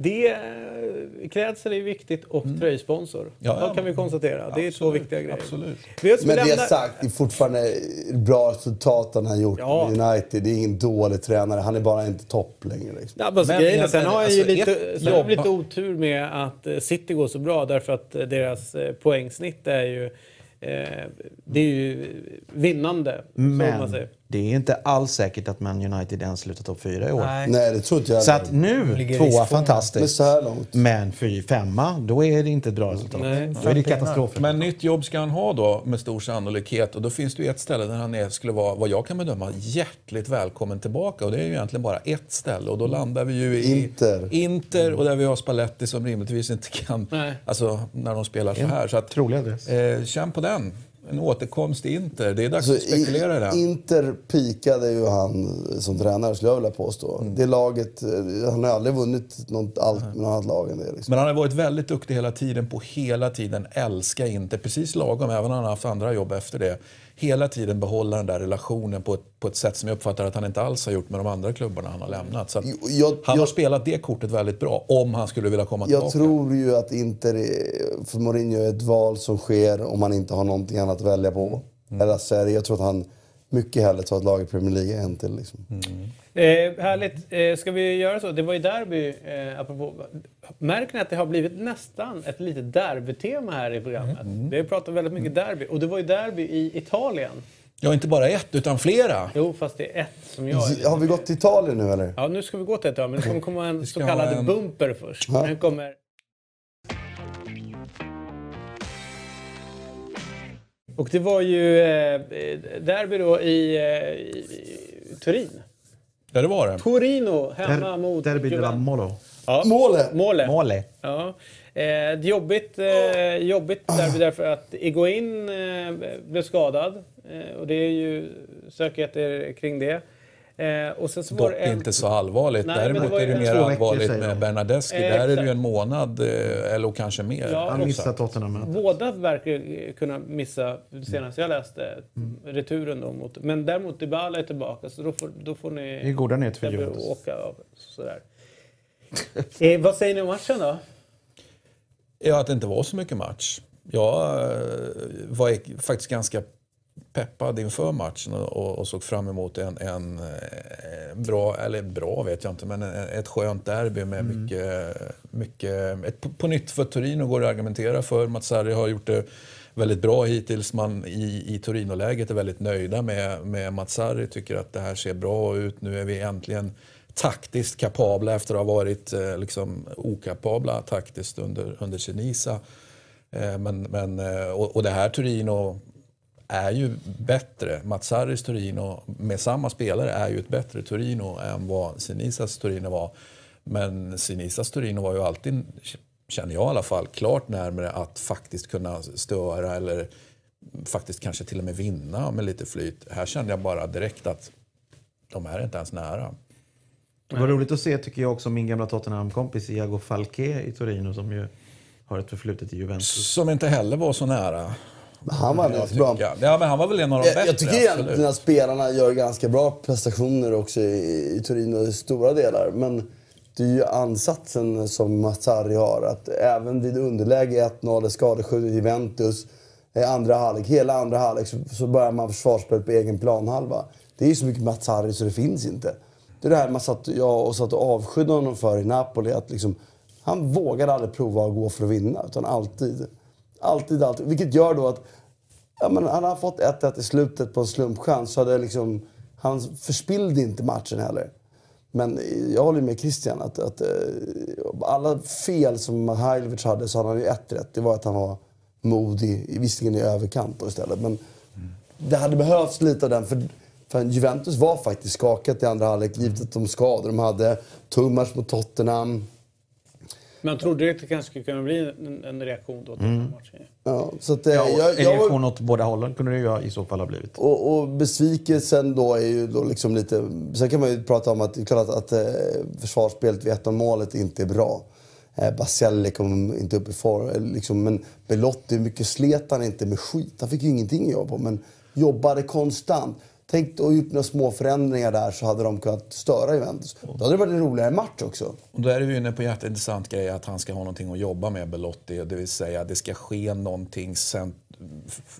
[SPEAKER 1] Det, eh, klädsel är viktigt och tröjsponsor.
[SPEAKER 4] Mm. Ja,
[SPEAKER 1] Ja,
[SPEAKER 4] ja.
[SPEAKER 1] kan vi konstatera. Det är två
[SPEAKER 4] Absolut,
[SPEAKER 1] viktiga grejer.
[SPEAKER 4] absolut.
[SPEAKER 1] Har
[SPEAKER 3] Men det
[SPEAKER 1] lämna-
[SPEAKER 3] sagt, det är fortfarande bra resultat han har gjort
[SPEAKER 1] Ja.
[SPEAKER 3] med United. Det är ingen dålig tränare. Han är bara inte topp längre. Liksom.
[SPEAKER 1] Ja, men alltså,
[SPEAKER 4] Men
[SPEAKER 1] grejen sen har jag ju
[SPEAKER 4] alltså,
[SPEAKER 1] lite,
[SPEAKER 4] ett
[SPEAKER 1] jag lite otur med att eh, City går så bra därför att eh, deras poängsnitt är ju det är ju vinnande,
[SPEAKER 2] Men. Det är inte alls säkert att Man United ens slutar topp fyra i år.
[SPEAKER 5] Nej.
[SPEAKER 3] Nej, det tror inte jag
[SPEAKER 2] Så att nu,
[SPEAKER 5] Ligger
[SPEAKER 2] tvåa
[SPEAKER 5] riskfrån.
[SPEAKER 3] Men
[SPEAKER 2] fantastiskt.
[SPEAKER 3] så här långt.
[SPEAKER 2] Men fy, femma, då är det inte ett bra resultat.
[SPEAKER 1] Nej.
[SPEAKER 2] Då är det katastrof.
[SPEAKER 4] Men nytt jobb ska han ha då med stor sannolikhet och då finns det ju ett ställe där han är, skulle vara, vad jag kan bedöma, hjärtligt välkommen tillbaka och det är ju egentligen bara ett ställe och då landar vi ju i
[SPEAKER 3] Inter.
[SPEAKER 4] Inter och där vi har Spalletti som rimligtvis inte kan,
[SPEAKER 1] Nej.
[SPEAKER 4] alltså när de spelar så här. Så att,
[SPEAKER 2] Trolig adress.
[SPEAKER 4] eh, känn på den. En återkomst till Inter. Det är dags
[SPEAKER 3] Alltså,
[SPEAKER 4] att spekulera i den.
[SPEAKER 3] Inter pikade ju han som tränare skulle jag vilja påstå.
[SPEAKER 4] Mm.
[SPEAKER 3] Det laget, eh, han har aldrig vunnit något, allt med något annat lag än det. Liksom.
[SPEAKER 4] Men han har varit väldigt duktig hela tiden på hela tiden älska Inter. Precis lagom, även om han har haft andra jobb efter det. Hela tiden behålla den där relationen på ett, på ett sätt som jag uppfattar att han inte alls har gjort med de andra klubbarna han har lämnat. Så
[SPEAKER 3] Jag-
[SPEAKER 4] han har
[SPEAKER 3] jag-
[SPEAKER 4] spelat det kortet väldigt bra, om han skulle vilja komma
[SPEAKER 3] Jag
[SPEAKER 4] tillbaka.
[SPEAKER 3] tror ju att Inter för Mourinho är ett val som sker om man inte har någonting annat att välja på. Eller så är det, jag tror att han mycket hellre tar ett lag i Premier League än till. Liksom.
[SPEAKER 1] Eh, härligt. Eh, ska vi göra så? Det var ju derby, eh, apropå. Märker ni att det har blivit nästan ett litet derbytema här i programmet?
[SPEAKER 3] Mm.
[SPEAKER 1] Vi har pratat väldigt mycket derby. Och det var ju derby i Italien.
[SPEAKER 4] Ja, inte bara ett, utan flera.
[SPEAKER 1] Jo, fast det är ett som jag...
[SPEAKER 3] Har vi gått till Italien nu eller?
[SPEAKER 1] Ja, nu ska vi gå till Italien, men det kommer komma en så kallad
[SPEAKER 4] en-
[SPEAKER 1] bumper först.
[SPEAKER 3] Ja.
[SPEAKER 1] Den kommer... Och det var ju eh, derby då i, eh, i, i Turin.
[SPEAKER 4] Ja, det var det.
[SPEAKER 1] Torino hemma
[SPEAKER 2] Der,
[SPEAKER 1] mot
[SPEAKER 2] derby della. Molo.
[SPEAKER 1] Ja.
[SPEAKER 3] Målet!
[SPEAKER 1] Målet.
[SPEAKER 2] Mole.
[SPEAKER 1] Ja. Eh, jobbigt, eh, jobbigt derby därför att Iguain eh, blev skadad. Eh, och det är ju sökigheter kring det. Eh, och sen så var
[SPEAKER 4] Dock
[SPEAKER 1] det en...
[SPEAKER 4] inte så allvarligt.
[SPEAKER 1] Nej, det
[SPEAKER 4] Däremot
[SPEAKER 1] var
[SPEAKER 4] är det mer
[SPEAKER 2] veckor,
[SPEAKER 4] allvarligt med
[SPEAKER 2] de.
[SPEAKER 4] Bernadeschi.
[SPEAKER 1] Eh,
[SPEAKER 4] Där är det ju en månad, eh, eller kanske mer.
[SPEAKER 1] Ja,
[SPEAKER 2] Han missar Tottenham.
[SPEAKER 1] Båda verkar kunna missa, senast jag läste, returen då. Mot, men däremot Dybala är tillbaka, så då får, då får ni...
[SPEAKER 2] Det är goda nyheter för Juventus.
[SPEAKER 1] åka av. Sådär. eh, vad säger ni om matchen då?
[SPEAKER 4] Ja, att det inte var så mycket match. Jag eh, var faktiskt ganska peppad inför matchen och, och, såg fram emot en, en eh, bra, eller bra vet jag inte, men en- ett skönt derby med mycket, mycket ett, på, på nytt för Torino går det att argumentera för. Mazzarri har gjort det väldigt bra hittills. Man i, i Torino-läget är väldigt nöjda med, med Mazzarri, tycker att det här ser bra ut. Nu är vi äntligen taktiskt kapabla efter att ha varit eh, liksom, okapabla taktiskt under, under Sinisa. Eh, men, men, eh, och, och det här Torino är ju bättre. Mazzaris Torino med samma spelare är ju ett bättre Torino än vad Sinisas Torino var. Men Sinisas Torino var ju alltid, känner jag i alla fall, klart närmare att faktiskt kunna störa eller faktiskt kanske till och med vinna med lite flyt. Här kände jag bara direkt att de är inte ens nära.
[SPEAKER 2] Det var roligt att se tycker jag också min gamla Tottenham-kompis Iago Falque i Torino som ju har ett förflutet i Juventus.
[SPEAKER 4] Som inte heller var så nära.
[SPEAKER 3] Han var alldeles bra.
[SPEAKER 4] Ja, men han var väl en av de bättre.
[SPEAKER 3] jag tycker egentligen att spelarna gör ganska bra prestationer också i, i Torino i stora delar. Men det är ju ansatsen som Mazzarri har. Att även vid underläge 1-0, eller skadeskjutet Juventus, eh, andra halvlek, hela andra halvlek så, så börjar man försvarsspelet på egen planhalva. Det är ju så mycket Mazzarri så det finns inte. Det är det här man satt, jag och satt och avskydde honom för i Napoli. Att liksom, han vågade aldrig prova att gå för att vinna. Utan alltid, alltid, alltid. Vilket gör då att Ja, men hade han fått 1-1 i slutet på en slumpchans så hade liksom, han förspillde inte matchen heller. Men jag håller med Christian att, att eh, alla fel som Mihailovic hade så hade han ju ett rätt. Det var att han var modig, visserligen i överkant då istället. Men det hade behövts lite av den. För, för Juventus var faktiskt skakat i andra halvlek givet de skador de hade. Tung match mot Tottenham.
[SPEAKER 1] Man trodde att det kanske skulle kunna bli en, en reaktion då till den här matchen.
[SPEAKER 3] Ja, så att, eh,
[SPEAKER 2] Ja,
[SPEAKER 3] jag,
[SPEAKER 2] en
[SPEAKER 3] jag,
[SPEAKER 2] reaktion åt båda hållen kunde det ju i så fall ha blivit.
[SPEAKER 3] Och, och besvikelsen då är ju då liksom lite... Sen kan man ju prata om att det är klart att, att eh, försvarsspelet vid 1 målet inte är bra. Eh, Baselli kom inte upp i form. Liksom, men Belotti, mycket slet han inte med skit. Han fick ju ingenting att jobba på, men jobbade konstant. Tänk och gjort några små förändringar där så hade de kunnat störa Juventus. Då hade det varit en roligare match också.
[SPEAKER 4] Och då är vi inne på en jätteintressant grej att han ska ha någonting att jobba med, Belotti. Det vill säga det ska ske någonting cent-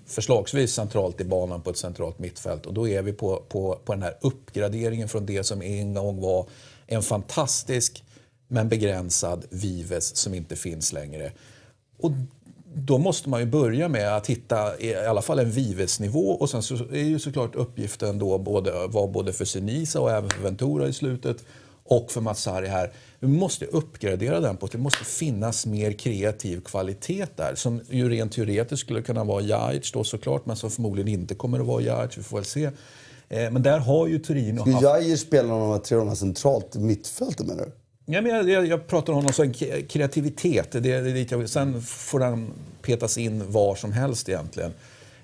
[SPEAKER 4] förslagsvis centralt i banan på ett centralt mittfält. Och då är vi på, på, på den här uppgraderingen från det som en gång var en fantastisk men begränsad Vives som inte finns längre. Och då måste man ju börja med att hitta i alla fall en Vives-nivå och sen så är ju såklart uppgiften då både, var både för Senisa och även för Ventura i slutet och för Mazzari här. Vi måste uppgradera den på att det måste finnas mer kreativ kvalitet där som ju rent teoretiskt skulle kunna vara Jajic då såklart men som förmodligen inte kommer att vara Jajic, vi får väl se. Eh, Men där har ju Torino
[SPEAKER 3] Skulle
[SPEAKER 4] haft...
[SPEAKER 3] Jair spela någon av de här centralt mittfältet menar du?
[SPEAKER 4] Ja, men jag, jag, jag pratar om någon sån kreativitet. Det, det, det jag, sen får den petas in var som helst egentligen.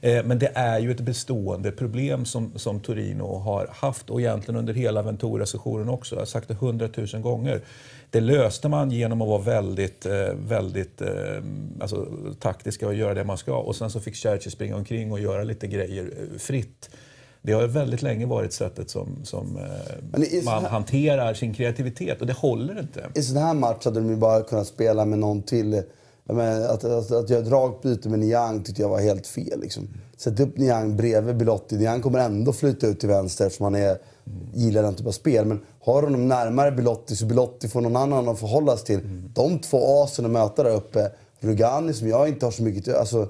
[SPEAKER 4] Eh, Men det är ju ett bestående problem som, som Torino har haft och egentligen under hela Ventura-sessionen också. Jag har sagt det hundratusen gånger. Det löste man genom att vara väldigt, eh, väldigt eh, alltså, taktiska och göra det man ska. Och sen så fick Churchill springa omkring och göra lite grejer eh, fritt. Det har väldigt länge varit sättet som, som eh, man
[SPEAKER 3] här-
[SPEAKER 4] hanterar sin kreativitet och det håller inte.
[SPEAKER 3] I sån här match hade de ju bara kunnat spela med någon till. Menar, att, att, att göra ett rakt byte med Niang tyckte jag var helt fel. Liksom. Sätt upp Niang bredvid Belotti. Niang kommer ändå flytta ut till vänster eftersom han är, gillar den typen av spel. Men har honom närmare Belotti så Belotti får någon annan att förhålla sig till. De två asen att möta där uppe. Rugani som jag inte har så mycket. Alltså,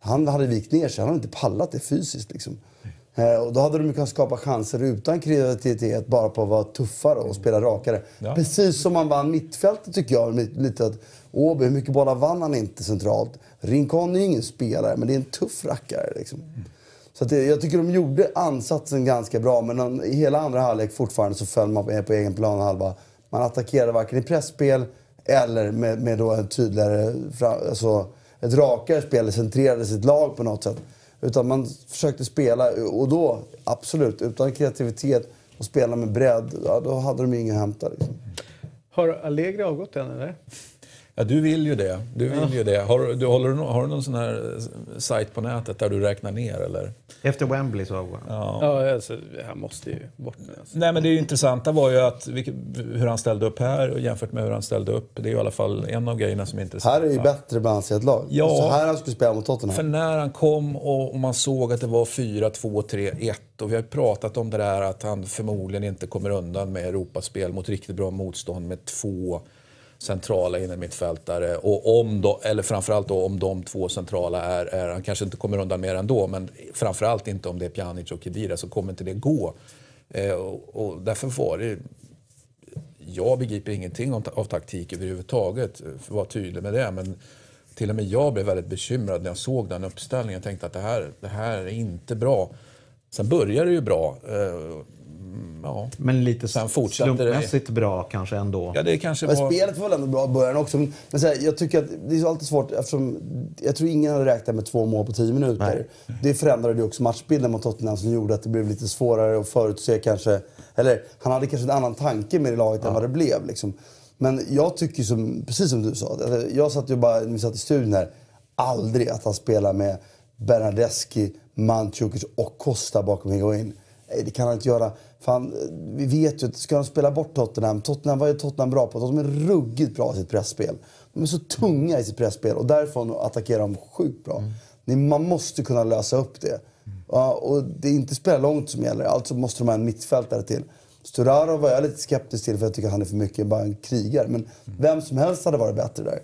[SPEAKER 3] han hade vikt ner sig. Han hade inte pallat det fysiskt. Liksom. Eh, Och då hade de kunnat skapa chanser utan kreativitet, bara på att vara tuffare och spela rakare.
[SPEAKER 4] Ja.
[SPEAKER 3] Precis som man vann mittfältet tycker jag. li- Lite att Åby, hur mycket bollar vann han inte centralt? Rincon är ju ingen spelare, men det är en tuff rackare. Liksom. Så att det, jag tycker de gjorde ansatsen ganska bra, men i hela andra halvlek fortfarande så föll man på, på egen planhalva. Man attackerade varken i pressspel eller med, med då en tydligare, alltså ett rakare spel, centrerade sitt lag på något sätt. Utan man försökte spela, och då absolut, utan kreativitet och spela med bredd, ja, då hade de ju inget att hämta. Liksom.
[SPEAKER 1] Har Allegri avgått än eller?
[SPEAKER 4] Ja, du vill ju det. Du vill ju det. Har, du, håller har du någon sån här eh, sajt på nätet där du räknar ner eller?
[SPEAKER 2] Efter Wembley så avgår han.
[SPEAKER 4] Ja.
[SPEAKER 1] Ja, alltså, han måste ju bort nu. Alltså.
[SPEAKER 4] Nej, men det intressanta var ju att vilket, hur han ställde upp här och jämfört med hur han ställde upp. Det är ju i alla fall en av grejerna som är intressant.
[SPEAKER 3] Här är ju bättre balans i ett lag.
[SPEAKER 4] Ja.
[SPEAKER 3] Så här han skulle spela mot Tottenham.
[SPEAKER 4] För när han kom och, och man såg att det var 4, 2, 3, 1 och vi har pratat om det där att han förmodligen inte kommer undan med Europaspel mot riktigt bra motstånd med två centrala innermittfältare och om då, eller framförallt då om de två centrala är, är, han kanske inte kommer undan mer ändå, men framförallt inte om det är Pjanic och Khedira så kommer inte det gå. Eh, och, och därför var det jag begriper ingenting om, av taktik överhuvudtaget, för att vara tydlig med det. Men till och med jag blev väldigt bekymrad när jag såg den uppställningen. Jag tänkte att det här, det här är inte bra. Sen började det ju bra. Eh, Ja.
[SPEAKER 2] Men lite
[SPEAKER 4] Sen fortsatte det.
[SPEAKER 2] slumpmässigt bra kanske ändå.
[SPEAKER 4] ja, det kanske
[SPEAKER 3] Men
[SPEAKER 4] var...
[SPEAKER 3] spelet var väl ändå bra i början också. Men, så här, jag tycker att det är så alltid svårt eftersom jag tror ingen hade räknat med två mål på tio minuter. Det förändrade ju också matchbilden mot Tottenham som gjorde att det blev lite svårare att förutse kanske. Eller han hade kanske en annan tanke med det laget än vad det blev. Liksom. Men jag tycker som, precis som du sa. Jag satt ju bara, när vi satt i studion här, aldrig att han spelar med Bernadeschi, Mandzukic och Costa bakom Higuain. Nej, det kan han inte göra. Fan, vi vet ju att ska de spela bort Tottenham, Tottenham vad är Tottenham bra på? De är ruggigt bra i sitt pressspel. De är så tunga i sitt pressspel och därifrån attackerar de sjukt bra. Mm. Man måste kunna lösa upp det. Ja, och det är inte spela långt som gäller, alltså måste de ha en mittfältare till. Sturaro var jag lite skeptisk till för jag tycker att han är för mycket bara en krigare. Men vem som helst hade varit bättre där.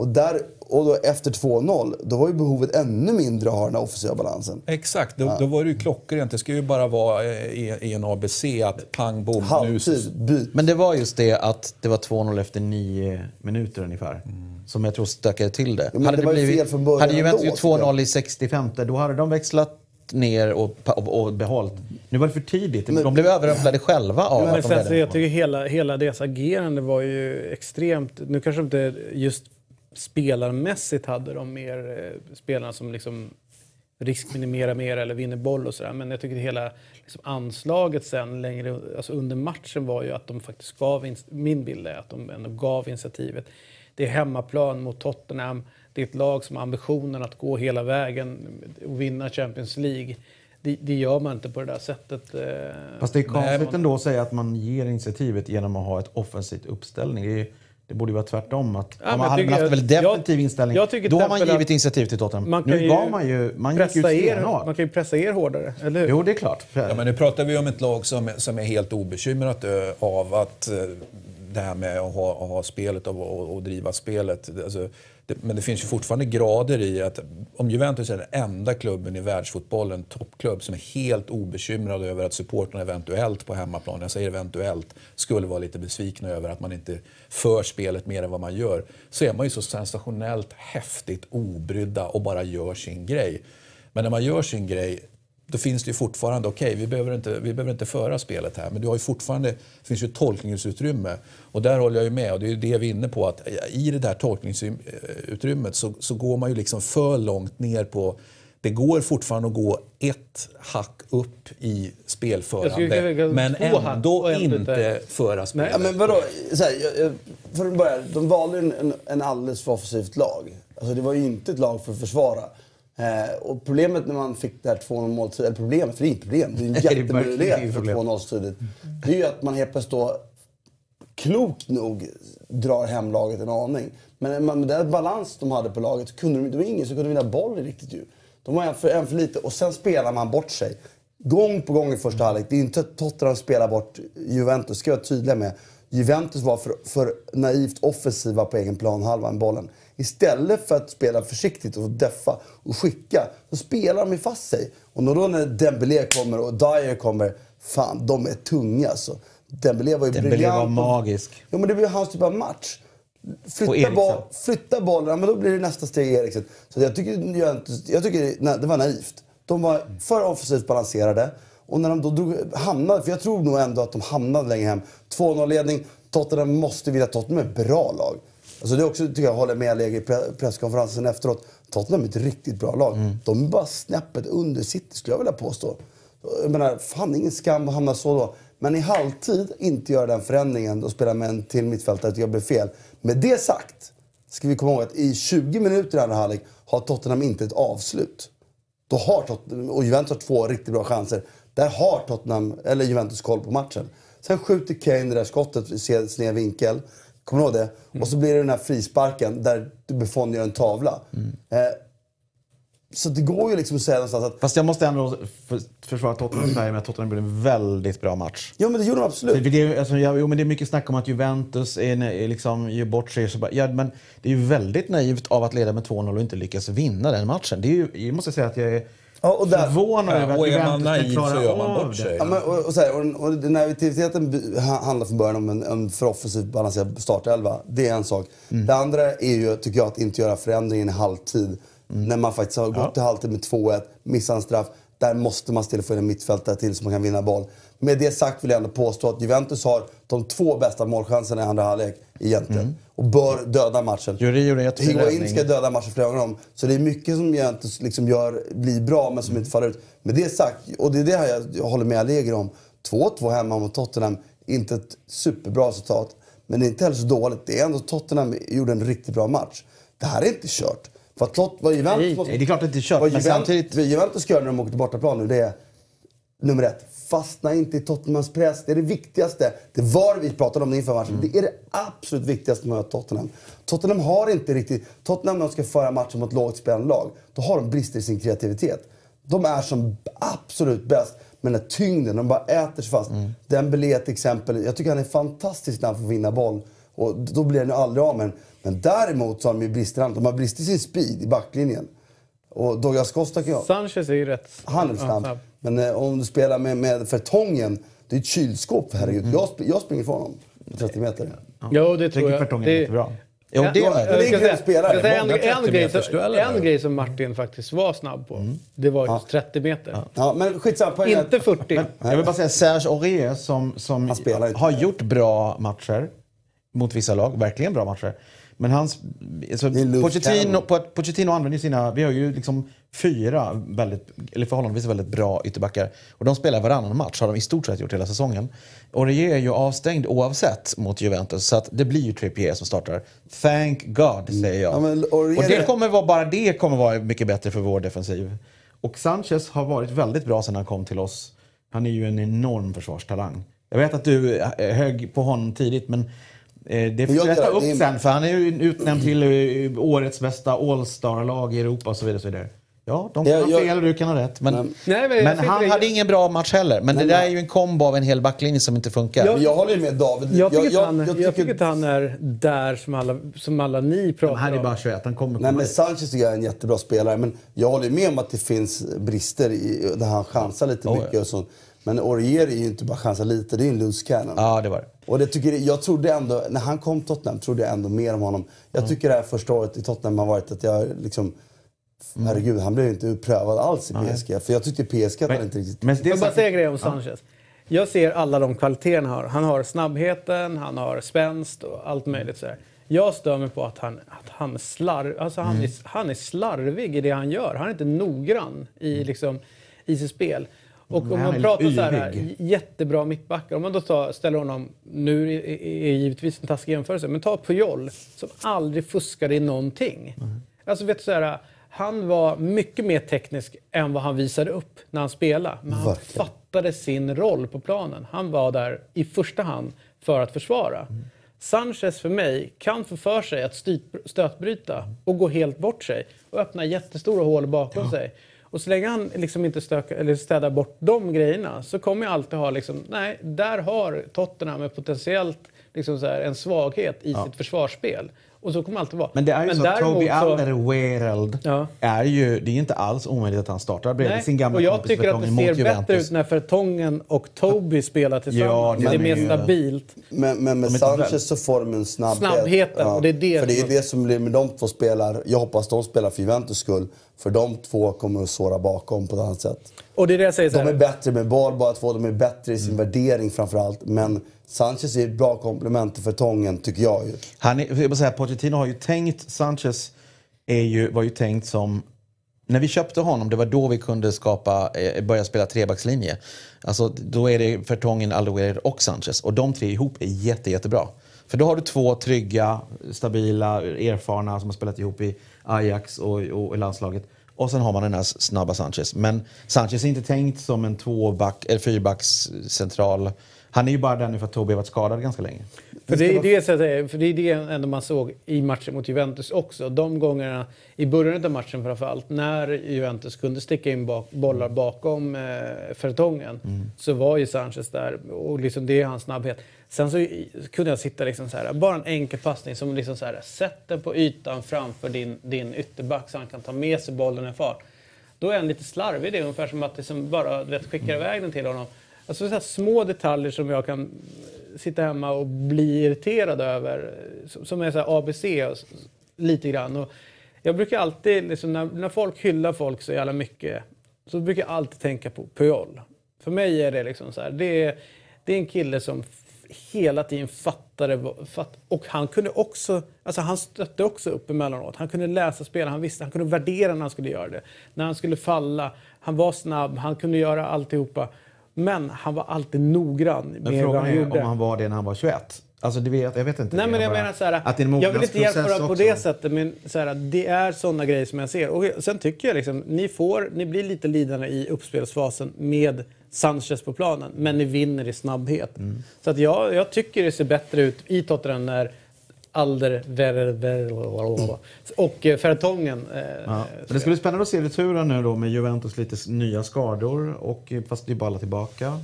[SPEAKER 3] Och, där, och då efter 2-0, då var ju behovet ännu mindre att ha den här offensiva balansen.
[SPEAKER 4] Exakt, då, då var det ju klockrent. Det ska ju bara vara eh, i, i en ABC att pang bom, nu
[SPEAKER 3] Halvtid, byt.
[SPEAKER 2] Men det var just det att det var 2-0 efter nio minuter ungefär. Som jag tror stökade till det.
[SPEAKER 3] men det var ju fel från början
[SPEAKER 2] hade Juventus gjort
[SPEAKER 3] tycker jag.
[SPEAKER 2] 2-0 i 65 då hade de växlat ner och, och, och behållit. Nu var det för tidigt. de blev överrumplade själva av
[SPEAKER 1] Men
[SPEAKER 2] att de
[SPEAKER 1] sen, jag tycker hela, hela deras agerande var ju extremt... Nu kanske inte just spelarmässigt hade de mer eh, spelarna som liksom riskminimerar mer eller vinner boll och sådär. Men jag tycker att hela liksom, anslaget sen längre alltså under matchen var ju att de faktiskt gav, min bild är att de ändå gav initiativet. Det är hemmaplan mot Tottenham. Det är ett lag som har ambitionen att gå hela vägen och vinna Champions League. Det, det gör man inte på det där sättet. eh,
[SPEAKER 2] Fast det är konstigt
[SPEAKER 4] man-
[SPEAKER 2] ändå att säga att man ger initiativet genom att ha ett offensivt uppställning. Det, är, det borde ju vara tvärtom. Att,
[SPEAKER 1] Ja,
[SPEAKER 2] man hade
[SPEAKER 1] tycker
[SPEAKER 2] haft en väldigt defensiv
[SPEAKER 1] jag-
[SPEAKER 2] inställning,
[SPEAKER 1] jag
[SPEAKER 2] då har man givit initiativ till Tottenham.
[SPEAKER 1] Man kan
[SPEAKER 2] Nu
[SPEAKER 1] ju
[SPEAKER 2] gav man ju... Man gick ut
[SPEAKER 1] pressa er, man kan ju pressa er hårdare, eller hur?
[SPEAKER 2] Jo, det är klart.
[SPEAKER 4] Ja, men nu pratar vi om ett lag som, är- som är helt obekymrat ö, av att eh, det här med att ha, att ha spelet och, och, och driva spelet. Alltså, det, men det finns ju fortfarande grader i att om Juventus är den enda klubben i världsfotbollen, toppklubb, som är helt obekymrad över att supportrarna eventuellt på hemmaplan, jag säger eventuellt, skulle vara lite besvikna över att man inte för spelet mer än vad man gör, så är man ju så sensationellt häftigt obrydda och bara gör sin grej. Men när man gör sin grej då finns det ju fortfarande, okej vi, behöver inte, vi behöver inte föra spelet här, men du har ju fortfarande, det finns ju ett tolkningsutrymme. Och där håller jag ju med, och det är ju det vi är inne på, att i det där tolkningsutrymmet så, så går man ju liksom för långt ner på det går fortfarande att gå ett hack upp i
[SPEAKER 1] Jag skulle
[SPEAKER 4] spelförande men ändå inte föra spelet.
[SPEAKER 3] Ja, men vadå? Så här, för att börja, de valde en, en, en alldeles för offensivt lag. Alltså, det var ju inte ett lag för att försvara. Eh, och problemet när man fick det här 2-0 målet, eller problemet, för det är inte problem, det är en [laughs] jättemöjlighet
[SPEAKER 2] inget
[SPEAKER 3] för
[SPEAKER 2] problem.
[SPEAKER 3] 2-0 tidigt. Det är ju att man helt plötsligt då, klokt nog, drar hem laget en aning. Men med den balans de hade på laget, kunde de, det var ingen som kunde vinna boll riktigt ju. De var en för, en för lite och sen spelar man bort sig. Gång på gång i första halvlek. Det är inte att Tottenham spelar bort Juventus, ska jag vara tydliga med. Juventus var för, för naivt offensiva på egen planhalva med bollen. Istället för att spela försiktigt och deffa och skicka, så spelar de ju fast sig. Och då när Dembélé kommer och Dyer kommer, fan de är tunga alltså. Dembélé var ju
[SPEAKER 2] Dembélé
[SPEAKER 3] briljant.
[SPEAKER 2] var magisk.
[SPEAKER 3] Ja, men det blir hans typ av match. Flytta, boll, flytta bollen, men då blir det nästa steg Eriksen. Så jag tycker, jag, jag tycker det var naivt. De var för offensivt balanserade. Och när de då drog, hamnade, för jag tror nog ändå att de hamnade längre hem. 2-0-ledning, Tottenham måste vinna. Tottenham är ett bra lag. Alltså det är också, tycker jag, håller med Läger i pre- presskonferensen efteråt. Tottenham är ett riktigt bra lag. De är bara snäppet under City skulle jag vilja påstå. Jag menar, fan ingen skam att hamna så då. Men i halvtid inte göra den förändringen och spela med en till mittfältare tycker jag blir fel. Med det sagt ska vi komma ihåg att i 20 minuter i andra halvlek har Tottenham inte ett avslut. Då har Tottenham, och Juventus har två riktigt bra chanser. Där har Tottenham, eller Juventus koll på matchen. Sen skjuter Kane det där skottet i sned vinkel. Kommer du ihåg det? Och så blir det den här frisparken där Buffon gör en tavla. Eh, så det går ju liksom att säga någonstans att
[SPEAKER 2] Fast jag måste ändå för, försvara Tottenham Sverige med att Tottenham gjorde en väldigt bra match.
[SPEAKER 3] Ja men det gjorde de absolut.
[SPEAKER 2] Det, det, alltså, ja, jo, men det är mycket snack om att Juventus är, är liksom, gör bort sig. Ja, men det är ju väldigt naivt av att leda med 2-0 och inte lyckas vinna den matchen. Det är ju, jag måste säga att jag är
[SPEAKER 3] Ja, och där-
[SPEAKER 2] förvånad
[SPEAKER 4] Ja,
[SPEAKER 2] över att
[SPEAKER 4] är man
[SPEAKER 2] Juventus
[SPEAKER 4] naiv så
[SPEAKER 2] klara
[SPEAKER 4] gör man
[SPEAKER 2] av
[SPEAKER 4] bort
[SPEAKER 2] det.
[SPEAKER 4] sig.
[SPEAKER 3] Ja, men, och, och, så här, och, och den naiviteten handlar från början om en, en för offensivt balanserad startelva. Det är en sak. Det andra är ju, tycker jag, att inte göra förändringen i halvtid. När man faktiskt har gått till halvtid med 2-1, missar en straff. Där måste man ställa få in en mittfältare till så man kan vinna boll. Med det sagt vill jag ändå påstå att Juventus har de två bästa målchanserna i andra halvlek egentligen. Och bör döda matchen.
[SPEAKER 2] Juri gjorde en
[SPEAKER 3] Higuain ska döda matchen flera gånger om. Så det är mycket som Juventus liksom gör, blir bra men som inte faller ut. Med det sagt, och det är det här jag, jag håller med Allegri om. 2-2 hemma mot Tottenham, inte ett superbra resultat. Men det är inte heller så dåligt. Det är ändå Tottenham gjorde en riktigt bra match. Det här är inte kört. För att Tot, vad Juventus,
[SPEAKER 1] Nej,
[SPEAKER 2] det är klart att det är kört,
[SPEAKER 3] vad
[SPEAKER 2] men
[SPEAKER 3] Juventus,
[SPEAKER 2] samtidigt-
[SPEAKER 3] Juventus ska göra när de åker till bortaplan nu, det är nummer ett. Fastna inte i Tottenhams press. Det är det viktigaste. Det var vi pratade om inför matchen. Det är det absolut viktigaste med Tottenham. Tottenham har inte riktigt... Tottenham när de ska föra matchen mot lågt spelande lag, då har de brister i sin kreativitet. De är som absolut bäst med den tyngden. De bara äter sig fast. Mm. Dembélé ett exempel. Jag tycker han är fantastisk när han får vinna boll. Och då blir han ju aldrig av med den. Men däremot så har de ju brister. De har brister i sin speed i backlinjen. Och Douglas Costa kan jag...
[SPEAKER 1] Sanchez är ju rätt
[SPEAKER 3] Han är
[SPEAKER 1] ja,
[SPEAKER 3] snabb. Men eh, om du spelar med, med Fertongen, det är ett kylskåp för herregud. Jag, sp- jag springer ifrån honom. 30 meter.
[SPEAKER 1] Jo, det
[SPEAKER 2] Jag
[SPEAKER 1] tror
[SPEAKER 2] tycker
[SPEAKER 1] jag.
[SPEAKER 2] Fertongen
[SPEAKER 1] Det-
[SPEAKER 2] är jättebra. Jo,
[SPEAKER 1] Ja,
[SPEAKER 2] det
[SPEAKER 1] ja,
[SPEAKER 2] är
[SPEAKER 3] det en grym spelare.
[SPEAKER 1] En, en,
[SPEAKER 4] 30
[SPEAKER 1] grej som, en grej Martin faktiskt var snabb på, det var just 30 meter.
[SPEAKER 3] Ja, men skitsamma.
[SPEAKER 1] Inte 40.
[SPEAKER 2] Jag vill bara säga Serge Aurier som, som har gjort bra matcher mot vissa lag, verkligen bra matcher. Men hans... Alltså,
[SPEAKER 3] Det
[SPEAKER 2] Pochettino, Pochettino använder sina... Vi har ju liksom fyra väldigt, eller förhållandevis väldigt bra ytterbackar. Och de spelar varannan match, har de i stort sett gjort hela säsongen. Aurier är ju avstängd oavsett mot Juventus, så att det blir ju Trippier som startar. Thank God, säger jag.
[SPEAKER 3] Ja, men Aurier
[SPEAKER 2] och det kommer vara, bara det kommer vara mycket bättre för vår defensiv. Och Sanchez har varit väldigt bra sedan han kom till oss. Han är ju en enorm försvarstalang. Jag vet att du är hög på honom tidigt, men eh, det får
[SPEAKER 3] jag
[SPEAKER 2] vi rätta upp
[SPEAKER 3] det är-
[SPEAKER 2] sen. För han är ju utnämnd till eh, årets bästa All-star-lag i Europa och så vidare. Och så vidare. Ja, de kan
[SPEAKER 3] Jag-
[SPEAKER 2] ha
[SPEAKER 3] jag-
[SPEAKER 2] fel och du kan ha rätt. Men,
[SPEAKER 3] Men-
[SPEAKER 1] Nej, men jag
[SPEAKER 2] men han
[SPEAKER 1] det-
[SPEAKER 2] hade ingen bra match heller. Men det
[SPEAKER 3] Nej,
[SPEAKER 2] där
[SPEAKER 3] men-
[SPEAKER 2] är ju en kombo av en hel backlinje som inte funkar.
[SPEAKER 3] Men jag håller ju med David.
[SPEAKER 1] Jag tycker, inte
[SPEAKER 3] jag,
[SPEAKER 1] han, jag,
[SPEAKER 3] tycker-
[SPEAKER 1] tycker inte han är där som alla, som alla ni pratar
[SPEAKER 2] han är
[SPEAKER 1] om.
[SPEAKER 2] bara 21, han kommer
[SPEAKER 3] Nej,
[SPEAKER 2] komma
[SPEAKER 3] men. Sanchez tycker jag är en jättebra spelare. Men jag håller med om att det finns brister i, där han chansar lite
[SPEAKER 2] Oh,
[SPEAKER 3] mycket.
[SPEAKER 2] ja.
[SPEAKER 3] Och sånt. Men Aurier är ju inte bara chansar lite, det är en loose cannon.
[SPEAKER 2] Ja, det var det.
[SPEAKER 3] Och det tycker jag, jag trodde ändå, när han kom till Tottenham trodde jag ändå mer om honom. Jag tycker det här första året i Tottenham har varit att jag liksom... Herregud, han blev ju inte prövad alls i PSG. För jag tyckte PSG att han inte riktigt...
[SPEAKER 2] Men det är
[SPEAKER 1] jag bara säga en grej om Sanchez? Jag ser alla de kvaliteterna han har. Han har snabbheten, han har spänst och allt möjligt. Så här. Jag stör mig på att han, att han, slarv, alltså han,
[SPEAKER 2] Mm.
[SPEAKER 1] är, han är slarvig i det han gör. Han är inte noggrann i, liksom, i sitt spel. Och
[SPEAKER 2] Nej,
[SPEAKER 1] om man pratar så här, jättebra mittbackar. Om man då tar, ställer honom, nu är, givetvis en taskig jämförelse, men ta Puyol som aldrig fuskade i någonting. Alltså vet du så här, han var mycket mer teknisk än vad han visade upp när han spelade. Men han
[SPEAKER 3] Verkligen.
[SPEAKER 1] fattade sin roll på planen. Han var där i första hand för att försvara. Sanchez för mig kan få för sig att stötbryta och gå helt bort sig och öppna jättestora hål bakom sig. Och så länge han liksom inte stökar, eller städar bort de grejerna så kommer jag alltid ha liksom, nej, där har Tottenham en potentiellt liksom så här, en svaghet i sitt försvarsspel. Och så kommer det alltid vara.
[SPEAKER 2] Men det är ju så att Toby
[SPEAKER 1] så-
[SPEAKER 2] Alderweireld
[SPEAKER 1] Ja.
[SPEAKER 2] är ju... Det är inte alls omöjligt att han startar bredvid
[SPEAKER 1] Nej,
[SPEAKER 2] sin gamla
[SPEAKER 1] och jag
[SPEAKER 2] kompis
[SPEAKER 1] tycker att
[SPEAKER 2] Vertongen
[SPEAKER 1] det ser
[SPEAKER 2] mot
[SPEAKER 1] bättre
[SPEAKER 2] Juventus.
[SPEAKER 1] ut när Fertongen och Toby [laughs] spelar tillsammans.
[SPEAKER 2] Ja,
[SPEAKER 1] det är
[SPEAKER 2] men-
[SPEAKER 1] mer stabilt.
[SPEAKER 3] Men, men med Sanchez så får de en snabbhet.
[SPEAKER 1] Snabbheten, och det är det
[SPEAKER 3] För det är
[SPEAKER 1] som-
[SPEAKER 3] det som blir med de två spelar. Jag hoppas de spelar för Juventus skull. För de två kommer att såra bakom på ett annat sätt.
[SPEAKER 1] Och det är det jag säger
[SPEAKER 3] De är bättre med boll bara två. De är bättre i sin värdering framförallt. Men Sanchez är ett bra komplement till Fertongen, tycker jag ju.
[SPEAKER 2] Han är, jag säga, Pochettino har ju tänkt, Sanchez är ju, var ju tänkt som... När vi köpte honom, det var då vi kunde skapa, eh, börja spela trebackslinje. Alltså, då är det Fertongen, Alderweireld och Sanchez. Och de tre ihop är jätte, jättebra. För då har du två trygga, stabila, erfarna som har spelat ihop i Ajax och, och landslaget. Och sen har man den här snabba Sanchez. Men Sanchez är inte tänkt som en tvåback, eller fyrbacks central. Han är ju bara där nu för att Toby har varit skadad ganska länge.
[SPEAKER 1] För det, är det, säga, för det är det ändå man såg i matchen mot Juventus också. De gångerna, i början av matchen framförallt, när Juventus kunde sticka in bak, bollar bakom eh, Fertongen, så var ju Sanchez där. Och liksom det är hans snabbhet. Sen så kunde jag sitta liksom så här, bara en enkel passning som liksom så här, sätt den på ytan framför din, din ytterback så han kan ta med sig bollen i fart. Då är han lite slarvig i det, ungefär som att liksom bara vet, skickar iväg den till honom. Alltså så här små detaljer som jag kan sitta hemma och bli irriterad över. som- är så här ABC och lite grann. Och jag brukar alltid, liksom, när, när folk hyllar folk så jävla mycket, så brukar jag alltid tänka på Puyol. För mig är det liksom så här, det är, det är en kille som hela tiden fattade, vad- fatt, och han kunde också, alltså han stötte också upp emellanåt. Han kunde läsa spel, han visste, han kunde värdera när han skulle göra det. När han skulle falla, han var snabb, han kunde göra alltihopa. Men han var alltid noggrann
[SPEAKER 2] Men
[SPEAKER 1] med vad
[SPEAKER 2] frågan
[SPEAKER 1] han
[SPEAKER 2] är
[SPEAKER 1] gjorde.
[SPEAKER 2] om han var det när han var 21. Alltså, det vet, jag vet inte.
[SPEAKER 1] Nej men jag
[SPEAKER 2] bara-
[SPEAKER 1] menar så här,
[SPEAKER 2] att det är en
[SPEAKER 1] jag vill inte jämföra på
[SPEAKER 2] också.
[SPEAKER 1] det sättet men så här, det är sådana grejer som jag ser. Och sen tycker jag liksom, ni får, ni blir lite lidande i uppspelsfasen med Sanchez på planen, men ni vinner i snabbhet.
[SPEAKER 2] Mm.
[SPEAKER 1] Så att jag, jag tycker det ser bättre ut i Tottenham när Alder och eh, Fertongen eh,
[SPEAKER 2] Ja. Det ska bli spännande att se returen nu då med Juventus lite nya skador och eh, fast Dybala tillbaka.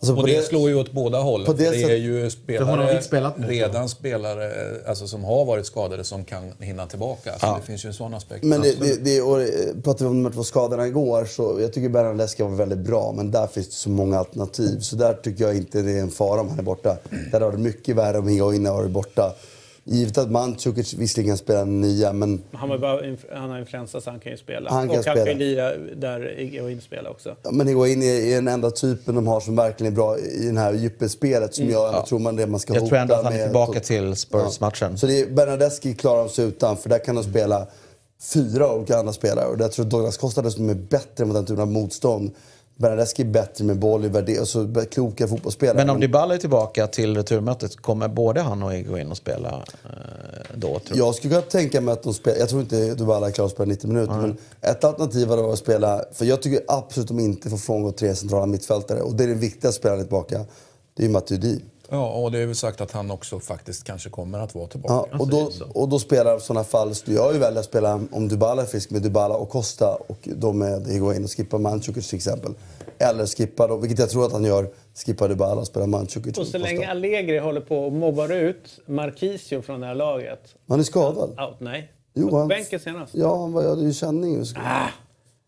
[SPEAKER 3] Alltså
[SPEAKER 4] Och det
[SPEAKER 3] det-
[SPEAKER 4] slår ju åt båda hållen.
[SPEAKER 3] på det
[SPEAKER 4] det, är
[SPEAKER 3] sätt-
[SPEAKER 4] ju spelare, redan spelare alltså, som har varit skadade som kan hinna tillbaka. Så det finns ju en sån aspekt.
[SPEAKER 3] Men det, det, det, och, eh, pratade vi om de två skadorna igår, så jag tycker Bernadeschi var väldigt bra, men där finns det så många alternativ. Så där tycker jag inte det är en fara om han är borta. Där har det mycket värre om Higuain har varit borta. Givet att Mandzukic visserligen kan spela nia, men
[SPEAKER 1] Han, var bara, inf- han har influensa så han kan ju spela.
[SPEAKER 3] Han kan
[SPEAKER 1] och han
[SPEAKER 3] spela.
[SPEAKER 1] kan ju lira där Higuain spelar också.
[SPEAKER 3] Ja, Men Higuain är, är den enda typen de har som verkligen är bra i det här djupetsspelet som jag ändå tror man det man ska
[SPEAKER 2] Jag
[SPEAKER 3] hota
[SPEAKER 2] tror ändå att han är tillbaka till Spurs-matchen.
[SPEAKER 3] Så det är, Bernadeschi klarar de sig utan, för där kan de spela fyra olika andra spelare. Och jag tror Douglas Costa dessutom är bättre mot den typen av motstånd. Bernadeschi är bättre med boll i värdering, och så kloka fotbollsspelare.
[SPEAKER 2] Men om Dybala är tillbaka till returmötet, kommer både han och Higuain att spela eh, då? Tror jag.
[SPEAKER 3] Jag skulle kunna tänka mig att de spelar, jag tror inte Dybala är klar att spela 90 minuter, men ett alternativ varit att spela, för jag tycker absolut att de inte får frångå tre centrala mittfältare. Och det är den viktigaste spelaren tillbaka, det är ju Matuidi.
[SPEAKER 4] Ja, och det är väl sagt att han också faktiskt kanske kommer att vara tillbaka.
[SPEAKER 3] Ja, och, då, och då spelar sådana fall, jag ju välja att spela om Dybala är frisk med Dybala och Costa och de med Higuain och skippa Mandzukic till exempel. Eller skippa, då, vilket jag tror att han gör, skippa Dybala och spela Mandzukic
[SPEAKER 1] Och
[SPEAKER 3] och
[SPEAKER 1] så länge Allegri håller på och mobbar ut Marquisio från det här laget.
[SPEAKER 3] Han är skadad.
[SPEAKER 1] Out, nej.
[SPEAKER 3] Jo, han-
[SPEAKER 1] bänken senast.
[SPEAKER 3] Ja, han var- hade ju känning.
[SPEAKER 1] Ah,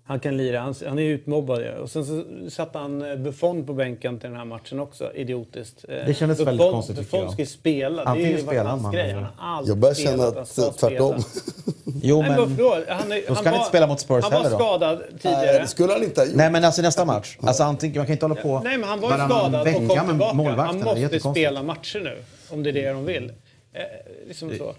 [SPEAKER 1] han kan lira. Han, han är utmobbad ju. Och sen så satte han eh, Buffon på bänken till den här matchen också. Idiotiskt. Eh,
[SPEAKER 2] Det kändes väldigt konstigt,
[SPEAKER 1] Buffon
[SPEAKER 2] jag.
[SPEAKER 1] ska ju spela.
[SPEAKER 2] Antingen
[SPEAKER 1] det är ju
[SPEAKER 2] spelar
[SPEAKER 1] hans
[SPEAKER 2] man
[SPEAKER 1] grej. Han har alltid
[SPEAKER 3] Jag börjar känna
[SPEAKER 1] att
[SPEAKER 3] tvärtom.
[SPEAKER 2] Jo,
[SPEAKER 1] Nej,
[SPEAKER 2] men...
[SPEAKER 1] men vadå? han, är,
[SPEAKER 2] Då ska han inte spela mot Spurs
[SPEAKER 1] Han var
[SPEAKER 2] heller då.
[SPEAKER 1] skadad tidigare.
[SPEAKER 3] Nej, det skulle han inte ha gjort.
[SPEAKER 2] Nej, men alltså nästa match. Alltså, antingen, man kan inte hålla på
[SPEAKER 1] Nej, men han var ju
[SPEAKER 2] varannan
[SPEAKER 1] skadad och kom
[SPEAKER 2] med
[SPEAKER 1] tillbaka.
[SPEAKER 2] målvakten.
[SPEAKER 1] Han måste spela matcher nu, om det är det de vill. Eh, liksom så.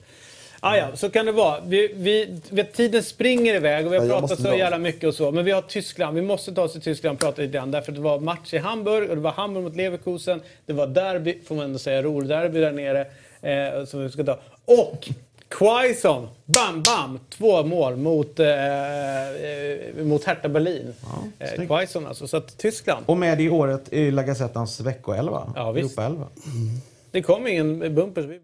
[SPEAKER 1] Ah, ja, så kan det vara. Vi, vi, vet, tiden springer iväg och vi har
[SPEAKER 3] Ja,
[SPEAKER 1] pratat så
[SPEAKER 3] dra.
[SPEAKER 1] jävla mycket och så. Men vi har Tyskland. Vi måste ta oss till Tyskland och prata lite grann. Därför det var match i Hamburg och det var Hamburg mot Leverkusen. Det var derby, får man ändå säga, Ruhr-derby där nere. Eh, som vi ska ta. Och Quaison, bam, bam, två mål mot, eh, eh, mot Hertha Berlin. eh,
[SPEAKER 2] snyggt.
[SPEAKER 1] Quaison alltså. Så att Tyskland.
[SPEAKER 2] Och med i året i La Gazettans veckoelva.
[SPEAKER 1] Ja, visst.
[SPEAKER 2] Europaelva.
[SPEAKER 1] Det kom ingen bumper.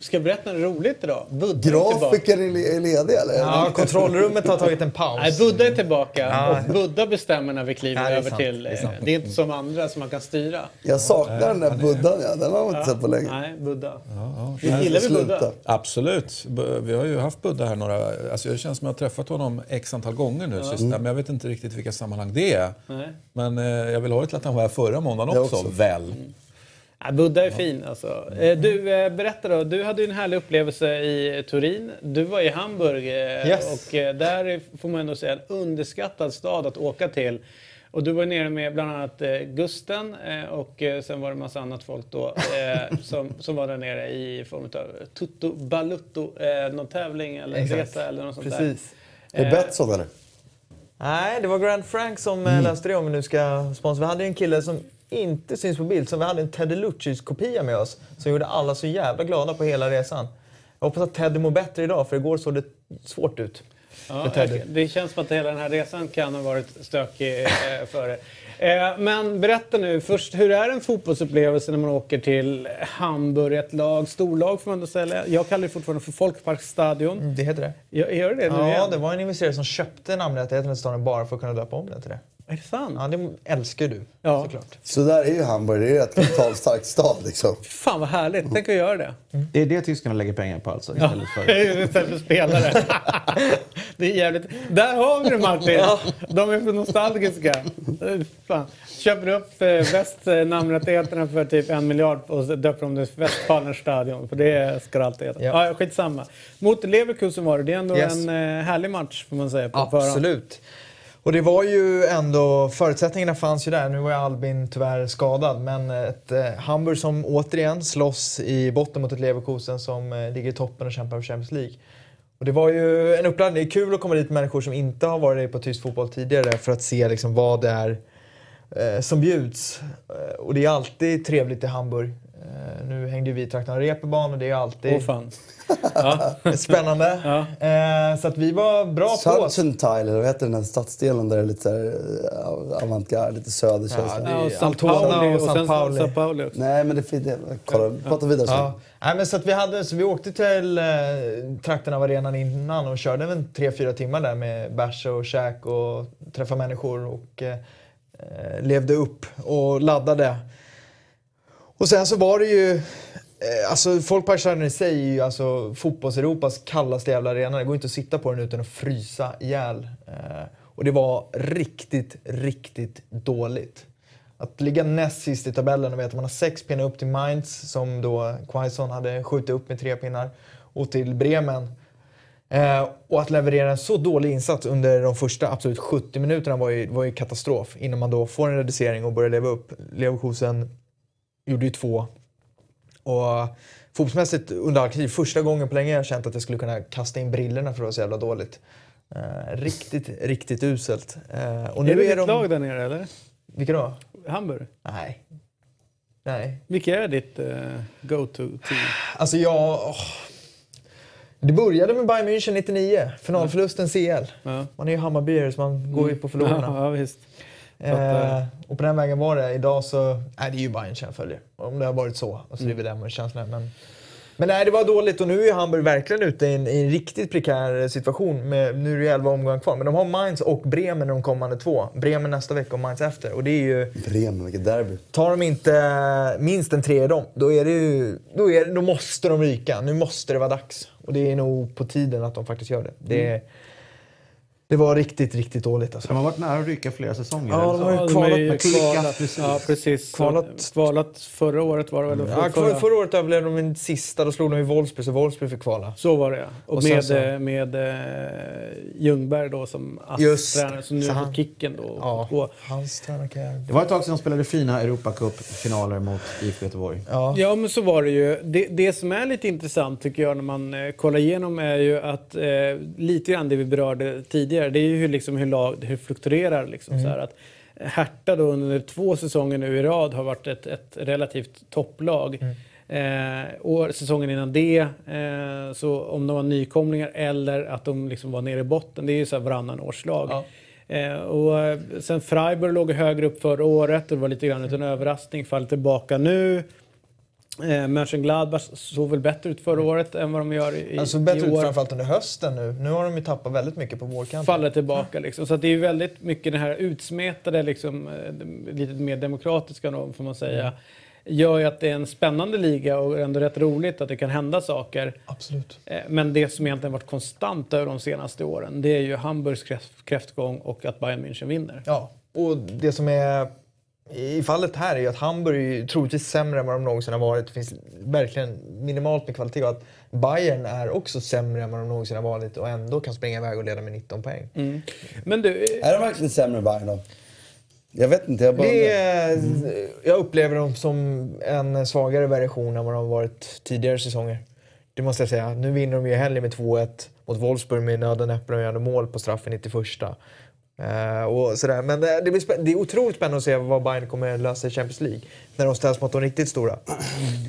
[SPEAKER 1] Ska jag berätta något roligt idag? Budda.
[SPEAKER 3] Grafiker är är lediga eller?
[SPEAKER 5] Ja, kontrollrummet har tagit en paus.
[SPEAKER 1] Nej, Budda är tillbaka
[SPEAKER 5] Ja.
[SPEAKER 1] och Budda bestämmer när vi kliver
[SPEAKER 5] Ja,
[SPEAKER 1] över
[SPEAKER 5] sant.
[SPEAKER 1] till...
[SPEAKER 5] Det är
[SPEAKER 1] eh. Det är inte som andra som man kan styra.
[SPEAKER 3] Jag saknar den där buddhan, ja. Den har man inte sett på länge.
[SPEAKER 1] Nej, Budda.
[SPEAKER 4] Ja,
[SPEAKER 1] Vi gillar vi Budda?
[SPEAKER 4] Absolut. Vi har ju haft Budda här några... Alltså det känns som jag har träffat honom x antal gånger nu sista, men jag vet inte riktigt vilka sammanhang det är.
[SPEAKER 1] Nej.
[SPEAKER 4] Men eh, jag vill ha det till att han var här förra måndagen
[SPEAKER 3] Jag
[SPEAKER 4] också,
[SPEAKER 3] också.
[SPEAKER 4] väl?
[SPEAKER 1] Ja, Budda är fin alltså. Eh, Du, eh, berätta då. Du hade ju en härlig upplevelse i Turin. Du var i Hamburg eh,
[SPEAKER 5] Yes.
[SPEAKER 1] och där är, får man ändå säga en underskattad stad att åka till. Och du var nere med bland annat Gusten och sen var det en massa annat folk då [laughs] som, som var där nere i form av Tutto Balutto, någon tävling eller
[SPEAKER 5] Exakt.
[SPEAKER 1] resa eller något sånt
[SPEAKER 5] Precis.
[SPEAKER 3] Är det Betsson eller?
[SPEAKER 5] Nej, det var Grand Frank som mm. löste det om vi nu ska sponsra. Vi hade en kille som inte syns på bild, som vi hade en Teddy Lucis kopia med oss. Som gjorde alla så jävla glada på hela resan. Jag hoppas att Teddy mår bättre idag, för igår såg det svårt ut.
[SPEAKER 1] Ja, det känns som att hela den här resan kan ha varit stökig eh, [laughs] för er. Eh, men berätta nu först, hur är en fotbollsupplevelse när man åker till Hamburg, ett lag, storlag får man ändå säga. Jag kallar det fortfarande för Folkparksstadion.
[SPEAKER 5] Det heter det.
[SPEAKER 1] Gör, gör det nu
[SPEAKER 5] Ja,
[SPEAKER 1] igen?
[SPEAKER 5] det var en investerare som köpte namnrättigheten till staden bara för att kunna döpa om den till det.
[SPEAKER 1] Är det sant?
[SPEAKER 5] Ja, det älskar du
[SPEAKER 1] Ja.
[SPEAKER 5] såklart.
[SPEAKER 3] Så där är ju Hamburg. Det är ett kapitalstark stad liksom.
[SPEAKER 1] Fan vad härligt, tänk att göra det.
[SPEAKER 2] Det är det tyskarna lägger pengar på alltså, istället för... [laughs]
[SPEAKER 1] Istället för spelare. [laughs] det är jävligt. Där har vi det Martin! De är för nostalgiska. Fan. Köper upp eh, väst eh, namnrättigheterna för typ en miljard och döper de det till Westfalens stadion. För det ska det alltid heta.
[SPEAKER 5] Ja.
[SPEAKER 1] Ja. skitsamma. Mot Leverkusen var det. Det är ändå
[SPEAKER 5] Yes.
[SPEAKER 1] en eh, härlig match får man säga. På förhand.
[SPEAKER 5] Och det var ju ändå, förutsättningarna fanns ju där. Nu var ju Albin tyvärr skadad, men ett eh, Hamburg som återigen slåss i botten mot ett Leverkusen som eh, ligger i toppen och kämpar för Champions League. Och det var ju en uppladdning. Det är kul att komma dit med människor som inte har varit på tysk fotboll tidigare för att se liksom vad det är eh, som bjuds. Eh, och det är alltid trevligt i Hamburg. Nu hängde vi i trakten av Reeperbahn och det är alltid
[SPEAKER 1] Åh fan. Ja. [laughs]
[SPEAKER 5] spännande.
[SPEAKER 1] Ja.
[SPEAKER 5] Eh, så att vi var bra på oss.
[SPEAKER 3] Sunshine, eller vad heter den här stadsdelen där det är lite eh, avantgarde, lite söderkänsla?
[SPEAKER 5] Ja, det-
[SPEAKER 1] Ja, och Pauli
[SPEAKER 5] och
[SPEAKER 1] och
[SPEAKER 5] San Pauli.
[SPEAKER 1] San Pauli också.
[SPEAKER 3] Nej, men det är fint. Kolla, prata vidare sen.
[SPEAKER 5] Ja. Nej, men så att vi, hade, så vi åkte till eh, trakten av arenan innan och körde väl tre, fyra timmar där med bärs och käk och träffa människor och eh, eh, levde upp och laddade. Och sen så var det ju, eh, alltså Folkparksstadion i sig är ju alltså fotbolls-Europas kallaste jävla arena. Det går inte att sitta på den utan att frysa ihjäl. Eh, och det var riktigt, riktigt dåligt. Att ligga näst sist i tabellen och veta att man har sex pinnar upp till Mainz som då Quaison hade skjutit upp med tre pinnar och till Bremen. Eh, och att leverera en så dålig insats under de första absolut 70 minuterna var ju, var ju katastrof innan man då får en reducering och börjar leva upp. Leverkusen gjorde ju två. Och fotbollsmässigt under all första gången på länge jag känt att jag skulle kunna kasta in brillorna för att det var så jävla dåligt. Eh, riktigt, riktigt uselt. Eh, och nu
[SPEAKER 1] Är det
[SPEAKER 5] är
[SPEAKER 1] ditt
[SPEAKER 5] de...
[SPEAKER 1] lag där nere eller?
[SPEAKER 5] Vilka då?
[SPEAKER 1] Hamburg?
[SPEAKER 5] Nej. Nej.
[SPEAKER 1] Vilka är ditt uh, go-to-team?
[SPEAKER 5] Alltså jag... åh. Det började med Bayern München 99, finalförlusten CL.
[SPEAKER 1] Ja.
[SPEAKER 5] Man är ju Hammarbyare så man går ju på förlorarna.
[SPEAKER 1] Ja, ja, visst.
[SPEAKER 5] Eh, och på den vägen var det. Idag så... Nej, det är ju Bayern jag följer. Om det har varit så. Och så
[SPEAKER 1] Mm.
[SPEAKER 5] är det med känslan. Men, men nej, det var dåligt och nu är Hamburg verkligen ute i en, i en riktigt prekär situation. Med, nu är det ju 11 omgångar kvar, men de har Mainz och Bremen de kommande två. Bremen nästa vecka och Mainz efter. Och det är ju...
[SPEAKER 3] Bremen, vilket derby.
[SPEAKER 5] Tar de inte minst en tre i dem, då, är det ju, då, är, då måste de ryka. Nu måste det vara dags. Och det är nog på tiden att de faktiskt gör det. det är, Det var riktigt, riktigt dåligt alltså.
[SPEAKER 2] De har varit nära att ryka flera säsonger.
[SPEAKER 5] Ja, de har ju
[SPEAKER 1] Ja,
[SPEAKER 5] kvalat
[SPEAKER 1] ju
[SPEAKER 5] med
[SPEAKER 1] kvalat,
[SPEAKER 2] precis.
[SPEAKER 1] Ja, precis.
[SPEAKER 5] Kvalat-
[SPEAKER 1] Kvalat, förra året var det väl?
[SPEAKER 5] Ja,
[SPEAKER 1] Förra-
[SPEAKER 5] förra, förra året överlevde de i sista, då slog de i Wolfsburg så Wolfsburg fick kvala.
[SPEAKER 1] Så var det ja. Och,
[SPEAKER 5] Och
[SPEAKER 1] med,
[SPEAKER 5] så-
[SPEAKER 1] eh, med eh, Ljungberg då som ASS-tränare som nu har kicken då.
[SPEAKER 5] Ja,
[SPEAKER 1] Och,
[SPEAKER 5] hans tränarkarriär.
[SPEAKER 2] Det var ett tag sedan de spelade fina Europacup-finaler mot IFK Göteborg.
[SPEAKER 5] Ja.
[SPEAKER 1] Ja, men så var det ju. Det, det som är lite intressant tycker jag när man eh, kollar igenom är ju att eh, lite grann det vi berörde tidigare, det är ju hur, liksom, hur lag hur fluktuerar. Liksom, så här, att Hertha då under två säsonger nu i rad har varit ett, ett relativt topplag. Eh, och säsongen innan det, eh, så om de var nykomlingar eller att de liksom var nere i botten, det är ju så här varannan årslag.
[SPEAKER 5] Ja.
[SPEAKER 1] Eh, och eh, sen Freiburg låg högre upp förra året och det var lite grann en överraskning, faller tillbaka nu. Eh, Mönchengladbach såg väl bättre ut förra året än vad de gör i,
[SPEAKER 5] Alltså bättre
[SPEAKER 1] i
[SPEAKER 5] ut
[SPEAKER 1] år.
[SPEAKER 5] framförallt under hösten nu. Nu har de ju tappat väldigt mycket på vårkanten.
[SPEAKER 1] Faller tillbaka liksom. Så det är ju väldigt mycket det här utsmetade, liksom, eh, lite mer demokratiska då, får man säga. Gör ju att det är en spännande liga och ändå rätt roligt att det kan hända saker.
[SPEAKER 5] Absolut.
[SPEAKER 1] Eh, Men det som egentligen varit konstant över de senaste åren det är ju Hamburgs kräft- kräftgång och att Bayern München vinner.
[SPEAKER 5] Ja, och det som är i fallet här är ju att Hamburg är ju troligtvis sämre än vad de någonsin har varit. Det finns verkligen minimalt med kvalitet och att Bayern är också sämre än vad de någonsin har varit och ändå kan springa iväg och leda med 19 poäng.
[SPEAKER 1] Mm. Men du, eh,
[SPEAKER 3] Är de verkligen sämre än Bayern då? Jag vet inte. Jag bara
[SPEAKER 5] är, jag upplever dem som en svagare version än vad de har varit tidigare säsonger. Det måste jag säga. Nu vinner de ju helgen med 2-1 mot Wolfsburg med nöden näppen och gör mål på straffen i 91. Uh, och sådär. Men det, det, blir det är otroligt spännande att se vad Bayern kommer lösa i Champions League. När de ställs mot de riktigt stora.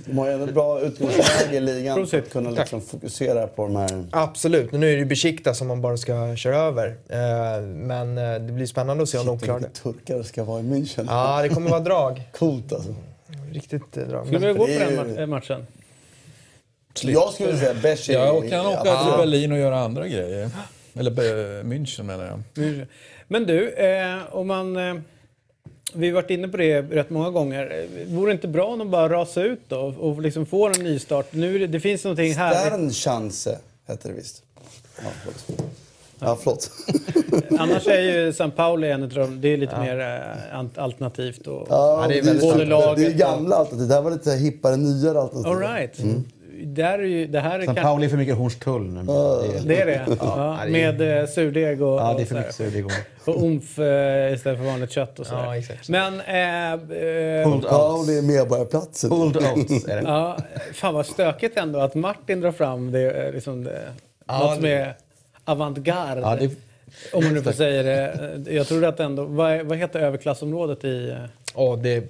[SPEAKER 3] De har ju ändå bra utgångsläge i ligan för att kunna liksom fokusera på de här...
[SPEAKER 5] Absolut. Nu är det ju Besiktas som man bara ska köra över. Eh, men eh, det blir spännande att se om de klarar det.
[SPEAKER 3] Turkar ska vara i München.
[SPEAKER 5] Ja, det kommer vara drag. [laughs]
[SPEAKER 3] Coolt alltså.
[SPEAKER 5] Riktigt eh, drag. Men,
[SPEAKER 1] vi gå på
[SPEAKER 3] det är
[SPEAKER 1] den
[SPEAKER 3] ju-
[SPEAKER 1] ma- matchen?
[SPEAKER 3] Jag skulle säga Becher.
[SPEAKER 4] Jag kan åka till Berlin och göra andra grejer. Eller München menar jag.
[SPEAKER 1] Men du, eh, om man... Eh, vi har varit inne på det rätt många gånger. Vore det inte bra om de bara rasar ut då och liksom får en nystart? Nu, det, det finns någonting här.
[SPEAKER 3] Sternchance heter det visst. Ja, förlåt. Ja, förlåt. [laughs]
[SPEAKER 1] Annars är ju San Pauli en av. Det är lite mer eh, alternativt. Och,
[SPEAKER 3] Ja,
[SPEAKER 5] det är
[SPEAKER 3] det,
[SPEAKER 1] Både laget
[SPEAKER 3] det är gamla alternativ. Det här var lite hippare, nyare alternativ.
[SPEAKER 1] All right. Där är ju, det här är
[SPEAKER 2] San
[SPEAKER 1] kanske...
[SPEAKER 2] Pauli är för mycket Hornstull nu. Det är,
[SPEAKER 1] Det det? Ja, med eh, surdeg och,
[SPEAKER 2] ja, det är för mycket surdeg och...
[SPEAKER 1] och umf eh, istället för vanligt kött och sådär.
[SPEAKER 5] Ja, exakt.
[SPEAKER 1] Men... Eh, eh,
[SPEAKER 3] Ja, det är Medborgarplatsen.
[SPEAKER 2] Pulled oats är det.
[SPEAKER 1] Ja, fan vad stökigt ändå att Martin drar fram det, eh, liksom det,
[SPEAKER 5] Ja,
[SPEAKER 1] något som är avantgarde.
[SPEAKER 2] Ja, det,
[SPEAKER 1] Om man nu får säga det. Jag tror att ändå... Vad, vad heter överklassområdet i... eh,
[SPEAKER 5] Åh, det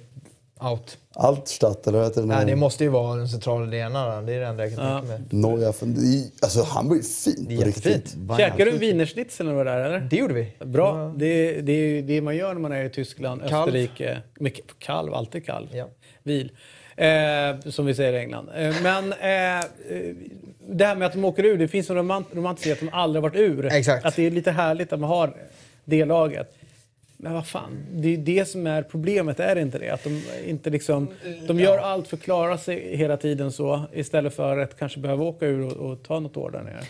[SPEAKER 5] out.
[SPEAKER 3] Altstadt, eller vad heter det?
[SPEAKER 5] Nej, det måste ju vara den centrala arenan. Det är det enda jag kan
[SPEAKER 1] Ja.
[SPEAKER 5] tänka mig.
[SPEAKER 3] Är, alltså är fint
[SPEAKER 5] Det är
[SPEAKER 3] på riktigt.
[SPEAKER 1] Käkade du en wienerschnitzel när du var där eller?
[SPEAKER 5] Det gjorde vi.
[SPEAKER 1] Bra. Det, det är ju det man gör när man är i Tyskland,
[SPEAKER 5] Kalv.
[SPEAKER 1] Österrike. Mycket, kalv, alltid kalv.
[SPEAKER 5] Ja.
[SPEAKER 1] Vil. Eh, som vi säger i England. Eh, men eh, det här med att de åker ur, det finns en romant romantisk att de aldrig varit ur.
[SPEAKER 5] Exakt.
[SPEAKER 1] Att det är lite härligt att man har det laget. Men vad fan, det är det som är problemet, är det inte det? Att de inte liksom... De gör allt för att klara sig hela tiden så istället för att kanske behöva åka ur och, och ta något år där nere.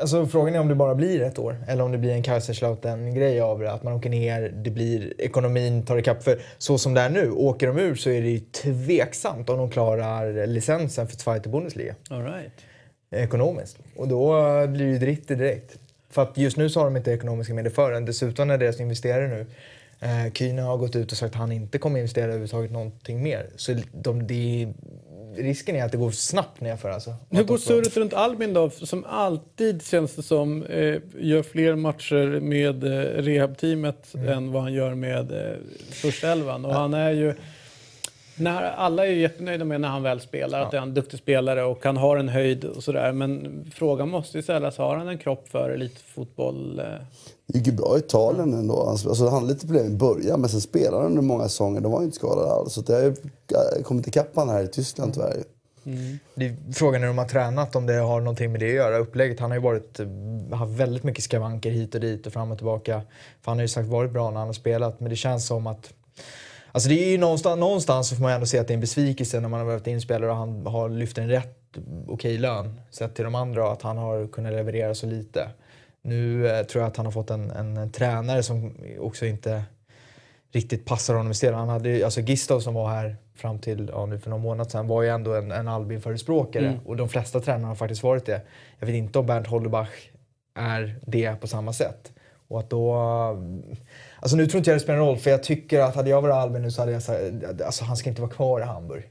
[SPEAKER 5] Alltså, frågan är om det bara blir ett år eller om det blir en Kaiserslautern-grej av det. Att man åker ner, det blir, ekonomin tar ikapp. För så som det är nu, åker de ur så är det ju tveksamt om de klarar licensen för Zweite Bundesliga
[SPEAKER 1] All right.
[SPEAKER 5] ekonomiskt. Och då blir det ju dritt direkt. För att just nu så har de inte ekonomiska medel för den. Dessutom är deras investerare nu eh, Kühne har gått ut och sagt att han inte kommer investera överhuvudtaget någonting mer. Så de, det, risken är att det går snabbt nerför alltså.
[SPEAKER 1] Hur
[SPEAKER 5] de
[SPEAKER 1] går surret runt Albin då? Som alltid känns det som eh, gör fler matcher med eh, rehabteamet
[SPEAKER 5] Mm.
[SPEAKER 1] än vad han gör med eh, första elvan. Och han är ju... När, alla är ju jättenöjda med när han väl spelar, att han är en duktig spelare och han har en höjd och sådär. Men frågan måste ju ställas, har han en kropp för elitfotboll? Eh?
[SPEAKER 3] Det gick ju bra i Italien ändå. Alltså, han hade lite problem i början, men sen spelade han under många säsonger. De var ju inte skadade alls. Så det har ju eh, kommit ikapp han här i Tyskland tyvärr.
[SPEAKER 5] Det är, frågan är om han har tränat, om det har någonting med det att göra. Upplägget, han har ju varit, eh, haft väldigt mycket skavanker hit och dit och fram och tillbaka. För han har ju sagt varit bra när han har spelat, men det känns som att Alltså det är ju någonstans, någonstans så får man ändå se att det är en besvikelse när man har behövt inspelare och han har lyft en rätt okej lön sett till de andra och att han har kunnat leverera så lite. Nu eh, tror jag att han har fått en, en, en tränare som också inte riktigt passar honom i spelet. Han hade, alltså Gistav som var här fram till ja, nu för någon månad sedan var ju ändå en, en Albin-förespråkare och de flesta tränarna har faktiskt varit det. Jag vet inte om Bernt Hollerbach är det på samma sätt. Och att då... Alltså nu tror inte jag det spelar någon roll för jag tycker att hade jag varit Albin nu så hade jag sagt alltså han ska inte vara kvar i Hamburg.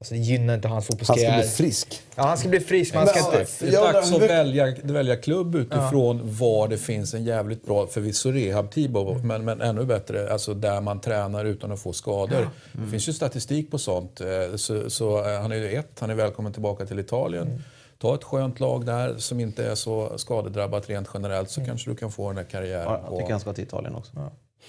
[SPEAKER 5] Alltså det gynnar inte hans
[SPEAKER 3] Han
[SPEAKER 5] fotbollskarriär.
[SPEAKER 3] ska bli frisk.
[SPEAKER 5] Ja, han ska bli frisk men han ska
[SPEAKER 3] Men,
[SPEAKER 5] inte...
[SPEAKER 4] Det är
[SPEAKER 3] Jag
[SPEAKER 4] dags att välja, välja klubb utifrån var det finns en jävligt bra, förvisso rehab-Tibo, men, men ännu bättre, alltså där man tränar utan att få skador. Det finns ju statistik på sånt. eh, Så, så eh, han är ju ett, han är välkommen tillbaka till Italien. Ta ett skönt lag där som inte är så skadedrabbat rent generellt så kanske du kan få den där karriären.
[SPEAKER 2] Ja, jag
[SPEAKER 4] på-
[SPEAKER 2] tycker han ska till Italien också.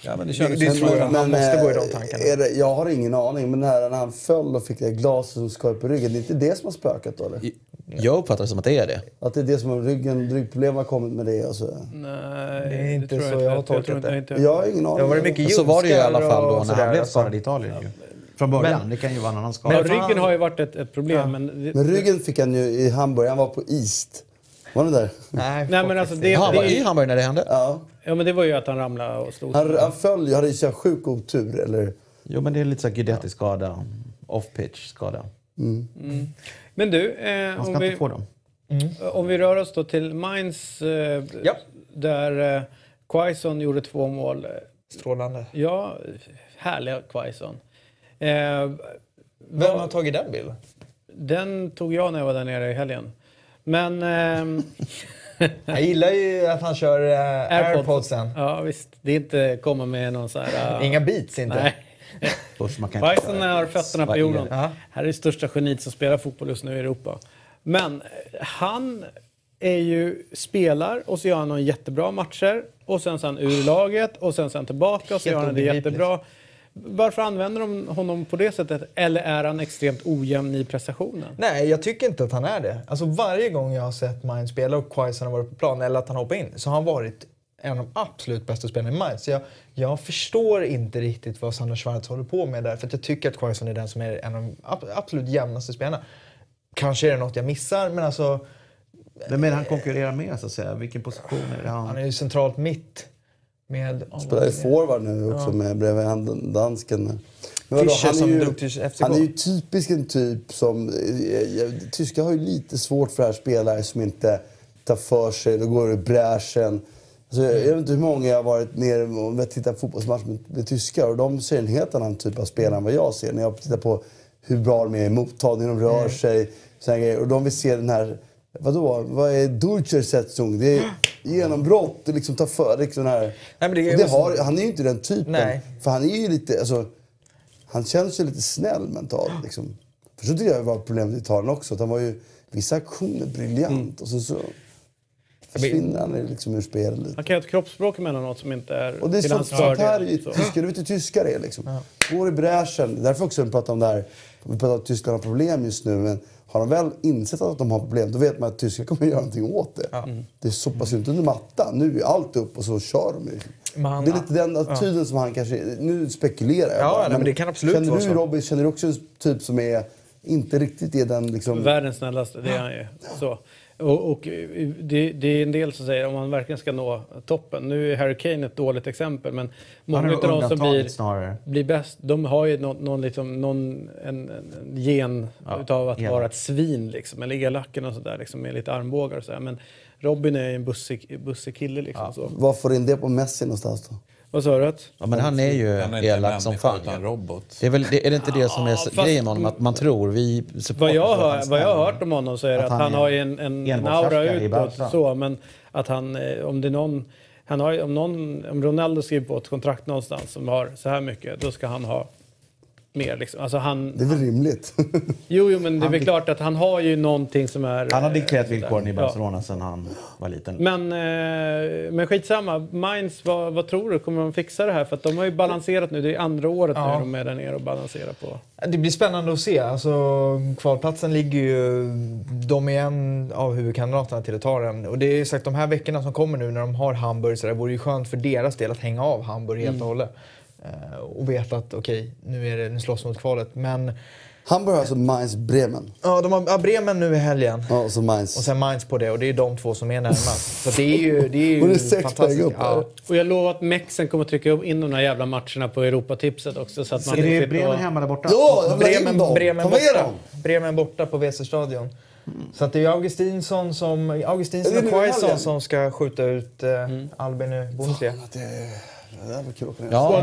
[SPEAKER 4] Ja, men det
[SPEAKER 5] Det-
[SPEAKER 4] kändes
[SPEAKER 5] det
[SPEAKER 4] som
[SPEAKER 5] tror jag. Han måste
[SPEAKER 3] eh,
[SPEAKER 5] gå i de tankarna.
[SPEAKER 3] Är det, jag har ingen aning, men när, han föll och fick det glaset som skar på ryggen, det är inte det som har spökat då? Eller?
[SPEAKER 2] Jag uppfattar det som att det är det.
[SPEAKER 3] Att det är det som har ryggen, ryggproblem har kommit med det? Alltså.
[SPEAKER 1] Nej,
[SPEAKER 5] Det är inte
[SPEAKER 1] tror
[SPEAKER 5] så
[SPEAKER 1] inte.
[SPEAKER 5] jag har
[SPEAKER 1] tror
[SPEAKER 5] tolkat
[SPEAKER 1] inte-
[SPEAKER 5] det.
[SPEAKER 1] inte-
[SPEAKER 3] Jag har ingen aning.
[SPEAKER 5] Det har varit mycket
[SPEAKER 2] Så var det ju i alla fall då när han blev
[SPEAKER 5] alltså.
[SPEAKER 2] skadad i Italien. Ju. Från början.
[SPEAKER 5] Men-
[SPEAKER 2] det kan ju vara en annan
[SPEAKER 1] Ja,
[SPEAKER 2] skada.
[SPEAKER 5] Men
[SPEAKER 1] ryggen har ju varit ett, ett problem. Men, det,
[SPEAKER 3] Men ryggen fick han ju i Hamburg. Han var på East. Var han där?
[SPEAKER 5] Nej,
[SPEAKER 1] Nej, men alltså det,
[SPEAKER 2] han var i Hamburg när det hände.
[SPEAKER 3] Ja.
[SPEAKER 1] ja, men det var ju att han ramlade och stod.
[SPEAKER 3] Han, han föll ju. Hade ju så sjuk otur. Eller?
[SPEAKER 2] Jo, men det är lite så Guidetti-skada. Off-pitch-skada.
[SPEAKER 1] Men du, eh,
[SPEAKER 2] Han ska
[SPEAKER 1] om, vi,
[SPEAKER 2] få dem.
[SPEAKER 1] om vi rör oss då till Mainz eh,
[SPEAKER 5] Ja.
[SPEAKER 1] där eh, Quaison gjorde två mål.
[SPEAKER 5] Strålande.
[SPEAKER 1] Ja, härliga Quaison. Eh,
[SPEAKER 5] Vem har tagit den bilden?
[SPEAKER 1] den tog jag när jag var där nere i helgen. Men... ehm, [laughs]
[SPEAKER 5] Jag gillar ju att han kör uh,
[SPEAKER 1] Airpods.
[SPEAKER 5] airpodsen.
[SPEAKER 1] ja, visst. Det är inte komma med någon sån här... eh,
[SPEAKER 5] Inga beats inte.
[SPEAKER 1] Nej. [laughs] Quaison har fötterna på jorden.
[SPEAKER 2] det?
[SPEAKER 5] Ja.
[SPEAKER 1] Här är det största geniet som spelar fotboll just nu i Europa. Men eh, han är ju spelar och så gör han några jättebra matcher och sen så är han ur laget och sen så är han tillbaka och så
[SPEAKER 5] Helt
[SPEAKER 1] gör han det jättebra. Varför använder de honom på det sättet? Eller är han extremt ojämn i prestationen?
[SPEAKER 5] Nej, jag tycker inte att han är det. Alltså varje gång jag har sett Mainz spela och Quaison har varit på plan eller att han hoppar in så har han varit en av de absolut bästa spelarna i Mainz. Så jag, jag förstår inte riktigt vad Sander Schwarz håller på med där för att jag tycker att Quaison är den som är en av de ab- absolut jämnaste spelarna. Kanske är det något jag missar men alltså
[SPEAKER 2] Vem är det han konkurrerar med så att säga? Vilken position är det han?
[SPEAKER 5] han är ju centralt mitt. Med,
[SPEAKER 3] Spelar ju forward nu också med, bredvid han, dansken. Men vadå,
[SPEAKER 5] Fischer
[SPEAKER 3] han är ju. Han är ju typisk en typ som... eh, eh, Tyskar har ju lite svårt för det här spelare som inte tar för sig, då går det i bräschen. Alltså, jag vet inte hur många jag har varit nere och tittat på fotbollsmatch med, med tyskar och de ser en helt annan typ av spelare än vad jag ser. När jag tittar på hur bra de är i mottagning, de rör sig. såna grejer. Och de vill se den här... Vadå? Vad är Durchsetzung? Det är genombrott, det liksom tar för. Liksom här,
[SPEAKER 5] Nej, men det är-
[SPEAKER 3] och det har, han är ju inte den typen.
[SPEAKER 5] Nej.
[SPEAKER 3] För han är ju lite... Alltså, han känns ju lite snäll mentalt. Liksom. För så tycker jag var problemet i Italien också. Att han var ju vissa aktioner briljant och så, så försvinner han liksom ur spelet lite.
[SPEAKER 1] Han kan ha ett kroppsspråk emellanåt som inte är
[SPEAKER 3] Och det är sånt, sånt här är
[SPEAKER 1] Så.
[SPEAKER 3] tyskar. Du vet hur tyskar är liksom. Går i bräschen. Därför också vi pratar om det här. Vi pratar om att Tyskland har problem just nu. Men har de väl insett att de har problem, då vet man att tyskar kommer att göra någonting åt det.
[SPEAKER 1] Mm.
[SPEAKER 3] Det sopas ju inte under mattan. Nu är allt upp och så kör de ju.
[SPEAKER 5] Men han-
[SPEAKER 3] det är lite den attityden som han kanske... Nu spekulerar jag
[SPEAKER 5] Ja,
[SPEAKER 3] bara,
[SPEAKER 5] nej, men det kan absolut
[SPEAKER 3] känner
[SPEAKER 5] vara
[SPEAKER 3] du. Robin, känner du också en typ som är inte riktigt är den liksom...
[SPEAKER 1] Världens snällaste, det är han ju. Så. Och, och eh, det, det är en del som säger om man verkligen ska nå toppen. Nu är Harry Kane ett dåligt exempel men många av de som blir,
[SPEAKER 2] snarare.
[SPEAKER 1] blir bäst, de har ju någon, någon, liksom, någon en, en gen
[SPEAKER 2] Ja,
[SPEAKER 1] utav att
[SPEAKER 2] elak.
[SPEAKER 1] vara ett svin liksom, eller elak och sådär liksom, med lite armbågar och sådär. Men Robin är ju en bussig, bussig kille liksom. Så.
[SPEAKER 3] Vad får in det på Messi någonstans då?
[SPEAKER 1] Vad sa du? Att?
[SPEAKER 2] Ja, men han är ju
[SPEAKER 4] Han är
[SPEAKER 2] elak som fan.
[SPEAKER 4] utan robot.
[SPEAKER 2] Det är, väl, det, är det inte det som är
[SPEAKER 1] Ja,
[SPEAKER 2] grejen med honom? Att man tror, vi
[SPEAKER 1] Vad jag, hör, vad jag har hört om honom så är det
[SPEAKER 2] Att
[SPEAKER 1] att
[SPEAKER 2] han
[SPEAKER 1] han,
[SPEAKER 2] är
[SPEAKER 1] har ju en, en, en aura utåt. Så, men att han, eh, om det är någon, han har, om, någon, om Ronaldo skriver på ett kontrakt någonstans som har så här mycket, då ska han ha mer. Liksom. Alltså han,
[SPEAKER 3] Det är väl rimligt? [laughs]
[SPEAKER 1] jo, jo, men det är väl klart att han har ju någonting som är...
[SPEAKER 2] Han har
[SPEAKER 1] eh,
[SPEAKER 2] dikterat villkoren i
[SPEAKER 1] ja.
[SPEAKER 2] Barcelona sedan han var liten.
[SPEAKER 1] Men, eh, men skitsamma. Mainz, vad, vad tror du? Kommer de fixa det här? För att de har ju balanserat nu. Det är andra året
[SPEAKER 5] Ja.
[SPEAKER 1] nu de är där nere och balanserar på.
[SPEAKER 5] Det blir spännande att se. Alltså, kvalplatsen ligger ju... De är en av huvudkandidaterna till att ta den. Och det är sagt, de här veckorna som kommer nu när de har Hamburg så det vore ju skönt för deras del att hänga av Hamburg helt och hållet. Eh, och veta att okej, nu, är det, nu slåss mot kvalet. Men
[SPEAKER 3] Hamburg har alltså Mainz Bremen.
[SPEAKER 5] Ja, de har ja, Bremen nu i helgen.
[SPEAKER 3] Ja, och så Mainz.
[SPEAKER 5] Och sen Mainz på det och det är de två som är närmast. Så det är ju, det är ju [laughs]
[SPEAKER 3] Och det är sex
[SPEAKER 5] fantastiskt.
[SPEAKER 3] upp,
[SPEAKER 5] Ja.
[SPEAKER 1] Och jag lovar att Mexen kommer trycka upp in de här jävla matcherna på Europatipset också. Så att man
[SPEAKER 2] Är det Bremen hemma där borta?
[SPEAKER 3] Ja, ha in
[SPEAKER 5] Bremen! Bremen, borta. Bremen borta på Weserstadion. Så att det är Augustinsson, som, Augustinsson
[SPEAKER 3] Är det
[SPEAKER 5] och Quaison som ska skjuta ut eh, Albin i
[SPEAKER 2] Ja,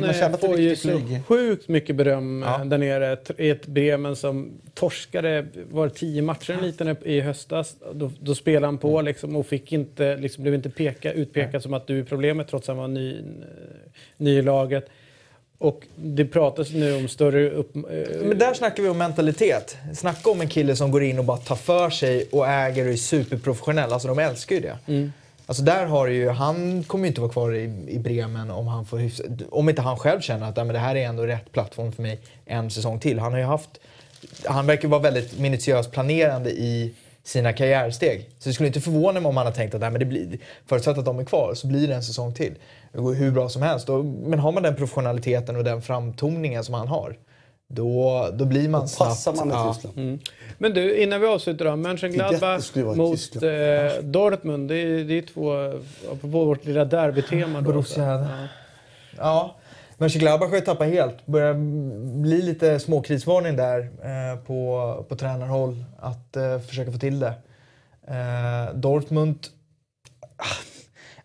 [SPEAKER 2] man känner
[SPEAKER 1] eh, får ju så sjukt mycket beröm
[SPEAKER 5] Ja.
[SPEAKER 1] eh, där nere. I ett Bremen som torskade, var tio matcher en liten i höstas. Då, då spelade han på liksom och fick inte, liksom, blev inte peka, utpekad som att du är problemet trots att han var ny, eh, ny i laget. Och det pratas nu om större upp...
[SPEAKER 5] Men där snackar vi om mentalitet. Snacka om en kille som går in och bara tar för sig och äger och är superprofessionell. Alltså de älskar ju det. Alltså där har ju, han kommer ju inte vara kvar i, i Bremen om, han får hyfsa, om inte han själv känner att "Ja, men det här är ändå rätt plattform för mig en säsong till. Han har ju haft, han verkar vara väldigt minutiöst planerande i sina karriärsteg. Så det skulle inte förvåna mig om han har tänkt att "Nej, men det blir, förutsatt att de är kvar så blir det en säsong till. Det går hur bra som helst. Och, men har man den professionaliteten och den framtoningen som han har då, då blir man
[SPEAKER 3] Då passar
[SPEAKER 5] snabbt...
[SPEAKER 3] man i
[SPEAKER 5] ja.
[SPEAKER 3] Tyskland.
[SPEAKER 1] Men du, innan vi avslutar då. Mönchengladbach mot eh, Dortmund. Det är, det är två, på vårt lilla derbytema. då.
[SPEAKER 5] Borussia.
[SPEAKER 1] Ja.
[SPEAKER 5] Ja, Mönchengladbach har ju tappat helt. Börjar bli lite småkrisvarning där eh, på, på tränarhåll att eh, försöka få till det. Eh, Dortmund ah,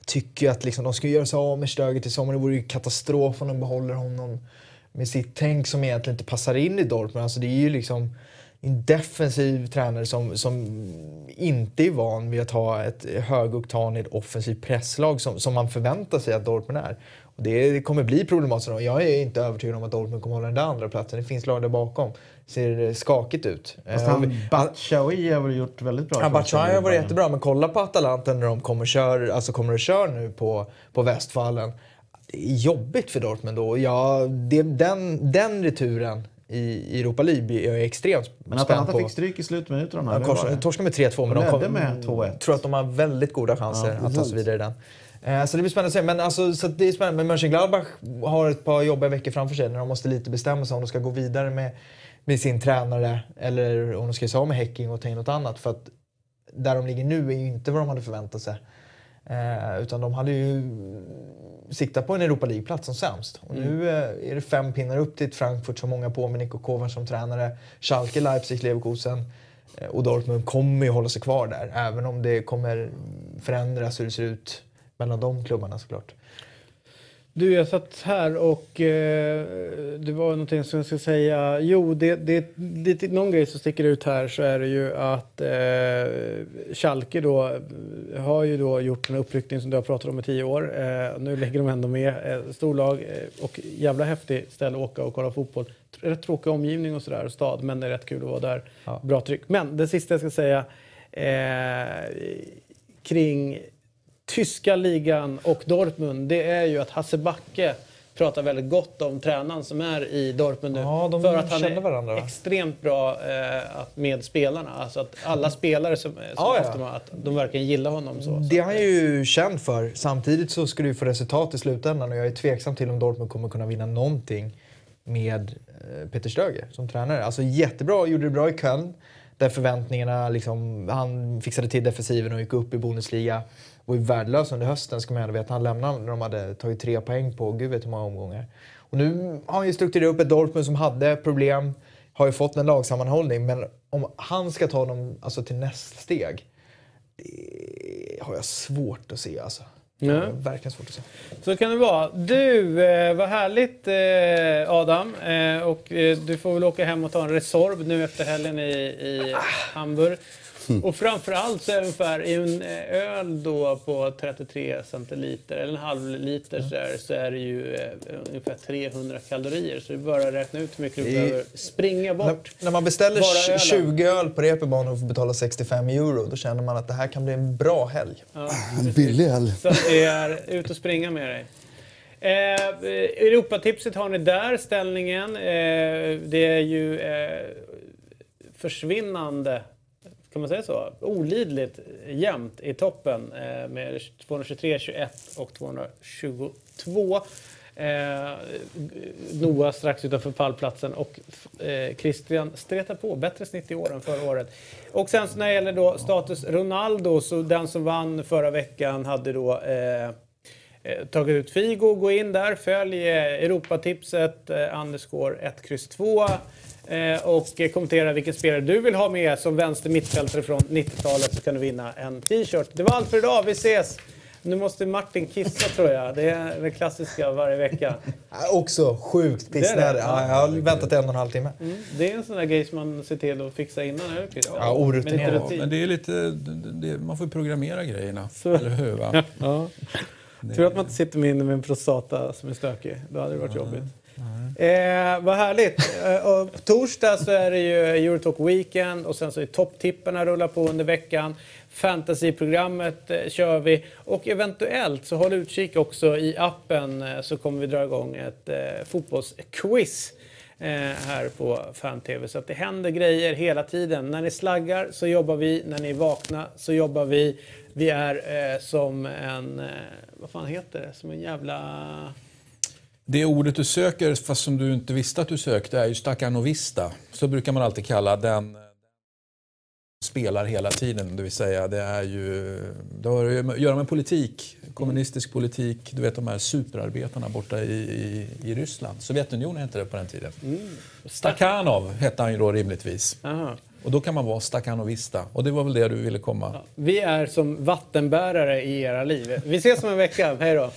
[SPEAKER 5] tycker att liksom, de ska göra sig av med Stöger till sommaren. Det vore ju katastrof om de behåller honom med sitt tänk som egentligen inte passar in i Dortmund. Alltså, det är ju liksom en defensiv tränare som, som inte är van vid att ha ett högoktanigt offensivt presslag som, som man förväntar sig att Dortmund är. Och det kommer bli problematiskt. Och Jag är inte övertygad om att Dortmund kommer hålla den där andra platsen. Det finns lag där bakom. Det ser skakigt ut.
[SPEAKER 2] Fast
[SPEAKER 5] Eh,
[SPEAKER 2] han, Batshuayi har väl gjort väldigt bra
[SPEAKER 5] Ja, Batshuayi har varit jättebra, men kolla på Atalanta när de kommer, kör, alltså kommer och kör nu på, på västfallen. Det är jobbigt för Dortmund då. Ja, det, den, den returen i Europa League är jag extremt
[SPEAKER 2] Men
[SPEAKER 5] spänd
[SPEAKER 2] Atalanta
[SPEAKER 5] på.
[SPEAKER 2] fick stryk i slutminuterna.
[SPEAKER 5] Ja, kors, torskade med 3-2, men
[SPEAKER 2] De
[SPEAKER 5] kom,
[SPEAKER 2] med 2-1.
[SPEAKER 5] tror att de har väldigt goda chanser att ta sig vidare i den. Eh, Så det blir spännande att se. Men, alltså, så det är spännande. men Mönchengladbach har ett par jobbiga veckor framför sig när de måste lite bestämma sig om de ska gå vidare med, med sin tränare eller om de ska säga av med Häcking och ta in något annat. För att där de ligger nu är ju inte vad de hade förväntat sig. Eh, utan de hade ju siktat på en Europa League-plats som sämst. Och nu eh, är det fem pinnar upp till Frankfurt som många på med Niko Kovac som tränare. Schalke, Leipzig, Leverkusen. Eh, Och Dortmund kommer ju hålla sig kvar där. Även om det kommer förändras hur det ser ut mellan de klubbarna såklart.
[SPEAKER 1] Du, jag satt här och eh, det var någonting som jag skulle säga. Jo, det, det, det, någon grej som sticker ut här så är det ju att eh, Schalke då eh, har ju då gjort en uppryckning som du har pratat om i tio år. Eh, nu lägger de ändå med. Eh, storlag eh, och jävla häftigt ställe att åka och kolla fotboll. Rätt tråkig omgivning och sådär, stad, men det är rätt kul att vara där.
[SPEAKER 5] Ja.
[SPEAKER 1] Bra tryck. Men det sista jag ska säga eh, kring tyska ligan och Dortmund, det är ju att Hasse Backe pratar väldigt gott om tränaren som är i Dortmund nu.
[SPEAKER 5] Ja, de
[SPEAKER 1] för att han
[SPEAKER 5] känner
[SPEAKER 1] är
[SPEAKER 5] varandra, va?
[SPEAKER 1] extremt bra eh, med spelarna. Alltså att alla spelare som, som
[SPEAKER 5] Ja, ja.
[SPEAKER 1] har- att de verkligen gillar honom. Så,
[SPEAKER 5] Det är han ju känd för. Samtidigt så ska du få resultat i slutändan och jag är tveksam till om Dortmund kommer kunna vinna någonting med eh, Peter Stöger som tränare. Alltså jättebra, gjorde det bra i Köln. Där förväntningarna, liksom, han fixade till defensiven och gick upp i Bundesliga. Var ju värdelös under hösten ska man ändå veta. Han lämnade när de hade tagit tre poäng på gud vet hur många omgångar. Och nu har han ju strukturerat upp ett Dortmund som hade problem. Har ju fått en lagsammanhållning men om han ska ta dem alltså, till nästa steg det har jag svårt att se alltså. Jag verkligen svårt att se.
[SPEAKER 1] Så kan det vara. Du, eh, vad härligt eh, Adam. Eh, och eh, du får väl åka hem och ta en Resorb nu efter helgen i, i Hamburg. [laughs] Och framförallt så är det ungefär i en eh, öl då på 33 centiliter, eller en halv liter så är, så är det ju eh, ungefär 300 kalorier. Så du bara räkna ut hur mycket du
[SPEAKER 5] Det är-
[SPEAKER 1] behöver springa
[SPEAKER 5] När,
[SPEAKER 1] bort.
[SPEAKER 5] när man beställer
[SPEAKER 1] Bara ölen.
[SPEAKER 5] 20 öl på reeperbahn och får betala 65 euro då känner man att det här kan bli en bra helg.
[SPEAKER 1] Ja, [laughs]
[SPEAKER 3] En billig öl.
[SPEAKER 1] Så det är ut och springa med dig. Eh, Europatipset har ni där, ställningen. Eh, det är ju eh, försvinnande, kan man säga så? Olidligt jämnt i toppen eh, med 223, 21 och 222. Eh, Noah strax utanför pallplatsen och eh, Christian stretar på. Bättre snitt i år än förra året. Och sen så när det gäller då status Ronaldo, så den som vann förra veckan hade då eh, eh tagit ut Figo. Gå in där, följ eh, Europatipset, eh, underscore 1, X, 2. Eh, och kommentera vilken spelare du vill ha med som vänster mittfältare från 90-talet så kan du vinna en t-shirt. Det var allt för idag. Vi ses! Nu måste Martin kissa tror jag. Det är det klassiska varje vecka. [laughs]
[SPEAKER 5] Också sjukt pissnödig. Ja, jag har väntat en och en halv timme. Mm.
[SPEAKER 1] Det är en sån där grej som man ser till att fixa innan, eller?
[SPEAKER 5] Ja, orutinerad.
[SPEAKER 4] Ja, men det är lite... Det, man får programmera grejerna, Så. eller hur? Va? [laughs]
[SPEAKER 1] ja. Tur att man inte sitter med, med en prostata som är stökig. Då hade det varit ja. jobbigt. Eh, vad härligt. Eh, på torsdag så är det ju Eurotalk Weekend och sen så är topptipparna rullar på under veckan. Fantasyprogrammet eh, kör vi och eventuellt så håll utkik också i appen eh, så kommer vi dra igång ett eh, fotbollsquiz eh, här på FanTV. Så att det händer grejer hela tiden. När ni slaggar så jobbar vi, när ni är vakna så jobbar vi. Vi är eh, som en, eh, vad fan heter det, som en jävla...
[SPEAKER 4] Det ordet du söker, fast som du inte visste att du sökte, är ju staccanovista. Så brukar man alltid kalla den spelar hela tiden. Det vill säga, det är ju... Det har att göra med politik, kommunistisk politik. Du vet de här superarbetarna borta i, i, i Ryssland. Sovjetunionen hette det på den tiden. Mm. Stakhanov hette han ju då rimligtvis. Aha. Och då kan man vara stakhanovista. Och det var väl det du ville komma? Ja.
[SPEAKER 1] Vi är som vattenbärare i era liv. Vi ses om en vecka. Hej då!